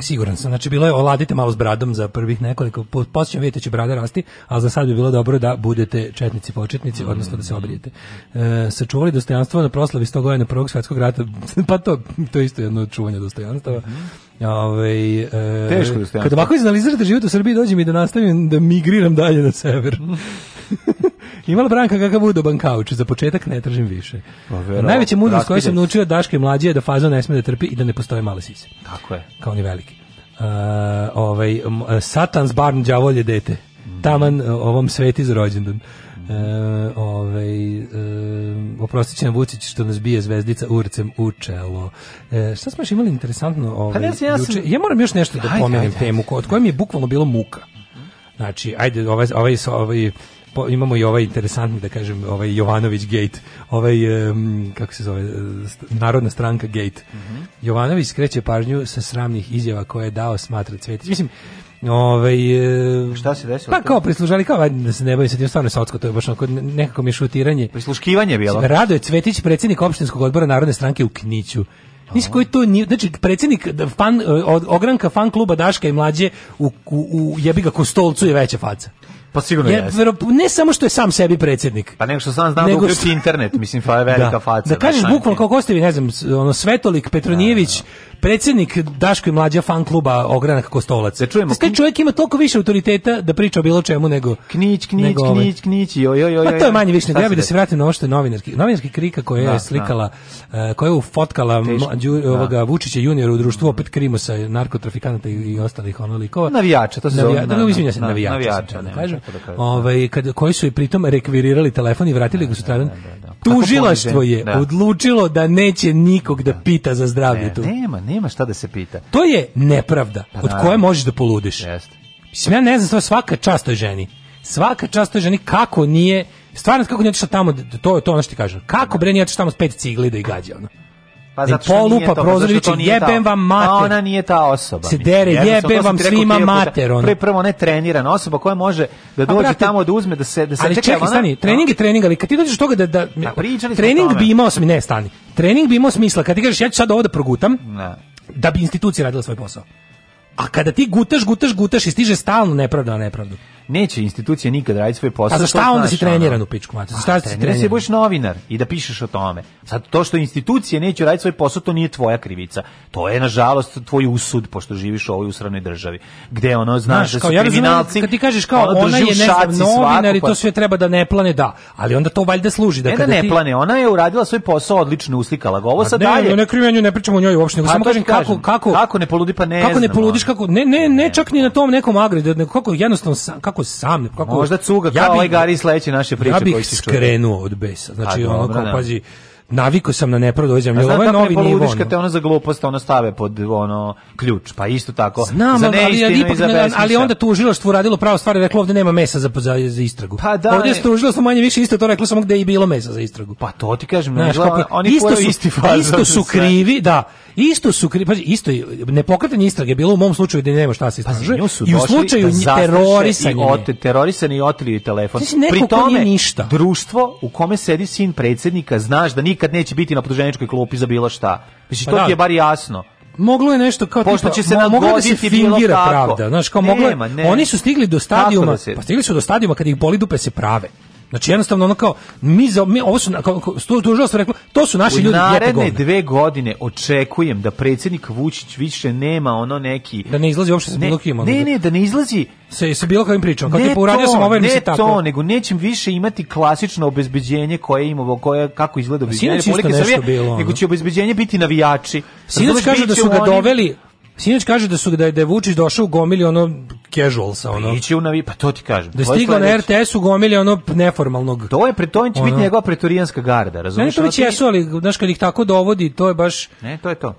siguran sam. Znači bilo je oladite malo s bradom za prvih nekoliko posle vidjeti da će brada rasti, a za sad bi bilo dobro da budete četnici početnici, odnosno da se obrijete. E, sačuvali dostojanstvo na proslavi 100 godina prvog svjetskog rata, pa to to je isto jedno čuvanje dostojanstva. Mm. Ove, ovaj, e, Teško dostojanstvo. Kad ovako izanalizirate život u Srbiji, dođem i da nastavim da migriram dalje na sever. Imala Branka kakav budu bankauč, za početak ne tražim više. Pa, Vero, Najveća mudrost koju sam naučio od Daške mlađe je da faza ne sme da trpi i da ne postoje male sise. Tako je. Kao ni veliki. Uh, ovaj, satans barn đavolje dete. Taman e, ovom sveti za rođendan. uh, ovaj, e, uh, oprostit će nam Vucić što nas bije zvezdica urcem u čelo. uh, šta smo još imali interesantno? Ovaj, pa ja, sam... Juče? ja moram još nešto da pomenem temu, od koje mi je bukvalno bilo muka. Znači, ajde, ovaj, ovaj, ovaj po, imamo i ovaj interesantni da kažem ovaj Jovanović gate, ovaj um, kako se zove Narodna stranka gate. Mm -hmm. Jovanović skreće pažnju sa sramnih izjava koje je dao Smatra Cvetić. Mislim Ovaj šta se desilo? Pa kao prislužali kao da se ne bavi sad stvarno socsko, to je baš onako nekako mi šutiranje. Prisluškivanje je bilo. Rado je Cvetić predsjednik opštinskog odbora Narodne stranke u Kniću. Nisi koji to nije, znači predsjednik da, fan, od, ogranka fan kluba Daška i mlađe u, u, u jebi ga Kostolcu je veća faca. Pa sigurno Jer, jeste. Vero, ne samo što je sam sebi predsjednik. Pa nego što sam znao da nego... da uključi internet, mislim, fa je velika da, faca. Da kažeš bukvalno kao gostevi, ne znam, ono, Svetolik, Petronijević, da, da, predsjednik Daško i mlađa fan kluba Ogranak Kostolac. Da čujemo. Taj čovjek ima toliko više autoriteta da priča o bilo čemu nego Knić, Knić, nego ovaj. Knić, Knić, joj, joj, joj. Pa to je manje više, ja bih da se vratim na ovo što je novinarski. Novinarski krika koja je da, da. slikala, da. koja je ufotkala mlađu, da. ovoga Vučića juniora u društvu opet krimosa, narkotrafikanata i, i ostalih onolikova. Navijača, to se Navija, zove. Da, izvinja da, izvinjam se, navijača. Navijača, ne, kažem. Ovaj, kad, koji su i pritom rekvirirali telefon i vratili ga sutradan. Tužilaštvo je odlučilo da neće nikog da pita za zdravlje tu. Nema, Nema šta da se pita. To je nepravda pa, od koje možeš da poludiš. Jeste. Mislim, ja ne znam, svaka čast toj ženi. Svaka čast toj ženi kako nije stvarno kako nije otišla tamo, to je to ono što ti kažem. Kako bre nije otišla tamo s pet cigli da i gađa ono. Pa zato što polupa prozorić, jebem vam mater. ona nije ta osoba. Se dere, jebem vam svima mater. Ona. Pre prvo ne trenirana osoba koja može da dođe brate, tamo da uzme da se da se ali čekaj, ona, stani, trening je trening, ali kad ti dođeš toga da da trening bi imao smisla, ne stani. Trening bi imao smisla kad ti kažeš ja ću sad ovo da progutam. Ne. Da bi institucija radila svoj posao. A kada ti gutaš, gutaš, gutaš i stiže stalno nepravda na nepravdu neće institucije nikad raditi svoj posao. A za šta onda si treniran ono? u pičku matu? Za šta si treniran? Da novinar i da pišeš o tome. Sad to što institucije neće raditi svoj posao, to nije tvoja krivica. To je nažalost tvoj usud pošto živiš u ovoj usranoj državi. Gde ono znaš, znaš da su ja kriminalci. Kad ti kažeš kao ono ona je ne znam novinar i to sve treba da ne plane, da. Ali onda to valjda služi da ne kada da ne ti... plane, ona je uradila svoj posao, odlično uslikala ga. Ovo sad ne, dalje. Ne, ne krivenju, ne pričamo o njoj uopšte, nego pa samo kažem kako kako kako ne poludi pa ne. Kako ne poludiš kako ne ne ne čak ni na tom nekom agredu, da- kako jednostavno kako kako sam, kako možda cuga kao ja bi, ovaj Gari sledeće naše priče ja koji se skrenuo od besa. Znači ono kao da. pazi navikao sam na nepravdu ove zemlje. Ovo je novi nivo. Znam te ono za glupost, ono stave pod ono ključ, pa isto tako. Znam, za ali, ali, ipak, ne, ali onda tužilaštvo uradilo pravo stvari i reklo ovdje nema mesa za, za, za istragu. Pa da, ovde je tužilaštvo manje više isto to reklo samo gde je i bilo mesa za istragu. Pa to ti kažem, Znaš, ne, kako, oni isto su, isti fazor, Isto su krivi, da. Isto su krivi, pa isto nepokretanje istrage bilo u mom slučaju da nema šta se istražuje. Pa, I u slučaju da terorisanje. I terorisani i oteli telefon. Znači, Pri tome, ništa. društvo u kome sedi sin predsednika, znaš da nikad nikad neće biti na podruženičkoj klupi za bilo šta. Mislim, to pa, ti je da. bar jasno moglo je nešto kao Pošto tipa, će se moglo da se fingira pravda. Znaš, kao moglo ne. oni su stigli do stadijuma, da se... pa stigli su do stadijuma kad ih boli dupe se prave. Znači jednostavno ono kao mi za mi ovo su tužilaštvo reklo to su naši u ljudi naredne dve godine očekujem da predsednik Vučić više nema ono neki da ne izlazi uopšte sa bilo kim ne, ne da- ne da ne izlazi sa se bilo kakvim pričom kao tipa uradio sam ovaj ne to tako. nego nećem više imati klasično obezbeđenje koje imamo koje kako izgleda obezbeđenje Republike Srbije nego će obezbeđenje biti navijači sinoć kažu da su ga doveli Sinoć kaže da su da je, da je Vučić došao u gomili ono casual sa ono. Ići u navi, pa to ti kažem. Da stigao na RTS u gomili ono neformalnog. To je to će ono. biti njegova pretorijanska garda, razumiješ? Ne, to već jesu, ali znaš kad ih tako dovodi, to je baš Ne, to je to.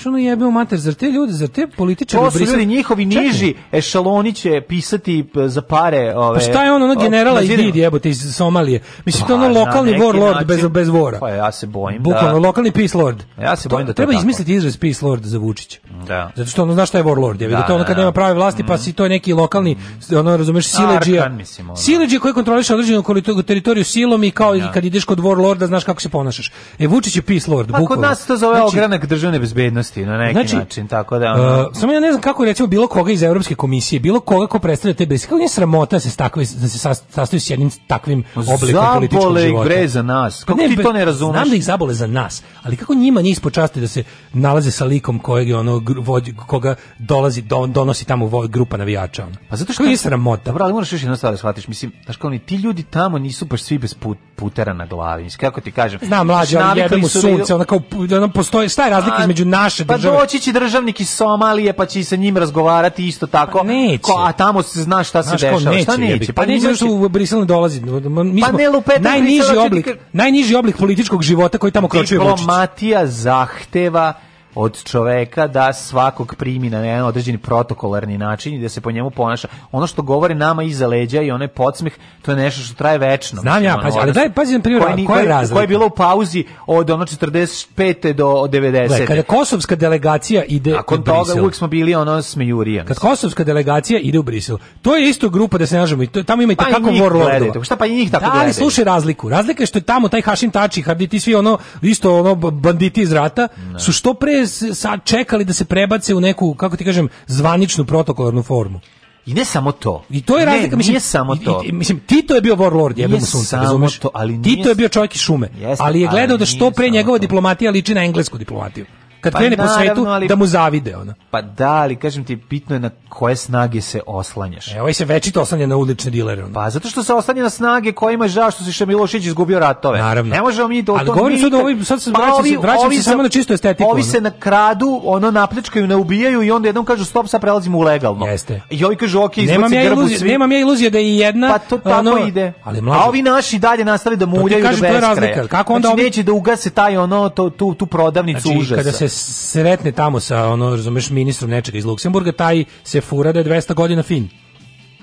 Što ono jebe mater, zar te ljudi, zar te političari... To su brisali... ljudi njihovi niži ešaloni će pisati eh, za pare... Ove, pa šta je ono, ono generala i did jebote iz Somalije? Mislim, pa, to ono lokalni warlord bez, bez vora. Pa ja se bojim da. Bukvalno, da... lokalni peace lord. Ja se bojim to, da to Treba tako. izmisliti izraz peace lord za Vučića. Da. Zato što ono zna šta je warlord, jebe, da, da to ono da, kad da. nema prave vlasti, pa si to neki lokalni, ono, razumeš, sileđija. Sileđija koji kontroliše određenu teritoriju silom i kao da. kad ideš kod warlorda, znaš kako se ponašaš. E, Vučić je peace lord, bukvalno. Pa kod nas to zove znači, ogranak državne bezbednosti sigurnosti na neki znači, način, tako da... Ono... Uh, samo ja ne znam kako recimo bilo koga iz evropske komisije, bilo koga ko predstavlja te bez kako nije sramota da se stakli, da se sastoji s jednim takvim oblikom političkog života. Zabole bre za nas. Pa kako ne, ti to ne razumeš? Znam da ih zabole za nas, ali kako njima nije ispočasti da se nalaze sa likom kojeg je ono vodi, koga dolazi don, donosi tamo voj, grupa navijača. Ono. Pa zato što je sramota. Dobro, ali moraš još jednu stvar da shvatiš, mislim, da kao ni ti ljudi tamo nisu baš svi bez put, putera na glavi. kako ti kažem? Znam, mlađi ali jebe mu da sunce, ono kao, ono da postoji šta je razlika između naš naše pa države. Pa doći će državnik iz Somalije pa će sa njim razgovarati isto tako. Pa neće. Ko, a tamo se zna šta se dešava. šta neće? Pa, pa neće što u Brisel ne dolazi. Mi pa smo ne lupeta, najniži oblik, najniži oblik političkog života koji tamo kročuje Vučić. Diplomatija zahteva od čoveka da svakog primi na jedan određeni protokolarni način i da se po njemu ponaša. Ono što govori nama iza leđa i onaj podsmeh, to je nešto što traje večno. Znam ja, pazi, ali daj pazi na primjer, koja, koja je razlika? Koja je bila u pauzi od ono 45. do 90. Gle, kada kosovska delegacija ide Nakon u Brisel. Nakon toga uvijek smo bili ono smejurija. Kad kosovska delegacija ide u Brisel, to je isto grupa da se nažemo i to, tamo imate i pa takako warlordova. Šta pa i njih tako da, ali slušaj razliku. Razlika je što je tamo taj Hašim Tači, Harditi, svi ono, isto ono banditi iz rata, ne. su što pre sad čekali da se prebace u neku, kako ti kažem, zvaničnu protokolarnu formu. I ne samo to. I to je razlika, ne, mislim, nije samo to. I, mislim Tito je bio warlord, jebemo sunce, razumeš? To, ali nije Tito je bio čovjek iz šume, Jeste, ali je gledao ali da što pre njegova to. diplomatija liči na englesku diplomatiju kad pa krene po svetu ali, da mu zavide ona. Pa da, ali kažem ti bitno je na koje snage se oslanjaš. Evo ovaj se večito oslanja na ulične dilere. Ono. Pa zato što se oslanja na snage kojima žao što se Šemilošić izgubio ratove. Naravno. Ne možemo mi da to Ali govorim sad da ovi sad se pa vraća, ovi, vraća se samo na čistu estetiku. Ovi ono. se na kradu, ono napljačkaju, ne ubijaju i onda jednom kažu stop, sad prelazimo u legalno. Jeste. I ovi kažu okej, okay, nemam ja iluzije, svi. nemam ja iluzije da je jedna. Pa to tako ono, ide. Ali mlađe. A ovi naši dalje nastavi da muljaju do beskraja. Kako onda znači, ovi neće da ugase taj ono to tu tu prodavnicu znači, užasa. Kada se sretne tamo sa ono razumeš ministrom nečega iz Luksemburga, taj se fura da je 200 godina fin.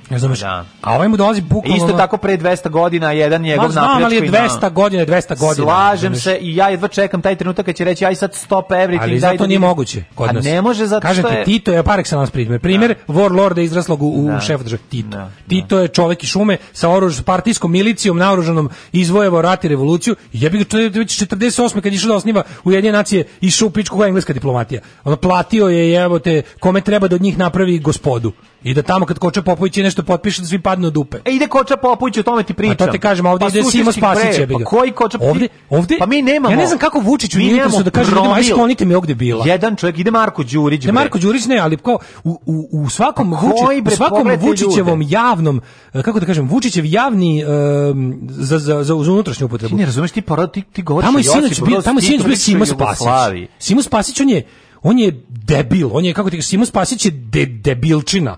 Razumeš? Da. A ovaj mu dolazi bukvalno... Isto tako pre 200 godina, jedan njegov napredak. Ma znam, ali je 200 godina, 200 godina. Slažem se i ja jedva čekam taj trenutak kad će reći aj sad stop everything. Ali zato da nije da... moguće kod A nas. A ne može zato Kažete, što je... Kažete, Tito je par excellence primjer. Primjer, da. warlorda izraslog u, u da. šefu države Tito. Da. Tito da. je čovek iz šume sa oruž, partijskom milicijom naoružanom izvojevo rat i revoluciju. I ja bih ga već 48. kad je išao da osniva Ujedinjene nacije, išao u pičku engleska diplomatija. Ono platio je, evo te, kome treba da od njih napravi gospodu. I da tamo kad Koča Popović je nešto potpiše da svi padnu od dupe. E ide Koča Popović, o tome ti pričam. A to te kažem, ovdje pa ide Simo Spasić je Pa koji Koča Ovdje, ovdje, pa mi nemamo. Ja ne znam kako Vučić mi nije su da kaže ljudima, aj sklonite mi ovdje bila. Jedan čovjek, ide Marko Đurić. Ne, Marko Đurić ne, ali kao u, u, u svakom, pa Vučić, u svakom Vučićevom ljude? javnom, e, kako da kažem, Vučićev javni um, za, za, za, za unutrašnju upotrebu. Ti ne razumeš, ti, porad, ti, ti govoriš tamo je Sinoć tamo je Sinoć bio Simo Spasić. Simo Spasić, on je, on je debil, on je, kako ti kažeš, Simo Spasić je de, debilčina,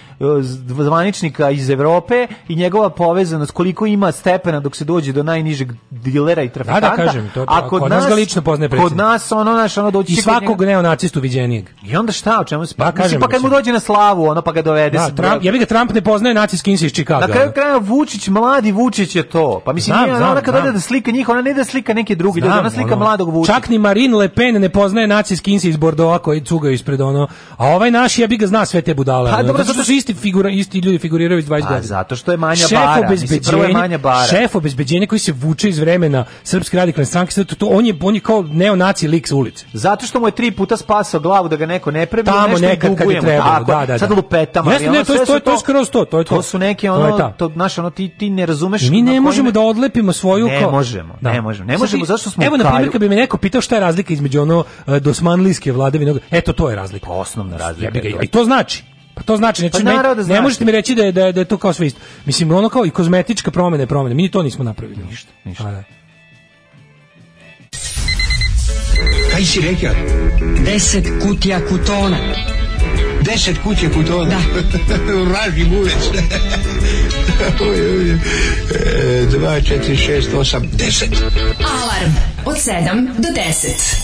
Eh, zvaničnika iz Evrope i njegova povezanost koliko ima stepena dok se dođe do najnižeg dilera i trafikanta. Da, da, kažem, to, to, a kod, kod nas, nas, ga lično poznaje predsjednik. Kod nas ono naš ono doći i svakog neonacistu viđenijeg. I onda šta, o čemu se pa, kažem, pa kad mu dođe na slavu, ono pa ga dovede. Da, Trump, ja bih ga Trump ne poznaje nacisti iz Čikaga. Na kraju kraja Vučić, mladi Vučić je to. Pa mislim, znam, nije, znam, ona kad ode da slika njih, ona ne da slika neke drugi, da ona slika ono, mladog Vučića. Čak ni Marine Le Pen ne poznaje nacisti iz Bordeauxa koji cuga ispred ono. A ovaj naš ja bih ga zna sve te budale. Pa dobro, zato su isti, figura, isti ljudi figuriraju iz 20 pa, godina. A zato što je manja šef bara. Obezbeđenja, prvo je manja bara. Šef obezbeđenja koji se vuče iz vremena Srpske radikalne stranke, zato to, on, je, on je kao neonaci lik sa ulice. Zato što mu je tri puta spasao glavu da ga neko ne prebi, Tamo nešto nekad kad je trebalo, tako, da, da, da. Sad da. lupetama. Jasne, ne, to, je, to, to je skroz to. To, je to. to su neke ono, to, to znaš, ono, ti, ti ne razumeš. mi ne možemo da odlepimo svoju... Ne možemo, da. ne možemo. Ne možemo, zašto smo Evo, na primjer, kad bi me neko pitao šta je razlika između ono e, dosmanlijske vladavine, eto, to je razlika. Pa, osnovna razlika. I to znači, Pa to znači, znači, pa da ne, znači. ne možete mi reći da je, da, je, da je to kao sve isto. Mislim, ono kao i kozmetička promjena je promjena. Mi ni to nismo napravili. Ništa, ništa. A, pa da. Kaj si rekao? Deset kutija kutona. Deset kutija kutona? Da. Vraži buvec. E, dva, četiri, šest, osam, deset. Alarm od sedam do deset.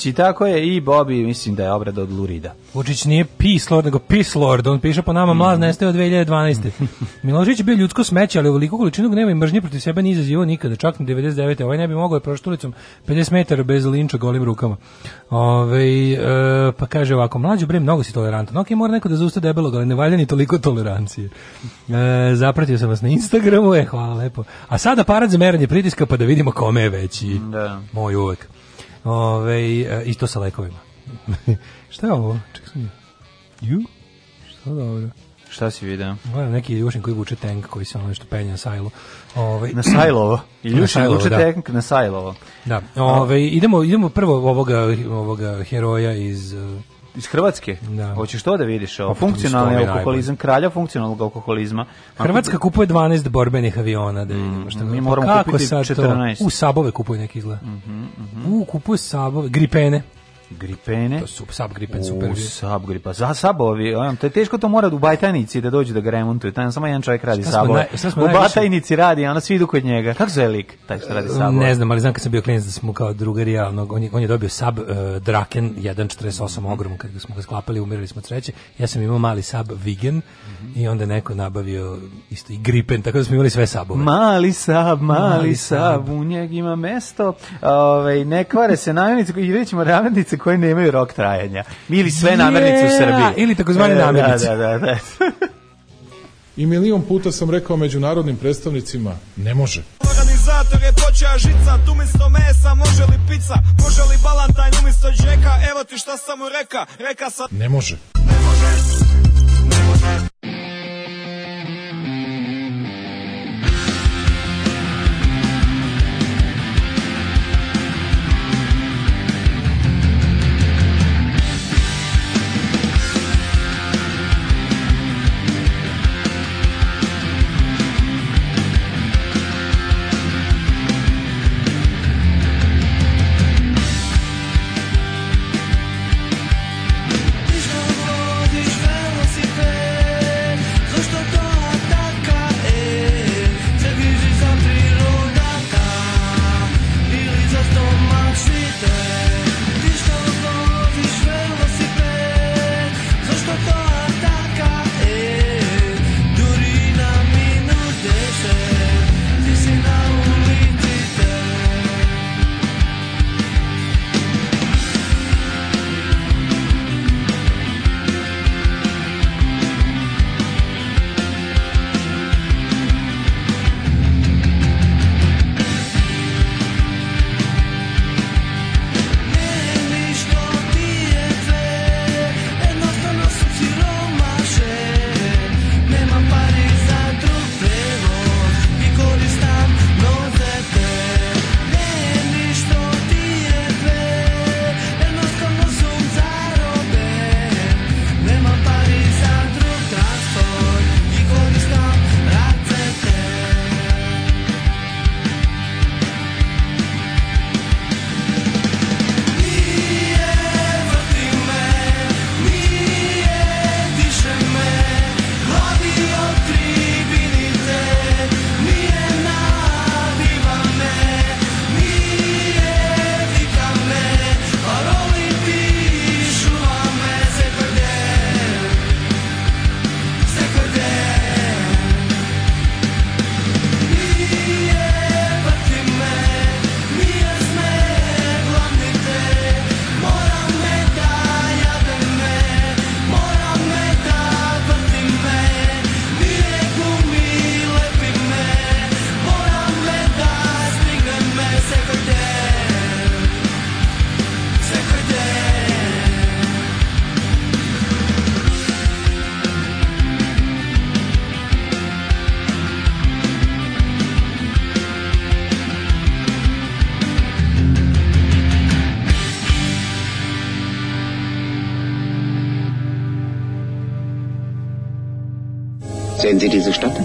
Vučić i tako je i Bobi, mislim da je obrada od Lurida. Vučić nije Peace Lord, nego Peace Lord, on piše po nama mlaz mm. nestaje od 2012. Milošević je bio ljudsko smeće, ali ovoliku količinu gneva i mržnje protiv sebe nije izazivao nikada, čak na 99. Ovaj ne bi mogao da je prošao ulicom 50 metara bez linča golim rukama. Ove, e, pa kaže ovako, mlađu bre, mnogo si tolerantan. Ok, mora neko da zausta debelog, ali ne valja ni toliko tolerancije. E, zapratio sam vas na Instagramu, je, hvala lepo. A sada parad za meranje pritiska, pa da vidimo kome je veći. Da. Moj uvek. Ove, I to sa lekovima. Šta je ovo? Čekaj sam Ju? Šta dobro? Šta si vidio? Gledam neki Iljušin koji vuče tank koji se ono nešto penja na sajlu. Ove, na sajlovo? Iljušin vuče da. tank na sajlovo. Da. Ove, idemo, idemo prvo ovoga, ovoga heroja iz... Uh, iz Hrvatske. Da. Hoćeš to da vidiš? Pa o, funkcionalni alkoholizam, kralja funkcionalnog alkoholizma. Hrvatska kupuje 12 borbenih aviona, da vidimo što mm, mi pa moramo kupiti 14. To? U sabove kupuje neki izgled. Mm -hmm, mm -hmm. U, kupuje sabove, gripene. Gripene. To su gripen super. Sub subgripa. Za sabovi, on, to je teško to mora u Bajtajnici da dođe da ga remontuje. Tam samo jedan čovjek radi sabo. U Bajtajnici radi, ona svi idu kod njega. Kako zove lik taj što radi sabo. Ne znam, ali znam kad sam bio klinac da smo kao drugari ja, on je, on je dobio sub uh, Draken 148 mhm. ogrom kad smo ga sklapali, umirali smo treće. Ja sam imao mali sub Vigen mm -hmm. i onda neko nabavio isto i Gripen, tako da smo imali sve sabove. Mali sub, mali, mali sab, u njeg ima mesto. Ove, ovaj, ne kvare se najonice i vidjet ćemo koje nemaju rok trajanja. Ili sve namernice u Srbiji. Ili takozvane e, da, namirnice. Da, da, da. I milion puta sam rekao međunarodnim predstavnicima, ne može. Organizator je počeo žica, tu misto mesa, može li pizza, može li balantajn umisto džeka, evo ti šta sam mu reka, reka sa... Ne može. Ne može, ne može.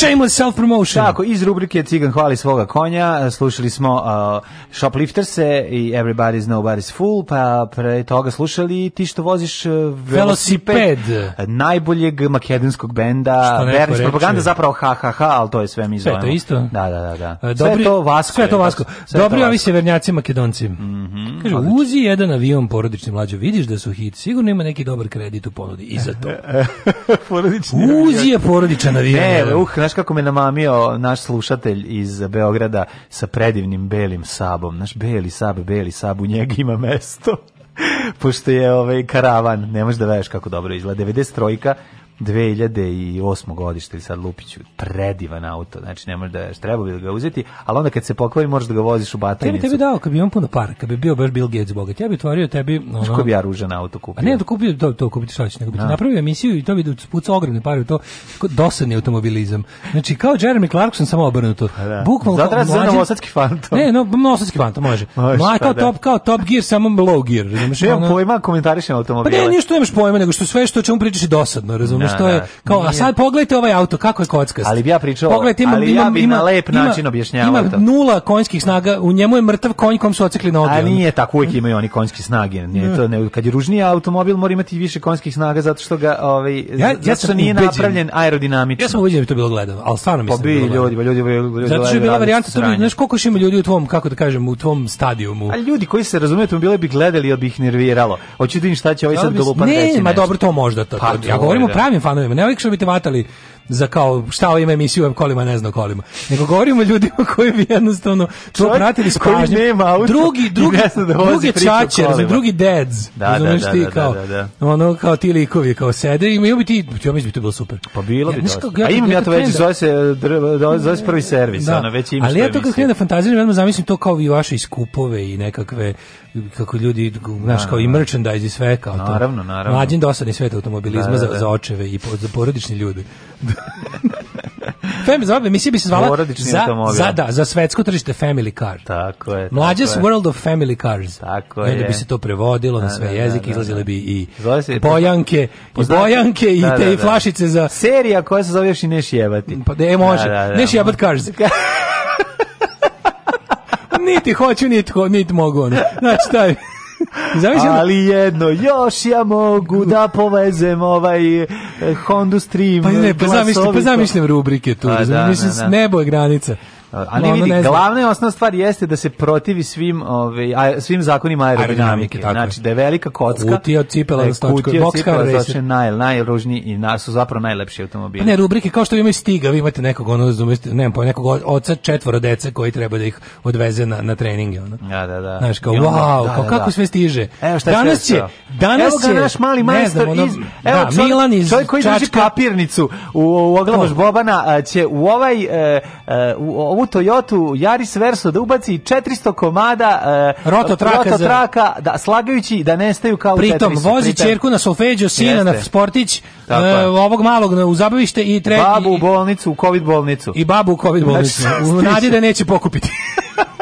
Shameless self-promotion. Tako, iz rubrike Cigan hvali svoga konja, slušali smo uh, Shoplifterse i Everybody's Nobody's Fool, pa pre toga slušali ti što voziš uh, velosiped, velosiped. najboljeg makedonskog benda, Vernis propaganda, zapravo ha, ha, ha, ali to je sve mi zovemo. Sve to isto? Da, da, da. da. E, dobri, sve to Vasko. Sve to da, Vasko. Sve Dobri ovi severnjaci makedonci. Mm -hmm, Kaže, odlično. uzi jedan avion porodični mlađo, vidiš da su hit, sigurno ima neki dobar kredit u ponudi i za to. porodični Uzi je porodičan avion. Ne, uh, znaš kako me namamio naš slušatelj iz Beograda sa predivnim belim sabom. Naš beli sab, beli sab, u njega ima mesto. Pošto je ovaj karavan, ne možeš da veš kako dobro izgleda. 93 2008. godište ili sad Lupiću, predivan auto, znači ne može da treba bi da ga uzeti, ali onda kad se pokvari možeš da ga voziš u batajnicu. Tebi tebi dao, kad bi imam puno para, kad bi bio baš Bill Gates bogat, ja bi otvorio tebi... Ono, Što bi ja ružan auto kupio? A ne, da kupio, to, to kupiti šta će, nego bi ti da. napravio emisiju i to bi da pucao ogromne pare to, dosadni automobilizam. Znači, kao Jeremy Clarkson, samo obrnuto. Pa da. Bukvalno, Zato treba da se novosadski fantom. Ne, no, novosadski fantom, može. može Mla, pa kao, da. top, kao top gear, samo low gear. Znači, Nemam ono... pojma, komentarišem automobile. Pa ne, ništa nemaš pojma, nego što sve što čemu pričaš je dosadno, razumiješ? nego da, što da. je kao a sad pogledajte ovaj auto kako je kockast. Ali bi ja pričao. Pogledajte ima ali ja bi ima, na lep način objašnjavao Ima nula konjskih snaga, u njemu je mrtav konj kom su ocekli noge. A nije tako, uvijek imaju oni konjske snage. Ne, to mm. ne, kad je ružniji automobil mora imati više konjskih snaga zato što ga ovaj ja, ja sam nije napravljen aerodinamično. Ja sam ubeđen da to bilo gledano, al stvarno mislim. Da pa bi ljudi, pa ljudi, pa ljudi. Zato što je bila varijanta, to znaš koliko ima ljudi u tvom, kako da kažem, u tvom stadionu. A ljudi koji se razumeju automobile bi gledali, ali bi ih nerviralo. Hoće da im šta će ovaj sad dolupan reći. Ne, ma dobro to možda to. Pa, ja govorim o pravim fanovima. Ne uvijek što biste vatali za kao šta ovo ima emisiju o kolima, ne znam kolima. Nego govorimo o ljudima koji bi jednostavno to pratili s pažnjom. Drugi, drugi, da drugi čačer, drugi dads. Da da, da, da, da, ti, kao, da, da, da, Ono kao ti likovi kao sede i imaju bi ti, ja mislim da bi to bilo super. Pa bilo bi to. A imam ja to već zove se, zove se prvi servis, ono već im Ali ja to kad krenem da fantaziram, jednom zamislim to kao i vaše iskupove i nekakve kako ljudi, znaš, kao i merchandise i sve kao to. Naravno, naravno. Mlađin dosadni svet automobilizma za, za očeve i za porodični ljudi. Fem zove, mislim bi se zvala za, za, da, za svetsko tržište Family Car. Tako je. Mlađes tako World of Family Cars. Tako je. I onda bi se to prevodilo na da, sve da, jezike, da, da. izlazile bi i bojanke, i bojanke, i da, te i flašice za... Serija koja se zove još i Neš jebati. Pa e, može. Neš jebat Cars. niti hoću, niti, niti mogu. Ono. Znači, taj... Zavisno. Ali jedno, još ja mogu da povezem ovaj eh, Honda Stream. Pa ne, pa zamišljam, pa zamišljam rubrike tu. A, pa da, mislim, da, da. nebo je granica. Ali no, vidi, ne glavna i osnovna stvar jeste da se protivi svim, ove, a, svim zakonima aerodinamike. Tako. Znači da je velika kocka. Kutija od cipela da je kutija od cipela znači naj, najružniji i na, su zapravo najlepši automobili. A ne, rubrike kao što vi imaju stiga, vi imate nekog, ono, nemam pa nekog oca četvora dece koji treba da ih odveze na, na treninge. Ono. Ja, da, da, da. Znaš, kao, wow, da, kao, da, kako da. sve stiže. Evo šta danas će, danas evo ga naš mali majstor iz, evo, da, Milan iz čovjek koji drži papirnicu u, u Bobana će u ovaj, e, e, u ovu Toyota Yaris Verso da ubaci 400 komada uh, e, rototraka, rototraka za... da, slagajući da nestaju kao Pritom, u vozi Pritom. čerku na solfeđo, sina Jeste. na sportić, uh, ovog malog na, u zabavište i treći... Babu u bolnicu, u covid bolnicu. I babu u covid bolnicu. Znači, u nadi da neće pokupiti.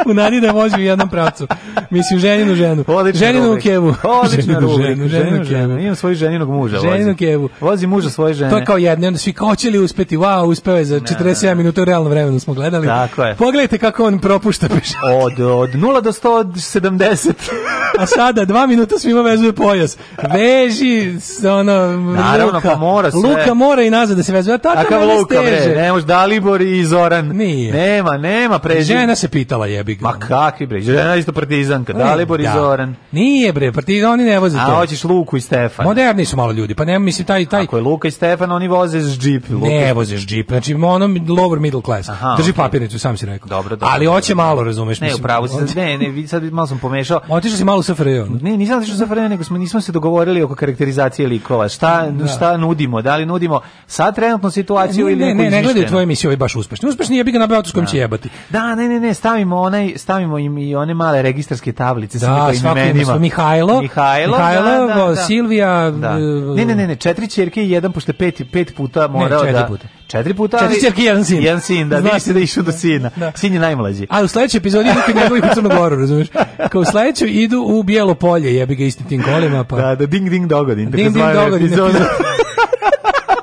u nadi da vozi u jednom pravcu. Mislim, ženinu ženu. Odlična ženinu rubrik. kevu. Odlična ženu, rubrik. Ženu, ženu, ženu, Imam svoj ženinog muža. Ženinu vozi. kevu. Vozi muža svoje žene. To je kao jedne. Onda svi, kao će li uspeti? Wow, uspeo je za 47 minuta u realnom vremenu smo gledali. Da, Tako je. Pogledajte kako on propušta pešačke. Od, od 0 do 170. A sada, dva minuta svima vezuje pojas. Veži se ono... Naravno, Luka, pa mora sve. Luka mora i nazad da se vezuje. Tako Takav Luka, bre, ne može Dalibor i Zoran. Nije. Nema, nema preži. Žena se pitala jebi ga. Ma kakvi bre, žena isto partizanka, ne, Dalibor da. i Zoran. Nije bre, partizan, oni ne voze A hoćeš Luku i Stefan. Moderni su malo ljudi, pa nema, mislim, taj... taj... Ako je Luka i Stefan, oni voze s džip. Luka. Ne voze s džip, znači ono lower middle class. Aha, Drži okay. papirnicu žrtve, sam si rekao. Dobro, dobro. Ali hoće malo, razumeš, ne, Upravo, od... Ne, ne, sad malo sam pomešao. Otišao si malo sa FRJ. Ne, nisam otišao sa FRJ, nego smo nismo se dogovorili oko karakterizacije likova. Šta, da. šta nudimo? Da li nudimo sad trenutnu situaciju ne, ili ne, ne, ne, gledaj tvoje emisije, ovaj baš uspešne. Uspešni je bi ga na s kojim da. će jebati. Da, ne, ne, ne, stavimo onaj, stavimo im i one male registarske tablice sa da, njihovim imenima. Mihajlo, Mihajlo, Mihajlo, da, da, da. Silvija. Da. E, ne, ne, ne, ne, četiri ćerke i jedan pošto pet pet puta morao ne, da. Puta. Četiri puta. Četiri čerke i jedan sin. Jedan sin, da, nisi da išu do da, sina. Da. Sin je najmlađi. A u sledećoj epizodi idu kod njegovih u Crnogoru, razumeš? Kao u sledećoj idu u Bijelo polje, jebi ga istim tim kolima. Pa... Da, da, ding ding dogodin. Ding dakle, ding dogodin.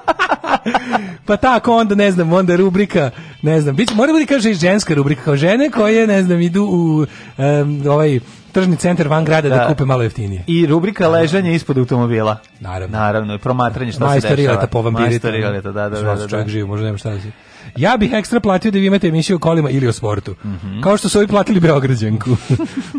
pa tako onda ne znam, onda rubrika, ne znam, biće mora da biti kaže i ženska rubrika kao žene koje ne znam idu u um, ovaj tržni centar van grada da, da kupe malo jeftinije. I rubrika ležanje ispod automobila. Naravno. Naravno, i promatranje šta Majstor se dešava. Majstor po vampirita. Majstor da, da, da. da, čovjek da. živ, možda nema šta da si. Ja bih ekstra platio da vi imate emisiju o kolima ili o sportu. Mm -hmm. Kao što su ovi platili Beograđanku.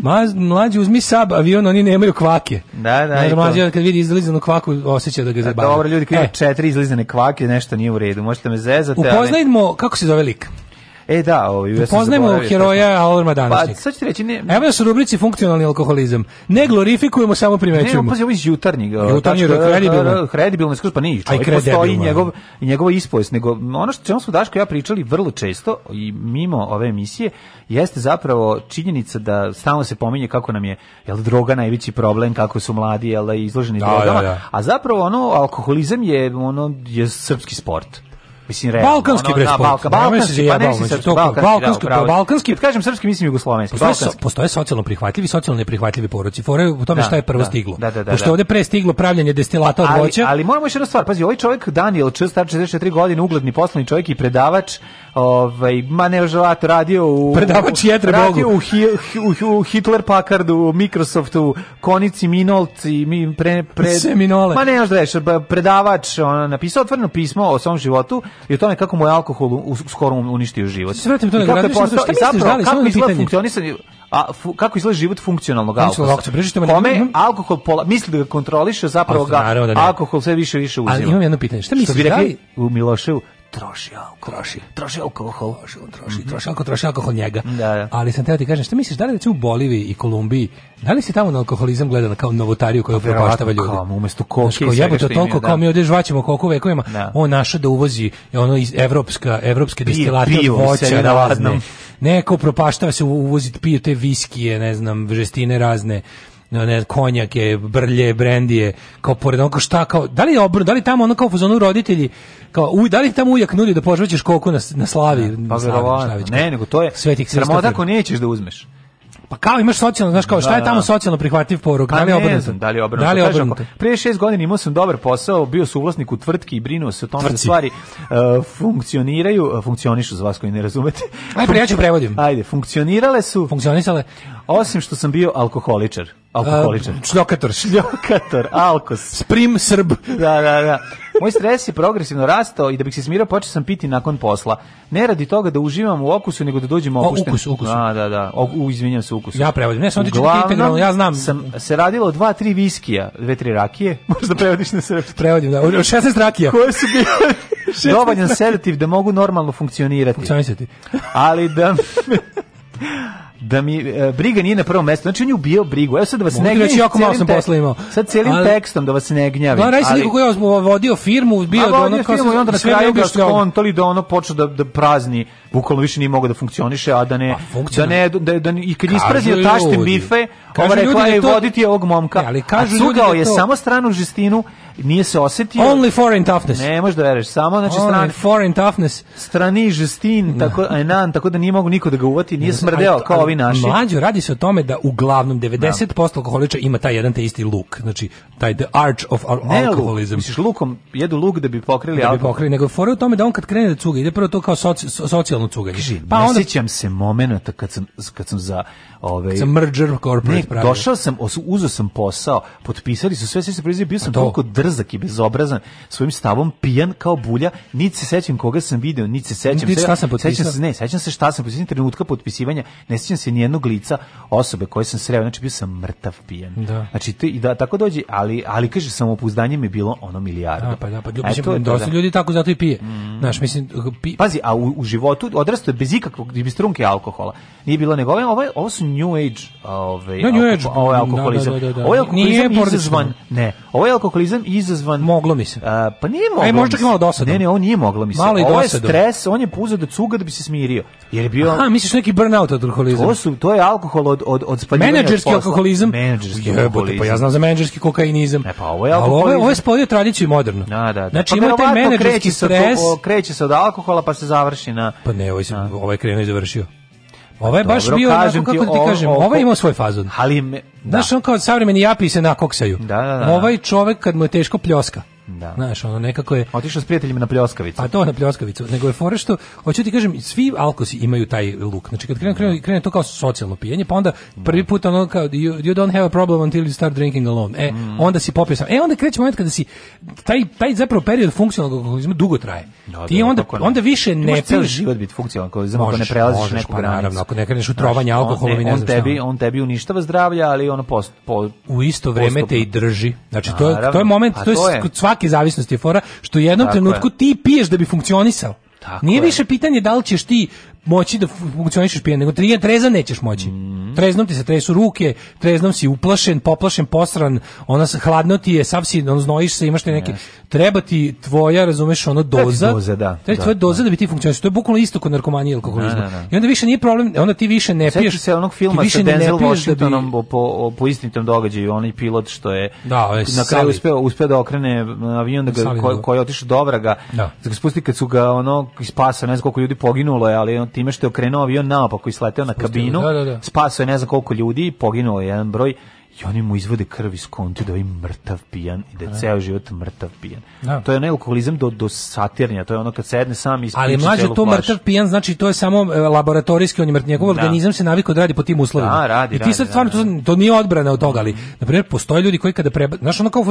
Maz, mlađi, uzmi sab avion, oni nemaju kvake. Da, da. Znači, mlađi, kad vidi izlizanu kvaku, osjeća da ga zabavlja. Dobro, ljudi, kad e. četiri izlizane kvake, nešto nije u redu. Možete me zezati. Upoznajmo, ali... kako se zove lik? E da, ovaj ja Poznajemo heroja Alarma danas. Pa sad ćete reći ne. Evo da su rubrici funkcionalni alkoholizam. Ne glorifikujemo, samo primećujemo. Ne, pa je ovo iz jutarnjeg. Jutarnji kredibilno. Kredibilno iskustvo, pa nije. Čovjek postoji njegov, njegov ispovest. Nego, ono što smo Daško ja pričali vrlo često i mimo ove emisije, jeste zapravo činjenica da stalno se pominje kako nam je jel, droga najveći problem, kako su mladi jel, da, izloženi da, drogama. Da, da. A zapravo ono, alkoholizam je, ono, je srpski sport. Mislim, realno. Balkanski ono, brez Balkan, balkanski, pa ne se to, balkanski, balkanski, da, balkanski. Kad da, da, da. kažem srpski, mislim jugoslovenski. Postoje, balkanski. postoje socijalno prihvatljivi, socijalno neprihvatljivi poroci. Fore u tome da, šta je prvo da, stiglo. Da, da, da, Pošto da. ovde pre stiglo pravljanje destilata od voća. Ali, ali moramo još jednu stvar. Pazi, ovaj čovjek Daniel Č, star 44 godine, ugledni poslovni čovjek i predavač ovaj manežovat radio u predavač jetre radio U, hi, u, u Hitler Packardu, Microsoftu, Konici Minolci, mi pre, pre Seminole. Ma ne znaš da ješ, predavač ona napisao otvoreno pismo o svom životu i o tome kako mu je alkohol u, skoro uništio život. Sve to da kako je postao, šta zapravo, da kako izgleda funkcionisanje a fu, kako izgleda život funkcionalnog alkohola? Kome alkohol pola, misli da ga kontroliše, zapravo ga da alkohol sve više više uzima. Ali imam jedno pitanje. Šta misliš? da bi u Miloševu, troši alkohol. Troši. Troši alkohol. Troši, on troši, mm -hmm. troši alkohol, troši alkohol njega. Da, da. Ali sam teo ti kažem, šta misliš, da li recimo u Boliviji i Kolumbiji, da li se tamo na alkoholizam gleda kao novotariju koja pa upropaštava ljude? Kam, umesto koke znači, ko, i svega što toliko da. kao mi ovdje žvaćemo koliko vekovima, da. on naša da uvozi ono iz evropska, evropske destilate voća razne. Neko propaštava se uvoziti, pije te viskije, ne znam, žestine razne ne, konjake, brlje, brendije, kao pored onako šta, kao, da li je obr, da li tamo ono kao fuzonu roditelji, kao, u, da li tamo ujak nudi da požvećeš koku na, na slavi? Ne, pa verovatno, ne, nego to je sramota ako nećeš da uzmeš. Pa kao imaš socijalno, znaš kao, da, šta je da, tamo da. socijalno prihvativ poruk? Pa da li je obrnuto? da li je obrnuto? Da li je obrnuto? Pre šest godina imao sam dobar posao, bio su uvlasnik u tvrtki i brinuo se o tome da stvari uh, funkcioniraju, uh, funkcionišu za vas koji ne razumete. Ajde, ja ću prevodim. Ajde, funkcionirale su. Funkcionisale. Osim što sam bio alkoholičar. Alkoholičar. Šljokator. Šljokator, alkos. Sprim srb. Da, da, da. Moj stres je progresivno rastao i da bih se smirao počeo sam piti nakon posla. Ne radi toga da uživam u okusu, nego da dođem opušten. O, ukus, ukus. Da, da, da. O, u, izvinjam se, ukus. Ja prevodim. Ne, sam ti integralno, ja znam. Sam se radilo dva, tri viskija, dve, tri rakije. Možda prevodiš na srpski. Prevodim, da. O, 16 rakija. Koje su bile? Dovoljan sedativ da mogu normalno funkcionirati. Funkcionisati. Ali da da mi uh, briga nije na prvom mestu. Znači on je ubio brigu. Evo sad da vas Mogu ne gnjavim. jako malo sam posla imao. Sad celim ali, tekstom da vas ne gnjavim. Da, radi se koji je vodio firmu, bio da ono kao i onda na kraju ga što on to li da ono počeo da da prazni, bukvalno više nije mogao da funkcioniše, a da ne pa, da ne da, da, i kad ispraznio tašte bife, Kažu Ova rekla da je to... voditi ovog momka, ne, ali kažu a cugao da je samo stranu žestinu, nije se osetio. Only foreign toughness. Ne možeš da veruješ, samo znači Only stran foreign toughness. Strani žestin, da. tako enan, tako da nije mogu niko da ga uvati, nije ne, smrdeo kao ovi naši. Mlađo, radi se o tome da uglavnom 90% alkoholiča ima taj jedan te isti luk, znači taj the arch of al ne, alcoholism. Misliš lukom, jedu luk da bi pokrili da bi pokrili, nego fore u tome da on kad krene da cuga, ide prvo to kao soci, socijalno cuganje. Pa ne onda... sjećam se momenata kad sam kad sam za ovaj Sam merger corporate pravih Došao sam, uzeo sam posao, potpisali su sve, sve se proizvili, bio sam pa toliko drzak i bezobrazan, svojim stavom pijan kao bulja, niti se sećam koga sam video, niti se sećam. Niti šta sam potpisao? Se, ne, sećam se šta sam potpisao, trenutka potpisivanja, ne sećam se nijednog lica osobe koje sam sreo, znači bio sam mrtav pijan. Da. Znači, te, da, tako dođe, ali, ali kaže, samopouzdanje mi je bilo ono milijarda. Da, pa da, pa ljubi, e, to, dosta da. ljudi tako zato i pije. Mm. Znaš, mislim, pi... Pazi, a u, u životu odrasto je bez ikakvog, bez trunke alkohola. Nije bilo nego, ovo, ovaj, ovaj, ovo su New Age, ove, ovaj, je New Age. Ovo je da, da, alkoholizam. Da, da, Ovo je alkoholizam izazvan. Ne, ovo je alkoholizam izazvan. Moglo mi se. A, pa nije moglo. Aj možda kao malo dosadno. Ne, ne, on nije moglo mi se. Malo i ovo je stres, on je puzao da cuga da bi se smirio. Jer je bio Aha, misliš neki burnout od alkoholizma. To su to je alkohol od od od spaljivanja. Menadžerski alkoholizam. Menadžerski alkoholizam. Pa ja znam za menadžerski kokainizam. E pa ovo je alkoholizam. Ovo je, ovo je spojio tradiciju i moderno. Da, da, da. Znači pa imate menadžerski stres. Kreće se od alkohola pa se završi na Pa ne, ovaj se ovaj krenuo i završio. Pa ovo ovaj je baš bio kažem kako da ti, ti kažem, ovo, ovaj imao svoj fazon. Ali me, da. Znaš, on kao savremeni japi se nakoksaju. Da, da, da, da. Ovaj čovek kad mu je teško pljoska. Da. Znaš, ono nekako je Otišao s prijateljima na pljoskavicu. Pa to na pljoskavicu, nego je fore što hoću ti kažem, svi alkosi imaju taj luk. Znači kad krene krene, krene to kao socijalno pijenje, pa onda prvi da. put ono kao you, you don't have a problem until you start drinking alone. E, mm. onda si popio sam. E onda kreće moment kada si taj taj zapravo period funkcionalnog alkoholizma dugo traje. No, da, da, ti da, onda onda više ne piješ život biti funkcionalan kao ako ne prelaziš možeš, neku pa, granicu. Naravno, ako ne kreneš u trovanje alkoholom i ne on tebi on tebi uništava zdravlje, ali ono post, po, u isto vreme te i drži. Znači to je to je moment, pa to je svake zavisnosti je fora što u jednom Tako trenutku je. ti piješ da bi funkcionisao. Tako Nije je. više pitanje da li ćeš ti moći da funkcionišeš pijan, nego tri trezan nećeš moći. Mm. Treznom ti se tresu ruke, treznom si uplašen, poplašen, posran, ona se hladno ti je, sav si, ono znojiš se, imaš te neke, yes. treba ti tvoja, razumeš, ono doza, doze, da, treba ti da, tvoja doza da. da bi ti funkcionisao. To je bukvalno isto kod narkomanije ili alkoholizma. Da, da, I onda više nije problem, onda ti više ne piješ. se onog filma ti više sa Denzel Washingtonom da bi... po, po istinitom događaju, onaj pilot što je da, ove, na kraju uspeo, uspeo da okrene e, avion da ga, ko, koji je otišao do vraga, da. da ga spusti kad su ga ono ispasa, ne znam koliko ljudi poginulo je, ali on time što je okrenuo avion naopako i sleteo na kabinu, da, da, da. spaso je ne znam koliko ljudi, poginuo je jedan broj i oni mu izvode krv iz konti da je ovaj mrtav pijan i da je da. ceo život mrtav pijan. Da. To je onaj alkoholizam do, do satirnja, to je ono kad sedne sam i Ali mlađe to mrtav pijan, znači to je samo e, laboratorijski, on je mrtav, njegov da. organizam se navikao da radi po tim uslovima. Da, radi, I ti sad da, stvarno, to, da. to nije odbrana od toga, ali, na primjer, postoje ljudi koji kada preba... Znaš, ono kao,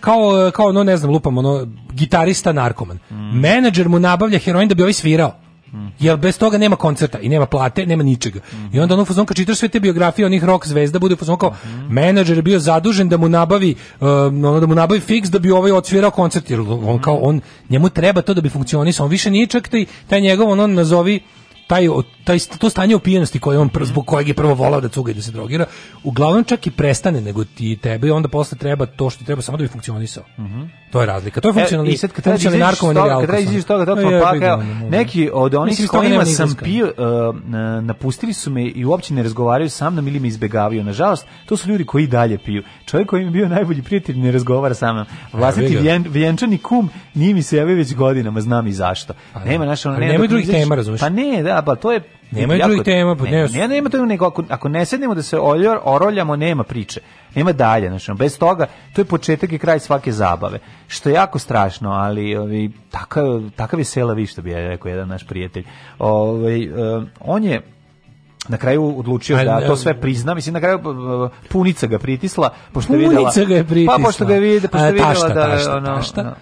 kao, e, kao ono, ne znam, lupam, ono, gitarista narkoman. Mm. Menadžer mu nabavlja heroin da bi ovaj svirao. Mm. Jer bez toga nema koncerta i nema plate, nema ničega. Mm. I onda ono fazon kad čitaš sve te biografije onih rock zvezda bude fazon kao mm. menadžer je bio zadužen da mu nabavi um, ono da mu nabavi fiks da bi ovaj odsvirao koncert jer on kao on njemu treba to da bi funkcionisao. On više nije čak taj, taj njegov on, nazovi taj, taj, to stanje opijenosti koje on zbog kojeg je prvo volao da cuga i da se drogira, uglavnom čak i prestane nego ti tebe i onda posle treba to što ti treba samo da bi funkcionisao. Mm -hmm. To je razlika. To je e, funkcionalni. E, kad funkcionalni narkoman ili alkohol. Kad izađeš toga, toga no, pakao, neki od onih s kojima sam pio, uh, napustili su me i uopće ne razgovaraju sa mnom ili me izbegavaju. Nažalost, to su ljudi koji dalje piju. Čovjek koji je bio najbolji prijatelj ne razgovara sa mnom. Vlastiti vjen, vjenčani kum nije mi se javio već godinama, znam i zašto. Da. nema naša... Pa, nema drugih tema, razumiješ? Pa ne, da, pa to je Nema jako, drugih tema, pa ne. Ne, nema to nego ako, ako ne sednemo da se oljor, oroljamo, nema priče. Nema dalje, znači bez toga to je početak i kraj svake zabave. Što je jako strašno, ali ovi takav takav je sela vi što bi ja rekao jedan naš prijatelj. Ovaj eh, on je na kraju odlučio pa, da to sve prizna, mislim na kraju eh, punica ga pritisla, pošto je videla. Punica ga je pritisla. Pa pošto ga vide, videla, pošto je videla da ono,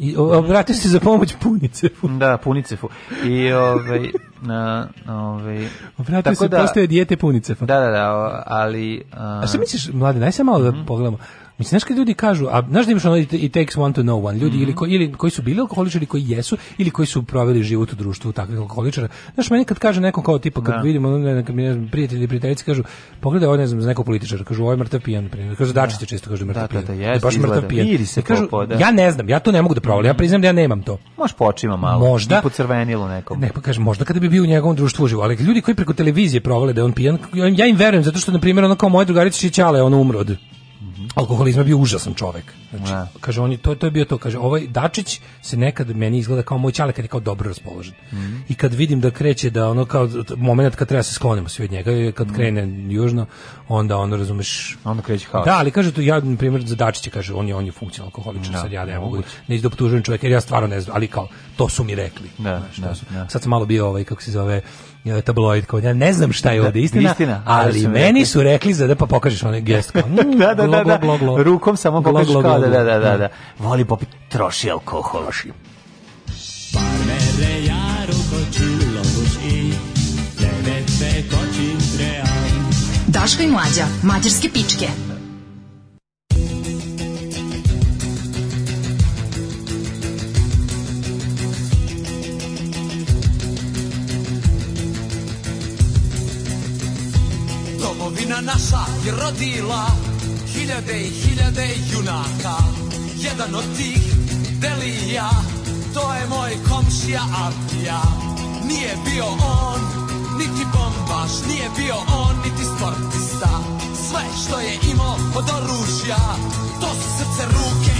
I obratio se za pomoć punice. Da, punice. I ovaj na ovaj obratio se da, postaje dijete punice. Da, da, da, ali uh, A šta um, misliš, mlade, naj se malo da mhm. pogledamo. Mislim, znaš kad ljudi kažu, a znaš da imaš ono it takes one to know one, ljudi mm -hmm. ili, mhm. ko, ili koji su bili alkoholičari, koji jesu, ili koji su proveli život u društvu takvih alkoholičara. Znaš, meni kad kaže neko kao tipa, kad da. vidimo, ne, kad ne prijatelji ili prijateljici kažu, pogledaj ovo, ne znam, za nekog političara, kažu, ovo je mrtav pijan, primjer. Kažu, da. dačiće često kažu mrtav da, da, pijan. Da, da, jest, da baš mrtav pijan. Iri se kažu, popo, da. Ja ne znam, ja to ne mogu da provalim, ja mhm. priznam da ja nemam to. Može počima malo, možda, i po crvenilu nekom. Ne, pa kažem, možda kada bi bio u njegovom društvu živo, ali ljudi koji preko televizije provale da je on pijan, ja im verujem, zato što, na primjer, ono kao moje drugarice Šićala je on umro od alkoholizma bio užasan čovek. Znači, ja. Da. kaže on je, to to je bio to, kaže ovaj Dačić se nekad meni izgleda kao moj ćale kad je kao dobro raspoložen. Mm -hmm. I kad vidim da kreće da ono kao moment kad treba da se sklonimo sve od njega, kad mm krene južno, onda ono razumeš, onda kreće haos. Da, ali kaže to ja na primjer za Dačića kaže on je on je funkcionalni alkoholičar, da, sad ja ne mogu ne izdoptužujem čoveka jer ja stvarno ne znam, ali kao to su mi rekli. Ne, znači, ne, ne. Sad sam malo bio ovaj kako se zove je tabloid kao ja ne znam šta je ovde istina, istina ali meni su rekli za da pa pokažeš onaj gest kao mm, da, da, glo, da, glo, glo, rukom samo pokažeš kao da, da, da, da, voli popit troši alkohol Parmere jaru kočilo i tebe se kočim Daško i mlađa, mađarske pičke. domovina naša je rodila hiljade i hiljade junaka. Jedan od tih delija, to je moj komšija Avdija. Nije bio on, niti bombaš, nije bio on, niti sportista. Sve što je imao od oružja, to su srce, ruke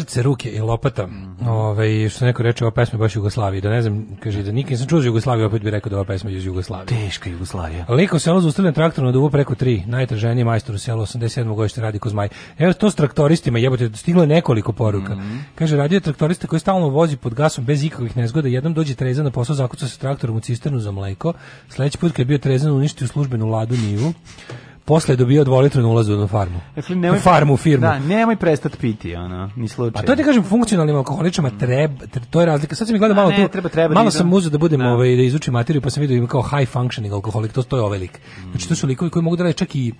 srce, ruke i lopata. Mm -hmm. Ove, ovaj, što neko reče, ova pesma je baš Jugoslavije. Da ne znam, kaže da nikad nisam čuo za Jugoslaviju, opet bih rekao da ova pesma je iz Jugoslavije. Teška Jugoslavija. Liko selo zaustavljen traktor na duvo preko 3. Najtraženiji majstor u selu 87. godište radi Kozmaj. Evo to s traktoristima, jebote, stiglo je nekoliko poruka. Mm -hmm. Kaže radio je traktorista koji stalno vozi pod gasom bez ikakvih nezgoda, jednom dođe trezan na posao, zakuca se traktorom u cisternu za mleko. Sledeći put kad je bio trezan uništio službenu ladu Nivu posle dobio dvolitru na ulazu na farmu. Dakle, nemoj, na farmu, firmu. Da, nemoj prestati piti, ono, ni slučaj. Pa to je, da kažem, funkcionalnim alkoholičama treba, mm. treba, to je razlika. Sad sam mi gledao malo ne, tu, treba, treba, da malo sam uzeo da budem, da. Ovaj, da izučim materiju, pa sam vidio da ima kao high functioning alkoholik, to, to je ovaj lik. Mm. Znači, to su likovi koji mogu da rade čak i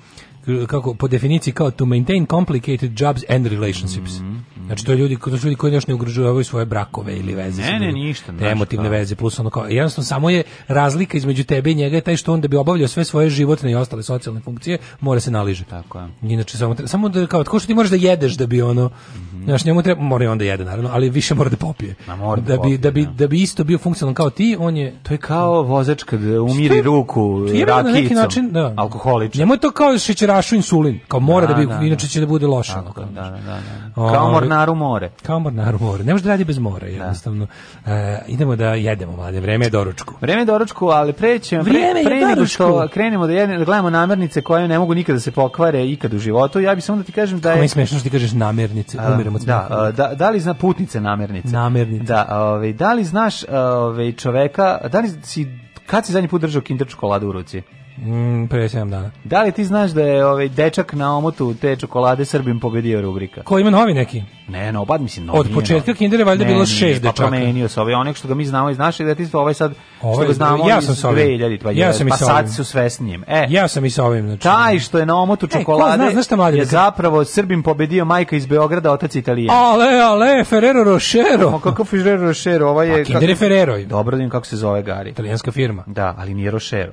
kako po definiciji kao to maintain complicated jobs and relationships. Mm -hmm. Znači to je ljudi, to su ljudi koji još ne ugrožavaju svoje brakove ili veze. Ne, ne, ništa. ne. emotivne šta. veze, plus ono kao, jednostavno samo je razlika između tebe i njega je taj što on da bi obavljao sve svoje životne i ostale socijalne funkcije, mora se naliže. Tako je. Inače, samo, samo da, kao, tako što ti možeš da jedeš da bi ono, mm -hmm. znači njemu treba, mora i da jede naravno, ali više mora da popije. Na, mora da, da, popije, da bi, da, bi, da, bi, isto bio funkcionalan kao ti, on je... To je kao vozač kad umiri ruku rakicom, na neki način, da. alkoholičan. Njemu je to kao šećer rašu insulin, kao mora da, da bi, da, inače da. će da bude loše. Tako, da, da, da, da. Ovaj, kao mornaru more. Kao mornaru more. Ne može da radi bez mora, da. jednostavno. E, idemo da jedemo, mlade, vreme je doručku. Vreme je doručku, ali prećemo, pre, pre, pre nego što krenemo da, jedemo, da gledamo namirnice koje ne mogu nikada da se pokvare ikad u životu, ja bih samo da ti kažem da je... Kako mi smešno što ti kažeš namirnice, umiramo da, da, da li zna putnice namirnice? Namirnice. Da, ove, ovaj, da li znaš ove, ovaj, čoveka, da li si, kad si zadnji put držao kinder čokoladu u ruci? Mm, pre 7 dana. Da li ti znaš da je ovaj dečak na omotu te čokolade Srbim pobedio rubrika? Ko ima novi neki? Ne, no, bad mislim novi. Od početka Kindera valjda bilo 6 pa dečaka. Pa promenio se ovaj onek što ga mi znamo iz našeg detinjstva, da ovaj sad ovaj, što ga znamo ja sam iz 2000 pa, ja sam pa sad su svesnijem. E, ja sam i sa ovim znači. Taj što je na omotu e, čokolade e, zna, znaš mladim, je zapravo Srbim pobedio majka iz Beograda, otac Italije. Ale, ale, Ferrero Rochero. Ma kako Ferrero Rochero, ovaj je... A pa, Kinder kako, Ferrero. Dobro, da kako se zove Gari. Italijanska firma. Da, ali nije Rochero.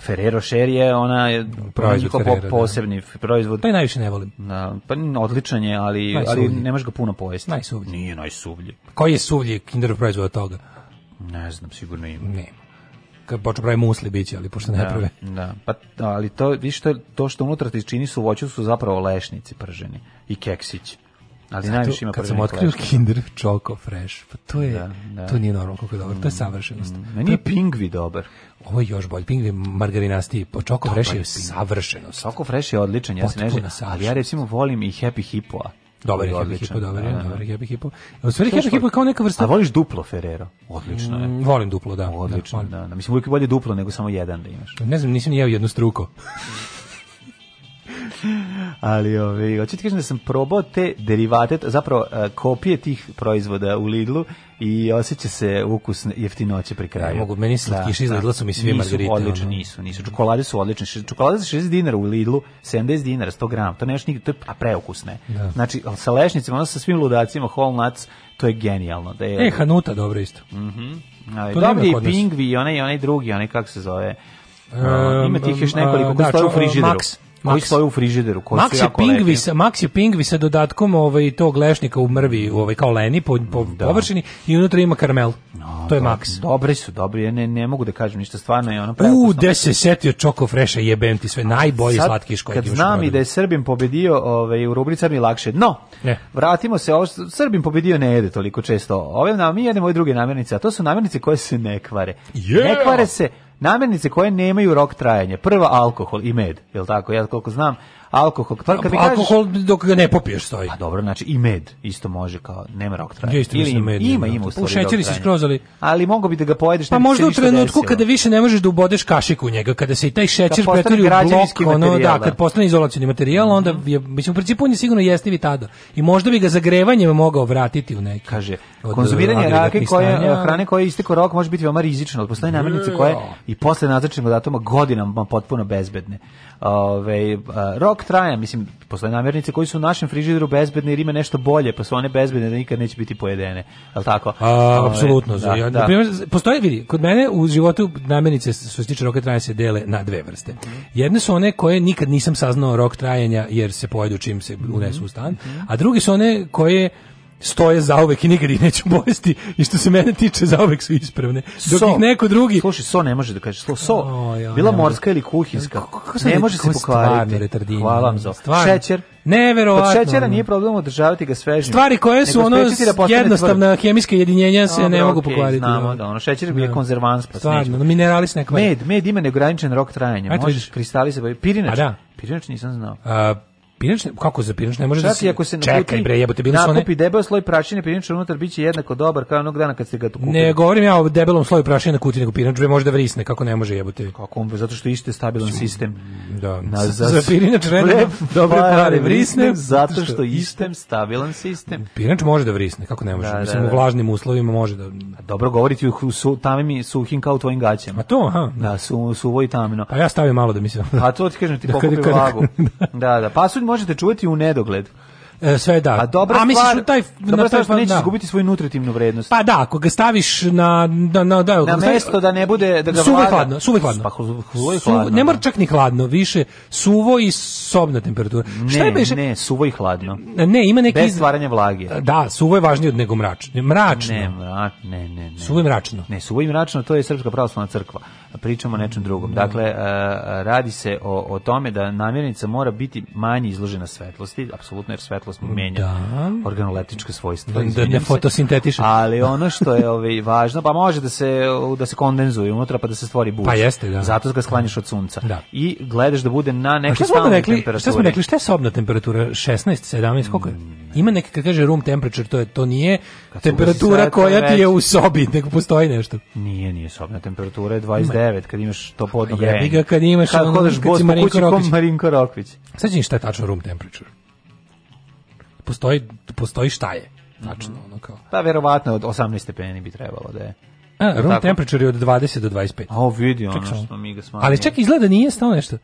Ferrero Sher je ona proizvod Ferrero, po, da. posebni da. proizvod. Pa i najviše ne volim. Da, pa odličan je, ali, ali ne možeš ga puno pojesti. Najsuvlji. Nije najsuvlji. Koji je suvlji Kinder proizvod od toga? Ne znam, sigurno ima. Nema kad počne pravi musli biće, ali pošto ne da, prave. Da. Pa ali to vi što to što unutra ti čini su voću su zapravo lešnici prženi i keksići. Ali Zato, najviše ima kad sam otkrio Kinder Choco Fresh, pa to je, da, da. to nije normalno kako je dobar, mm, to je mm, savršenost. Mm, meni je pingvi dobar. Ovo je još bolje, pingvi margarinasti, po pa Choco dobar, Fresh je savršeno. Choco Fresh je odličan, ja se ne želim, ali ja recimo volim i Happy Hippo-a. Dobar je Happy Hippo, dobar je, da, da. dobar je Happy Hippo. U stvari Happy Hippo je kao neka vrsta... A voliš duplo Ferrero? Odlično je. Mm, volim duplo, da. da Odlično, da. da, da. Mislim, uvijek bolje duplo nego samo jedan da imaš. Ne znam, nisam jeo jedno struko. Ali, ove, ovaj, hoću ti kažem da sam probao te derivate, zapravo eh, kopije tih proizvoda u Lidlu i osjeća se ukus jeftinoće pri kraju. Ne mogu, meni da, slatkiši da. iz Lidla su mi svi margarite. Odlični, ono. nisu, nisu. Čokolade su odlične. Čokolade za 60 dinara u Lidlu, 70 dinara, 100 grama. To nešto nigde, to je a preukusne. Da. Znači, sa lešnicima, ono sa svim ludacima, whole nuts, to je genijalno. Da je, e, Hanuta, dobro isto. Mhm. Mm Dobri i pingvi, onaj, onaj drugi, onaj kako se zove. Um, ima tih još nekoliko, um, koji da, stoju u frižideru. Max koji stoje u frižideru, koji Max su jako pingvi sa, Maxi je pingvi sa dodatkom ovaj, tog lešnika u mrvi, ovaj, kao leni po, po da. površini i unutra ima karmel. No, to je do, Max. Dobri su, dobri, ja ne, ne mogu da kažem ništa, stvarno je ono preukusno. U, gde se setio Čoko Freša, jebem ti sve, najbolji Sad, slatkiš koji Kad znam i da je Srbim pobedio ovaj, u rubrici mi lakše. No, ne. vratimo se, ovo, Srbim pobedio ne jede toliko često. Ove, na, mi jedemo ove druge namirnice, a to su namirnice koje se ne kvare. Yeah! Ne kvare se, Namirnice koje nemaju rok trajanja. Prva alkohol i med, je l' tako? Ja koliko znam, alkohol. Pa kad mi kažeš, alkohol dok ga ne popiješ stoji. A pa dobro, znači i med isto može kao nema rok trajanja. Ja isto Ili im, med, ima, da. ima u stvari. U šećeri si skroz ali. Ali mogu bi da ga pojedeš pa ne Pa možda u trenutku kada više ne možeš da ubodeš kašiku u njega, kada se i taj šećer pretvori u blok, ono da, kad da. postane izolacioni materijal, mhm. onda je mislim u principu on je sigurno jestivi tada. I možda bi ga zagrevanjem mogao vratiti u neki. Kaže, konzumiranje rake koja hrane koja isteko rok može biti veoma rizično. Postoje namirnice mm. koje i posle nazrečenog datoma godinama potpuno bezbedne. Ove, rok traja, mislim, postoje namirnice koji su u našem frižideru bezbedne jer ima nešto bolje, pa su one bezbedne da nikad neće biti pojedene. Jel tako? A, apsolutno. Da, ja, da. Primjer, postoje, vidi, kod mene u životu namirnice su se tiče roka trajanja se dele na dve vrste. Jedne su one koje nikad nisam saznao rok trajanja jer se pojedu čim se unesu u stan, a drugi su one koje stoje zauvek i nikad ih neću bolesti i što se mene tiče zauvek su ispravne. Dok so. ih neko drugi... Slušaj, so ne može da kaže Slo, so, bila morska ili kuhinska. Ne može se pokvariti. Hvala vam za Šećer. Neverovatno. Kod šećera nije problem održavati ga svežim. Stvari koje su ono da jednostavna tvrd. hemijska jedinjenja se Dobro, ne mogu okay, pokvariti. Znamo da ono šećer je da. konzervans pa Stvarno, no, minerali se ne Med, med ima neograničen rok trajanja. Možeš kristali se, pirinač. A da. Pirinač nisam znao. A, Pirinač, kako za pirinač ne može da se... ako se nakupi, čekaj bre, jebote, bili su one... Nakupi debel sloj prašine, pirinač unutar biće jednako dobar kao onog dana kad ste ga tu kupili. Ne, govorim ja o debelom sloju prašine na kuti, nego pirinč bre može da vrisne, kako ne može jebote. Kako on, zato što je stabilan sistem. Da, na, za, za pirinač redno dobre pare vrisne, zato što istem stabilan sistem. Pirinč može da vrisne, kako ne može, da, da mislim da, da. u vlažnim uslovima može da... A dobro govoriti u su, tamim suhim kao u tvojim gaćama. A to, aha. Da, su, suvoj tamino. A pa ja stavim malo da mislim. A to ti kažem, ti da, pokupi vlagu. Da. da, da, pasulj možete čuvati u nedogled e, sve da. A dobra A misliš stvar, taj dobra na stvar što nećeš da. izgubiti svoju nutritivnu vrednost. Pa da, ako ga staviš na na na da, na mesto da ne bude da ga suvo hladno, suvo hladno. Pa, hladno. ne mora da. čak ni hladno, više suvo i sobna temperatura. Ne, Šta je Ne, suvo i hladno. Ne, ima neki bez stvaranja vlage. Da, suvo je važnije od nego mračno. Mračno. Ne, mrač, ne, ne, ne. Suvo je mračno. Ne, suvo i mračno, to je srpska pravoslavna crkva pričamo o mm. nečem drugom. Dakle, mm. radi se o, o tome da namirnica mora biti manje izložena svetlosti, apsolutno jer svetlost menja da. organoleptičke svojstva. Da, da ne fotosintetiše. Ali ono što je ovaj, važno, pa može da se, da se kondenzuje unutra pa da se stvori buš. Pa jeste, da. Zato ga sklanjaš od sunca. Da. I gledaš da bude na nekoj stalnoj rekli, temperaturi. Šta smo rekli, šta je sobna temperatura? 16, 17, koliko je? Mm. Ima neki kad kaže room temperature, to je to nije Kad temperatura koja ti je u sobi, nego postoji nešto. Nije, nije sobna temperatura je 29 9 kad imaš to podno vreme. Jebi ga kad imaš kako ono, kad si pa Marinko Rokvić. Marinko Rokvić. Sad šta je tačno room temperature? Postoji, postoji šta je. Tačno, mm -hmm. ono kao. Pa verovatno od 18 stepeni bi trebalo da je. A, room temperature je od 20 do 25. A, vidi ono što mi ga smanjimo. Ali čak izgleda nije stao nešto.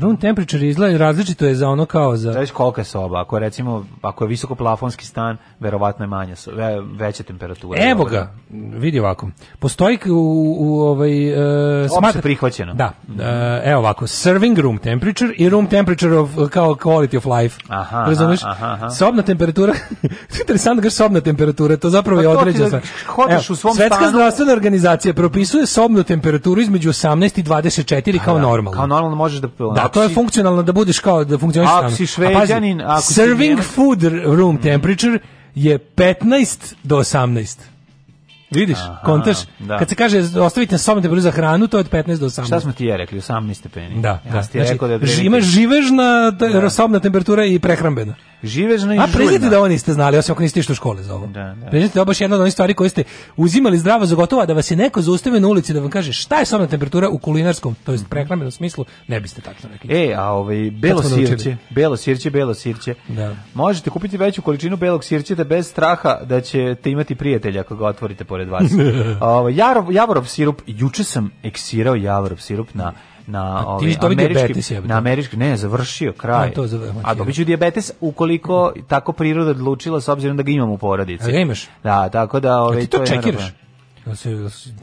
Room temperature izgleda različito je za ono kao za... Zavisi kolika je soba, ako je recimo, ako je visoko plafonski stan, verovatno je manja, veća temperatura. Evo ga, da? vidi ovako. Postoji u, u ovaj... Uh, e, smatra... prihvaćeno. Da, uh, evo ovako, serving room temperature i room temperature of, kao quality of life. Aha, Razumeš? Aha, aha. Sobna temperatura, interesantno da kaš sobna temperatura, to zapravo pa je određena da Hoćeš u svom Svetska stanu... zdravstvena organizacija propisuje sobnu temperaturu između 18 i 24 pa kao normalno. Kao normalno možeš da Da, to je funkcionalno da budeš kao da funkcioniš Ako si šveđanin, ako si serving food room mhm. temperature je 15 do 18. Vidiš, Aha, kontaš, da. kad se kaže ostavite na sobom temperaturu za hranu, to je od 15 do 18. Šta smo ti je rekli, 18 stepeni? Da, ja da. znači, rekao da ima živežna da. sobna temperatura i prehrambena. Živežno i A priznajte da oni niste znali, osim ako niste išli u škole za ovo. Da, da. Priznajte da baš jedno od onih stvari koje ste uzimali zdravo za gotovo, da vas je neko zaustavio na ulici da vam kaže šta je sobna temperatura u kulinarskom, to jest mhm. prehrambenom smislu, ne biste tačno rekli. E, a ovaj belo sirće, belo sirće, belo sirće. Da. Možete kupiti veću količinu belog sirćeta da bez straha da ćete imati prijatelja ako ga otvorite pored vas. ovaj Jarov, javorov sirup, juče sam eksirao javorov sirup na na ovaj američki na američki ne završio kraj a, zav... a dobit dijabetes ukoliko tako priroda odlučila s obzirom da ga imam u porodici a imaš da tako da ovaj to, to čekiraš da, da se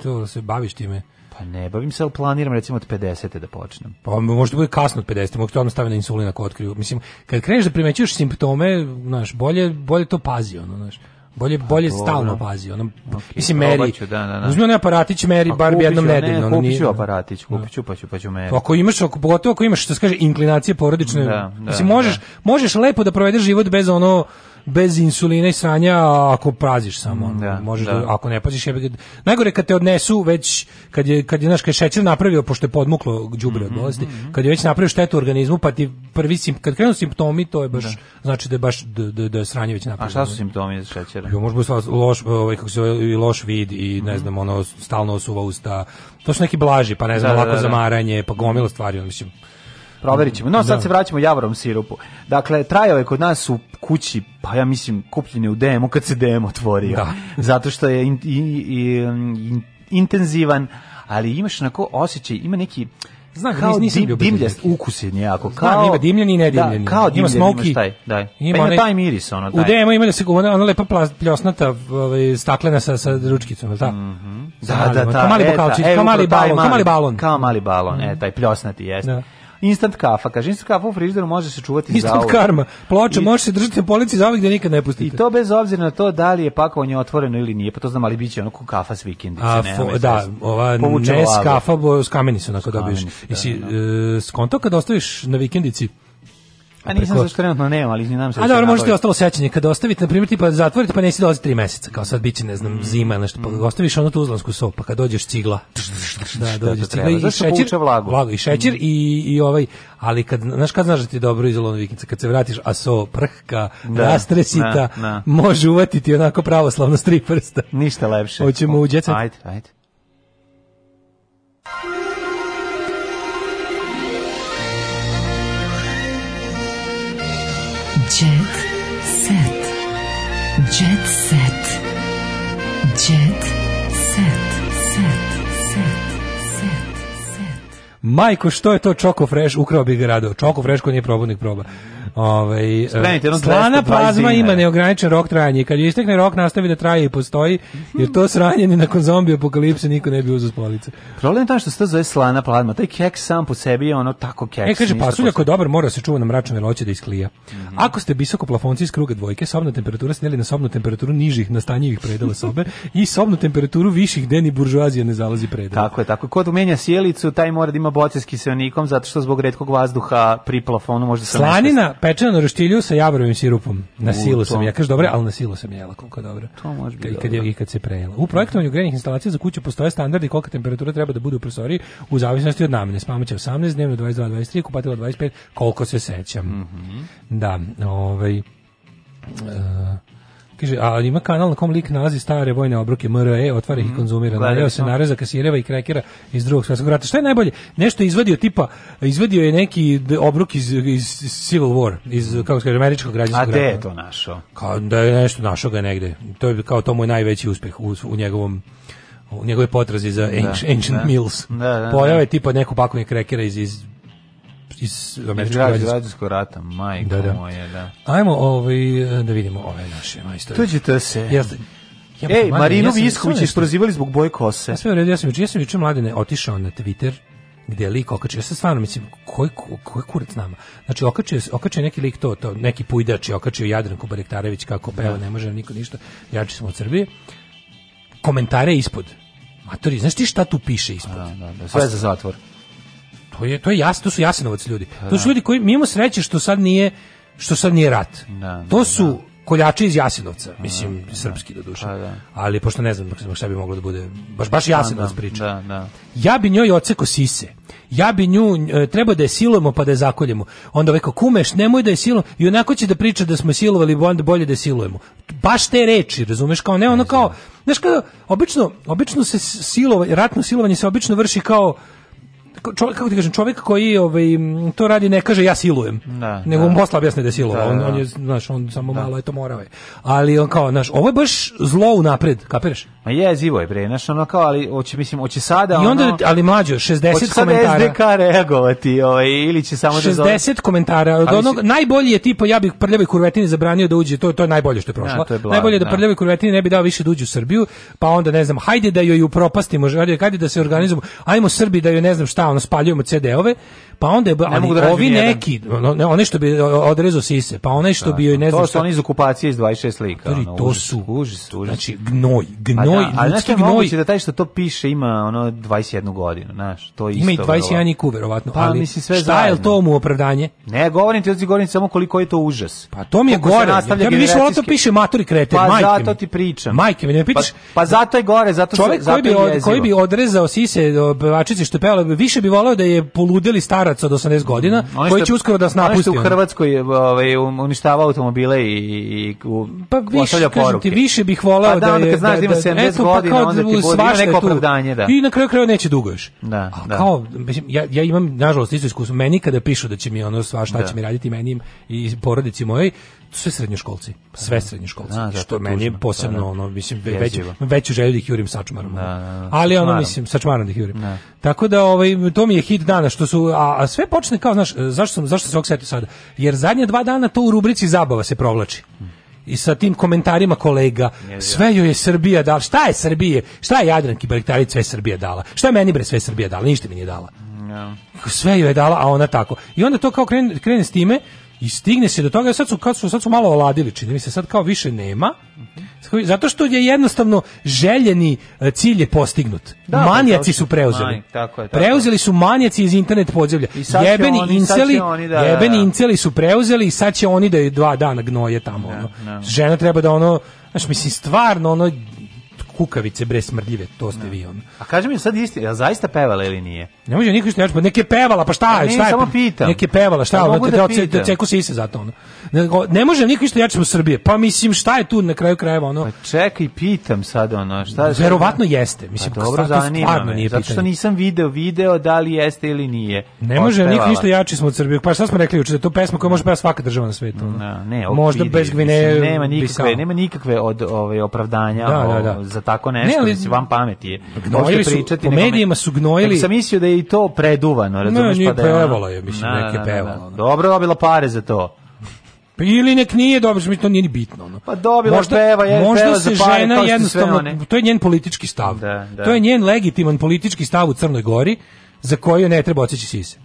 to da se baviš time pa ne, bavim se, ali planiram recimo od 50. da počnem. Pa možda bude kasno od 50. Možda odmah stavim na insulin ako otkriju. Mislim, kad kreneš da primećuješ simptome, znaš, bolje, bolje to pazi, ono, znaš. Bolje bolje Dobro. stalno pazi, ono okay, mislim meri. Ću, da, da, da. Uzmi onaj aparatić meri bar jednom nedeljno, ne, ono nije. aparatić, da. kupiću pa ću pa ću meri. Pa ako imaš, ako pogotovo ako imaš što se kaže inklinacije porodične, da, da, mislim možeš da. možeš lepo da provedeš život bez ono bez insulina i sranja ako praziš samo. Mm, da, možeš da. da. ako ne paziš jebe. Najgore kad te odnesu već kad je kad je naš kad je šećer napravio pošto je podmuklo đubre od mhm, bolesti, mm -hmm. kad je već napravio štetu organizmu, pa ti prvi sim, kad krenu simptomi, to je baš da. znači da je baš da, da, da je sranje već napravio. A šta su simptomi za šećera? Jo, možda baš loš ovaj kako se i loš vid i ne mhm. znam, ono stalno osuva usta. To su neki blaži, pa ne znam, lako da, zamaranje, pa gomila stvari, on mislim proverit ćemo. No, sad da. se vraćamo javorom sirupu. Dakle, trajao je kod nas u kući, pa ja mislim, kupljen u DM-u kad se DM otvorio. Da. Zato što je in, in, in, intenzivan, ali imaš onako osjećaj, ima neki... Da Znam, kao nisam dim, dimljast ukus je nejako. Kao, Znam, ima dimljeni i da, nedimljeni. Da, kao dimljeni, ima smoky. Taj, Da. Ima, pa, pa ima taj miris. Ono, taj. U demo ima da se govore, ona lepa plast, pljosnata ovaj, staklena sa, sa ručkicom, ili ta? Mm -hmm. Da, da, da. Kao mali bokalčić, e, da. kao, mali balon, taj, kao mali balon. Kao balon, e, mhm. taj pljosnati jeste. Da. Instant kafa, kaže instant kafa u frižideru može se čuvati instant za Instant karma. Ploča može se držati na polici za gde da nikad ne pustite. I to bez obzira na to da li je pakovanje otvoreno ili nije, pa to znam ali biće onako kafa s vikendice, A, fo, ne, da, ova ne kafa, bo s kameni su onako dobiješ. Da, da, da. I si e, skonto kad ostaviš na vikendici A nisam preko... zašto trenutno nemam, ali znam se. A da dobro, možete ostalo sećanje kad ostavite na primjer tipa zatvorite pa nisi dolazi 3 meseca, kao sad biće ne znam mm. zima nešto, pa mm. ostaviš onu uzlansku so, pa kad dođeš cigla. Da, dođeš cigla i šećer, vlagu. vlagu i šećer mm. i i ovaj, ali kad znaš kad znaš da ti je dobro iz vikica, kad se vratiš a so prhka, da, rastresita, na, da, na. Da. može uvatiti onako pravoslavno s tri prsta. Ništa lepše. Hoćemo u đecet. Ajde, ajde. Jet set. Jet set. Jet set. Set. Set. Set. Set. Majko, što je to Choco Fresh? Ukrao bih ga rado. Choco Fresh ko nije probodnik proba. Ovaj e, slana plazma ima neograničen rok trajanja. Kad je istekne rok nastavi da traje i postoji, jer to sranje ni nakon zombi apokalipse niko ne bi uzeo s Problem je taj što se to zove slana plazma. Taj keks sam po sebi je ono tako keks. E kaže pasulj ako je dobar mora se čuva na mračne veloće da isklija. Mm -hmm. Ako ste visoko plafonci iz kruga dvojke, sobna temperatura sneli na sobnu temperaturu nižih nastanjivih predela sobe i sobnu temperaturu viših deni buržuazija ne zalazi predela. Tako je, tako. je. Kod menja sjelicu, taj mora da ima boce s kiseonikom zato što zbog retkog vazduha pri plafonu može se Slanina pečeno na roštilju sa jabrovim sirupom. Na U, sam ja. Kaže, dobro, ali na silu sam jela, koliko je dobro. To može biti. kad, je, I kad se prejela. U projektovanju grejnih instalacija za kuću postoje standardi kolika temperatura treba da bude u prostoriji u zavisnosti od namene. Spamaća 18, dnevno 22, 23, kupatilo 25, koliko se sećam. Mm -hmm. Da, ovaj... Uh, Kaže, a ima kanal na kom lik nalazi stare vojne obroke MRE, otvara ih i mhm. konzumira. Najeo se nareza kasireva i krekera iz drugog svjetskog rata. Šta je najbolje? Nešto je izvadio tipa, izvadio je neki obrok iz, iz Civil War, iz, kako se kaže, američkog građanskog rata. A gde je to našao? Kao, da je nešto našao ga negde. To je kao to mu najveći uspeh u, u njegovom u njegove potrazi za Ancient, da, ancient da. Mills. Da, da, da, Pojao je tipa neku pakovanje krekera iz, iz iz Američkog rata, majko da, da. moje, da. Ajmo ovaj, da vidimo ove naše majstore. Tuđite se. Jeste. Ja, Ej, mladen, Marinu ja isprozivali zbog boje kose. Ja u redu, ja sam juče, ja sam juče mladene otišao na Twitter gde lik okačio, ja se stvarno mislim, koji, koji kurac nama? Znači, okačio, okačio neki lik to, to neki pujdač je okačio Jadranku Barektarević kako peva, da. ne može niko ništa, jači smo od Srbije. Komentare ispod. Matori, znaš ti šta tu piše ispod? Da, da, da, sve za zatvor. To je to je jasno, to su Jasenovac ljudi. Pa to su da. ljudi koji mimo sreće što sad nije što sad nije rat. Da, To da, su da. koljači iz Jasenovca, mislim srpski do duše. Pa Ali pošto ne znam šta bi moglo da bude, baš baš Jasenovac priča. Da, Ja bi njoj oceko sise. Ja bi nju e, treba da je silujemo pa da je zakoljemo. Onda veko ovaj kumeš, nemoj da je silom. I onako će da priča da smo silovali, onda bolje da je silujemo. Baš te reči, razumeš kao ne ono kao, znaš kao obično obično se silova ratno silovanje se obično vrši kao čovjek kako ti kažem, čovjek koji ovaj to radi ne kaže ja silujem. Da, nego da. mu posla objasni da silova. silovao. Da, on, da, on, da. je znaš, on samo malo je to morao Ali on kao, znaš, ovo je baš zlo unapred, napred, kapiraš? Ma jezivo je bre, znaš, ono kao, ali hoće mislim hoće sada I onda ali mlađo 60 komentara. Hoće SDK reagovati, ovaj ili će samo 60 da 60 komentara. Od onog će... najbolji je tipa ja bih prljavoj kurvetini zabranio da uđe, to to je najbolje što je prošlo. Ja, je blag, najbolje da ja. Da. prljavoj kurvetini ne bi dao više da uđe u Srbiju, pa onda ne znam, hajde da joj upropastimo, hajde kad da se organizujemo. Ajmo Srbi da joj ne znam šta, ono spaljujemo CD-ove. Pa onda je ali da ne da ovi neki, no, one što bi odrezao sise, pa one što da, bi joj ne znam. To su šta... oni iz okupacije iz 26 slika. Ono, to užas, su, užas, užas. znači gnoj, gnoj pa gnoj, da, ali znači gnoj. moguće da taj što to piše ima ono 21 godinu, znaš, to isto. Ima i 21 i ku, verovatno, pa, ali mislim, sve šta zajedno. je to mu opravdanje? Ne, govorim ti, govorim samo koliko je to užas. Pa to mi je gore, ja bi više ono to piše maturi kreten, pa, majke zato ti pričam. Majke mi, ne pa, pitaš. Pa, pa zato je gore, zato što zato koji bi, koji bi odrezao sise pevačice što pevala, više bi voleo da je poludeli starac od 80 godina, mm, koji će uskoro da snapusti. napusti. u Hrvatskoj ovaj, uništava automobile i, i, i pa više, kažem ti, više bih voleo pa, da, da je... Kad znaš da, da ima 70 da- 60 pa godina, pa onda ti bude neko opravdanje, da. I na kraju kraju neće dugo još. Da, A, da. Kao, ja, ja imam, nažalost, isto iskustvo, meni kada pišu da će mi ono sva šta da. će mi raditi meni i porodici mojoj, sve srednjoškolci, sve da. srednjoškolci, da, što meni je posebno, da, da. ono, mislim, već, veću želju da ih jurim sačmarom. Da, da, da, Ali ono, mislim, sačmarom da ih jurim. Da. Tako da, ovaj, to mi je hit dana, što su, a, a sve počne kao, znaš, zašto, sam, zašto se ovog sada? Jer zadnje dva dana to u rubrici zabava se provlači. Mm i sa tim komentarima kolega. Sve joj je Srbija dala. Šta je Srbije? Šta je Jadranki Baktarić sve Srbije dala? Šta je meni bre sve Srbija dala? Ništa mi nije dala. Sve joj je dala, a ona tako. I onda to kao krene, krene s time, I stigne se do toga, sad su, kad su, sad su malo oladili, čini mi se, sad kao više nema, zato što je jednostavno željeni eh, cilj je postignut. Da, pa, manjaci su preuzeli. Manj, tako je, tako preuzeli su manjaci iz internet podzemlja. Jebeni oni, inceli, oni da, jebeni da, inceli su preuzeli i sad će oni da je dva dana gnoje tamo. Da, ono. Da. Žena treba da ono, znaš, mislim, stvarno ono, kukavice bre smrdljive, to ste vi on. A kaži mi sad isti, ja zaista pevala ili nije? Ne može niko što pa neke pevala, pa šta, ne, pa šta je? Samo pitam. Neke pevala, šta, pa ono, da, da, da ceku se ise zato ono. Ne, ne može niko što jače u Srbije. Pa mislim šta je tu na kraju krajeva ono? Pa čekaj, pitam sad ono, šta? Verovatno jeste, mislim. Pa dobro, zanima me. Zato što nisam video video da li jeste ili nije. Ne može niko ništa jači smo od Srbije. Pa šta smo rekli juče, da to pesma koja može pevati svaka država na svetu. No, ne, Možda bez Gvineje. Nema nikakve, nema nikakve od ove ovaj, opravdanja da, da, da. za tako nešto, ne, ali, van pameti je. Gnojili su, pričati, po medijima su gnojili. Nego sam mislio da je i to preduvano, razumeš? Ne, nije pa da pevala je, mislim, na, neke pevala. Dobro dobila pare za to. Pa ili nek nije dobro, što mi to nije ni bitno. Ono. Pa dobila možda, peva, je, možda peva se za pare, žena jednostavno, to je njen politički stav. Da, da. To je njen legitiman politički stav u Crnoj Gori, za koju ne treba oceći sise.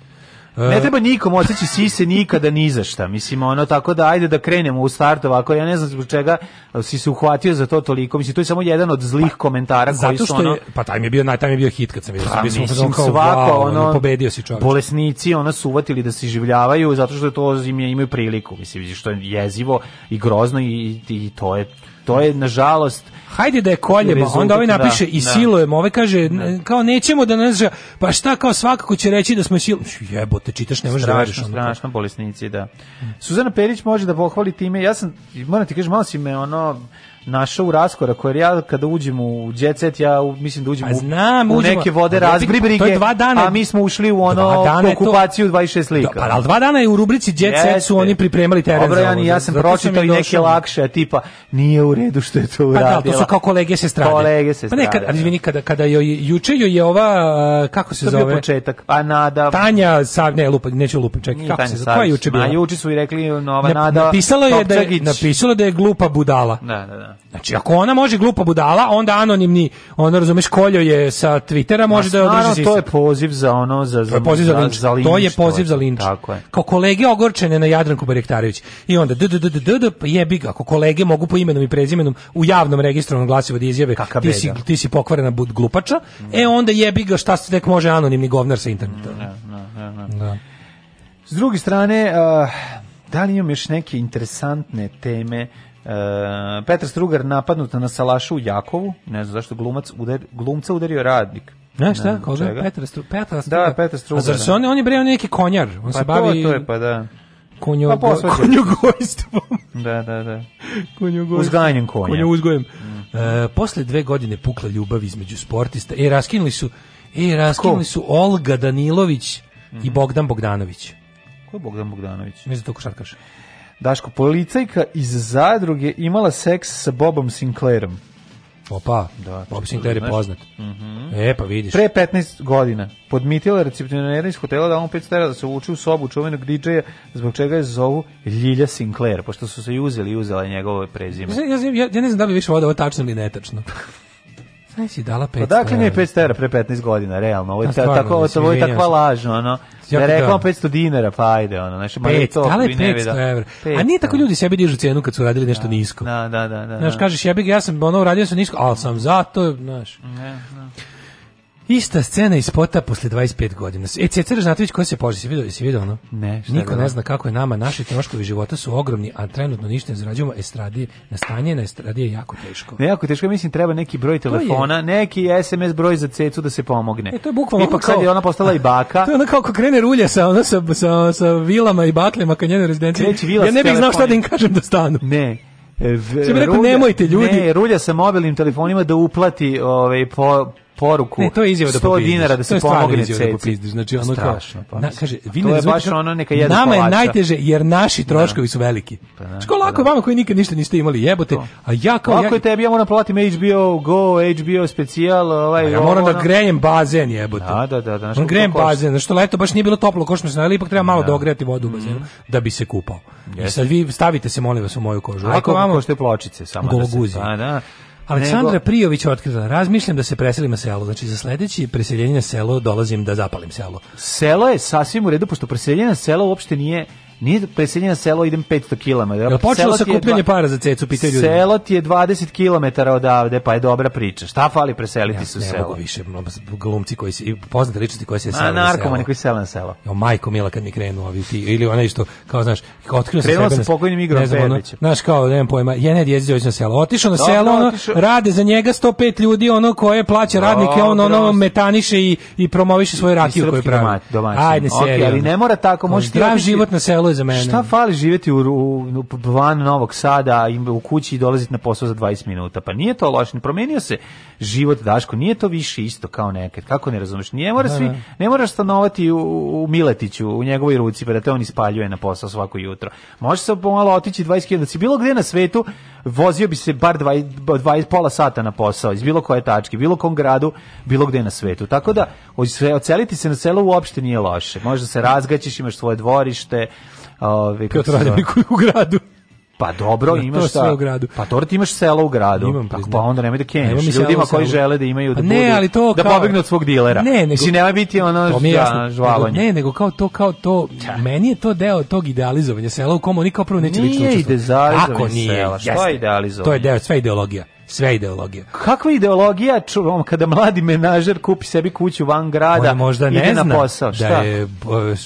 Ne treba nikom oceći sise nikada ni za šta. Mislim ono tako da ajde da krenemo u start ovako. Ja ne znam zbog čega si se uhvatio za to toliko. Mislim to je samo jedan od zlih komentara koji Zato što su ono, je, pa taj mi je bio naj, taj mi je bio hit kad sam vidio. Pa, mislim, sam kao, svako, wow, ono, pobedio si čovjek. Bolesnici ono su uvatili da se življavaju zato što to im je imaju priliku. Mislim što je jezivo i grozno i, i to je To je, nažalost, Hajde da je koljemo, onda ovaj napiše da, i silujemo, ovaj kaže, da. kao nećemo da ne pa šta kao svakako će reći da smo silujemo. Jebote, čitaš, ne možeš da veriš. Strašno, bolesnici, da. Suzana Perić može da pohvali time, ja sam, moram ti kažem, malo si me ono, našao u raskoraku, jer ja kada uđem u đecet set, ja mislim da uđem a pa znam, u, u neke vode razbribrige, dva dana, a mi smo ušli u ono okupaciju to, 26 lika. Da, pa, al dva dana je u rubrici jet su oni pripremali teren Dobro, za ovo. ja sam pročitao i neke lakše, tipa nije u redu što je to uradila. Pa da, to su kao kolege se strade. Kolege se Pa nekad, ali izvini, da. kada, kada joj, juče joj je ova, kako se to zove? početak. A Nada... Tanja, sav, ne, lupa, neću lupam, čekaj, kako se zove? Koja juče bila? A juče su i rekli, nova Nada... Napisala je, da je, napisala da je glupa budala. Da, da, da. Znači, ako ona može glupa budala, onda anonimni, ono, razumeš, koljo je sa Twittera, može da održi sistem. to je poziv za ono, za, za, to je za, linč. za linč, To je poziv za linč. Tako je. Kao kolege ogorčene na Jadranku Barjektarević. I onda, d, d, d, d, d, pa jebi ga, ako kolege mogu po imenom i prezimenom u javnom registrovanom glasivu da izjave, ti si, ti si pokvarena bud glupača, e onda jebi ga šta se tek može anonimni govnar sa interneta. Da. S druge strane, uh, da li imam još neke interesantne teme E, Petar Strugar napadnut na Salašu u Jakovu, ne znam zašto glumac udar, glumca udario radnik. Znaš šta, koga? Petar, Stru, Petar da, Strugar. Da, Petar Strugar. A zar da. se on, on je breo neki konjar? On pa se bavi... to, to je, pa da. Konjo, pa konjogojstvom. da, da, da. Konjogojstvom. Uzgajanjem konja. Konjo uzgojem. Mm. E, posle dve godine pukla ljubav između sportista. E, raskinuli su, e, raskinuli su Olga Danilović mm. i mhm. Bogdan Bogdanović. Ko je Bogdan Bogdanović? Ne znam to ko Daško, policajka iz zadruge imala seks sa Bobom Sinclairom. Opa, da, Bob Sinclair je poznat. Mm -hmm. E, pa vidiš. Pre 15 godina podmitila recepcionera iz hotela da on 500 da se uči u sobu čuvenog DJ-a, zbog čega je zovu Ljilja Sinclair, pošto su se i uzeli i uzela njegove prezime. Ja, ja, ja, ja ne znam da bi više ovo tačno ili netačno. Šta si dala 500 Odakle pa mi je 500 evra pre 15 godina, realno? Ovo je, stvarno, tako, ovo, ovo je takva laž, ono. Da ja reklam 500 dinara, pa ajde, ono. Znači, Pet, to, dala je 500 evra. A nije tako ljudi sebi dižu cenu kad su radili nešto da, nisko. Da, da, da. da znaš, kažeš, ja bih, ja sam ono radio sam nisko, ali sam zato, znaš. Ne, ne. Ista scena iz spota posle 25 godina. E, Cecar Žnatović ko se poži, si vidio, si vidio ono? Ne, šta Niko ne zna kako je nama, naši troškovi života su ogromni, a trenutno ništa ne zarađujemo, estradije, na stanje na estradije je jako teško. Ne, jako teško, mislim, treba neki broj telefona, neki SMS broj za Cecu da se pomogne. E, to je bukvalno Ipak sad je ona postala i baka. to je ona kao krene rulja sa, ona, sa, sa, sa vilama i batlima ka njenoj rezidenciji. Ja ne bih znao šta da im kažem da stanu. Ne, V, rekao, rulja, nemojte ljudi. Ne, rulja sa mobilnim telefonima da uplati ovaj, po, poruku ne, to je da 100 dinara da se pomogne da ceci. znači ono Strašno, pa, na, kaže, vi ne je baš ono neka jedna Nama je najteže jer naši da. troškovi su veliki. Pa, da, Ško znači, lako pa da. vama koji nikad ništa niste imali jebote, a ja kao Kako ja... tebi ja moram platim HBO Go, HBO specijal, ovaj pa Ja moram da grejem bazen jebote. Da, da, da, da. Grejem bazen, što znači, leto baš nije bilo toplo, košmo se, ali ipak treba malo dogrejati vodu u mhm. bazenu da bi se kupao. I sad vi stavite se molim vas u moju kožu. Ako vamo što je pločice samo da se. Pa da, da. Aleksandra nego... Prijović otkrila, razmišljam da se preselim na selo, znači za sledeći preseljenje na selo dolazim da zapalim selo. Selo je sasvim u redu, pošto preseljenje na selo uopšte nije Nije preseljenje selo, idem 500 km. Da, Jel počelo sa kupljanje para za cecu, pitaju ljudi? Selo ti je 20 km odavde, pa je dobra priča. Šta fali preseliti ja, se u selo? Ne mogu više, glumci koji se, poznate ličnosti koji se selo. A narkomani koji se selo na selo. Jo, majko mila kad mi krenu ovi ti, ili onaj što, kao znaš, otkrio sam sebe. sa pokojnim igrom Pebićem. Znaš, kao, nemam pojma, je ne djezi na selo. Otišao na selo, ono, otišao. rade za njega 105 ljudi, ono koje plaća radnike, on ono metaniše i, i promoviše svoju rakiju koju pravi. Ajde, okay, ali ne mora tako, možeš ti... Zdrav život na selu je za mene. Šta fali živeti u, u, u van Novog Sada, u kući i dolaziti na posao za 20 minuta? Pa nije to loše, promenio se život Daško, nije to više isto kao nekad. Kako ne razumeš? Nije mora da, svi, da. ne moraš stanovati u, u Miletiću, u njegovoj ruci, pa da te on ispaljuje na posao svako jutro. Može se pomalo otići 20 km. Da si bilo gde na svetu, vozio bi se bar 20, 20 pola sata na posao, iz bilo koje tačke, bilo kom gradu, bilo gde na svetu. Tako da, oceliti se na selo uopšte nije loše. Možda se razgaćiš, imaš svoje dvorište, Ove, ovaj, kako to u gradu. Pa dobro, ja, imaš Sve u gradu. Pa dobro ti imaš selo u gradu. Imam pa, pa onda nema da kenjaš. Ne, Ljudima koji žele da imaju da ne, budu, ali to da kao... od svog dilera. Ne, ne. si nema biti ono ža, žvalanje. ne, nego kao to kao to ja. meni je to deo tog idealizovanja sela u kom oni kao prvo neće lično da učestvovati. Nije lično, idealizovanje sela. Šta je idealizovanje? To je deo sve ideologija sve ideologija. Kakva ideologija, čuvam, kada mladi menadžer kupi sebi kuću van grada, i možda ne ide zna na posao, da šta? Da je,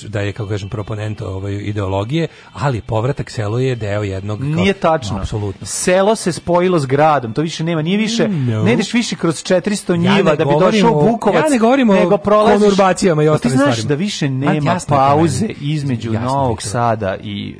da je, kako kažem, proponent ovaj, ideologije, ali povratak selo je deo jednog... Nije kao, tačno. Apsolutno. Selo se spojilo s gradom, to više nema, nije više, no. ne ideš više kroz 400 njiva ja da bi došao u Vukovac, ja ne govorimo nego prolaziš... konurbacijama i pa ostalim stvarima. Ti znaš da više nema jasno, pauze između jasno, Novog jasno. Sada i,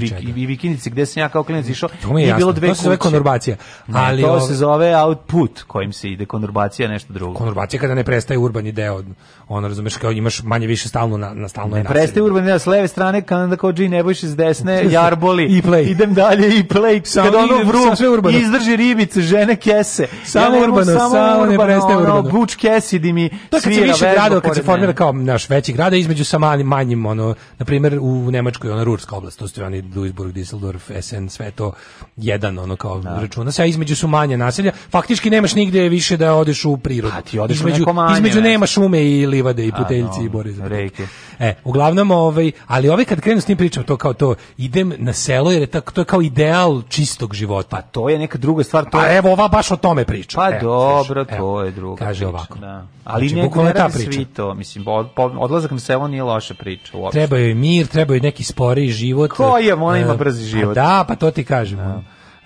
i, i, i Vikindice, gde sam ja kao klinac išao, je, je bilo dve kuće. To se konurbacija. Ali, to se zove output kojim se ide, konurbacija nešto drugo. Konurbacija kada ne prestaje urbani deo, ono razumeš kao imaš manje više stalno na, na stalno Ne prestaje urbani deo s leve strane, kada onda kao Gene Nebojš s desne, jarboli, I play. idem dalje i play, samo kada ono vrum, sve urbano. izdrži ribice, žene kese. Samo ja urbano, samo, samo ne prestaje urbano. Ono, kesi di mi to svira više grada, kad se formira kao naš veći grada, između sa manjim, manjim ono, na primer u Nemačkoj, ona Rurska oblast, to su oni Duisburg, Düsseldorf, Essen, sve to jedan, ono kao da. računa se, a između su manji manje naselja, faktički nemaš nigde više da odeš u prirodu. A pa, ti odeš između, između nema šume i livade i pa, puteljci no, i bore za reke. E, uglavnom ovaj, ali ovaj kad krenu s tim pričam to kao to idem na selo jer je tako to je kao ideal čistog života. Pa to je neka druga stvar, to A pa, evo ova baš o tome priča. Pa evo, dobro, evo, to je druga. Kaže priča, ovako. Da. Ali znači, ne, ta priča. Svi to, mislim odlazak na selo nije loša priča uopšte. Treba joj mir, treba joj neki spori život. Ko je, ona e, ima brzi život. A da, pa to ti kažem. Da.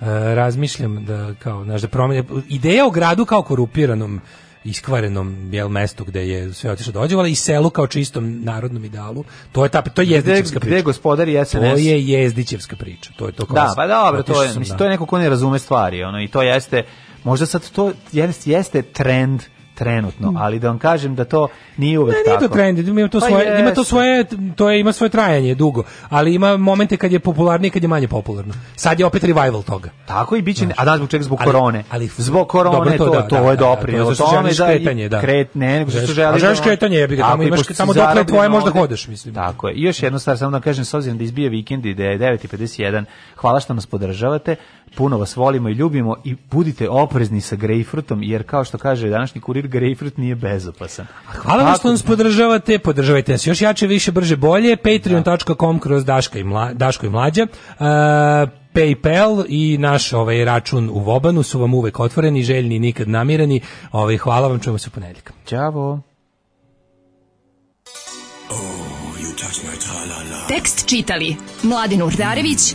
E, razmišljam da kao znaš da promene ideja o gradu kao korupiranom iskvarenom jel mestu gde je sve otišlo dođevalo i selu kao čistom narodnom idealu. To je ta to je jezdićevska priča. Gde gospodar SNS? To je jezdićevska priča. To je to kao. Da, pa dobro, to je mislim, to je neko ko ne razume stvari, ono i to jeste možda sad to jeste, jeste trend trenutno, mm. ali da vam kažem da to nije uvek ne, tako. Nije to trend, ima to pa svoje, pa ima to svoje, to je ima svoje trajanje dugo, ali ima momente kad je popularnije, kad je manje popularno. Sad je opet revival toga. Tako i biće, znači. a da zbog čega zbog ali, korone. Ali zbog korone dobro, to, to, da, to, to da, je doprinelo da, da tome da kretanje, da. Kret, ne, nego što želiš. želiš kretanje, jebi ga, tamo imaš samo dokle tvoje možda hodeš, mislim. Tako je. I još jedna stvar samo da kažem s obzirom da izbije vikendi, da je 9:51. Hvala što nas podržavate puno vas volimo i ljubimo i budite oprezni sa grejfrutom, jer kao što kaže današnji kurir, grejfrut nije bezopasan. Hvala vam što nas podržavate, podržavajte nas još jače, više, brže, bolje, da. patreon.com kroz Daška i mla, Daško i Mlađa. Uh, PayPal i naš ovaj račun u Vobanu su vam uvek otvoreni, željni nikad namireni. Ovaj hvala vam, čujemo se ponedeljak. Ćao. Oh, Tekst čitali Mladin Urdarević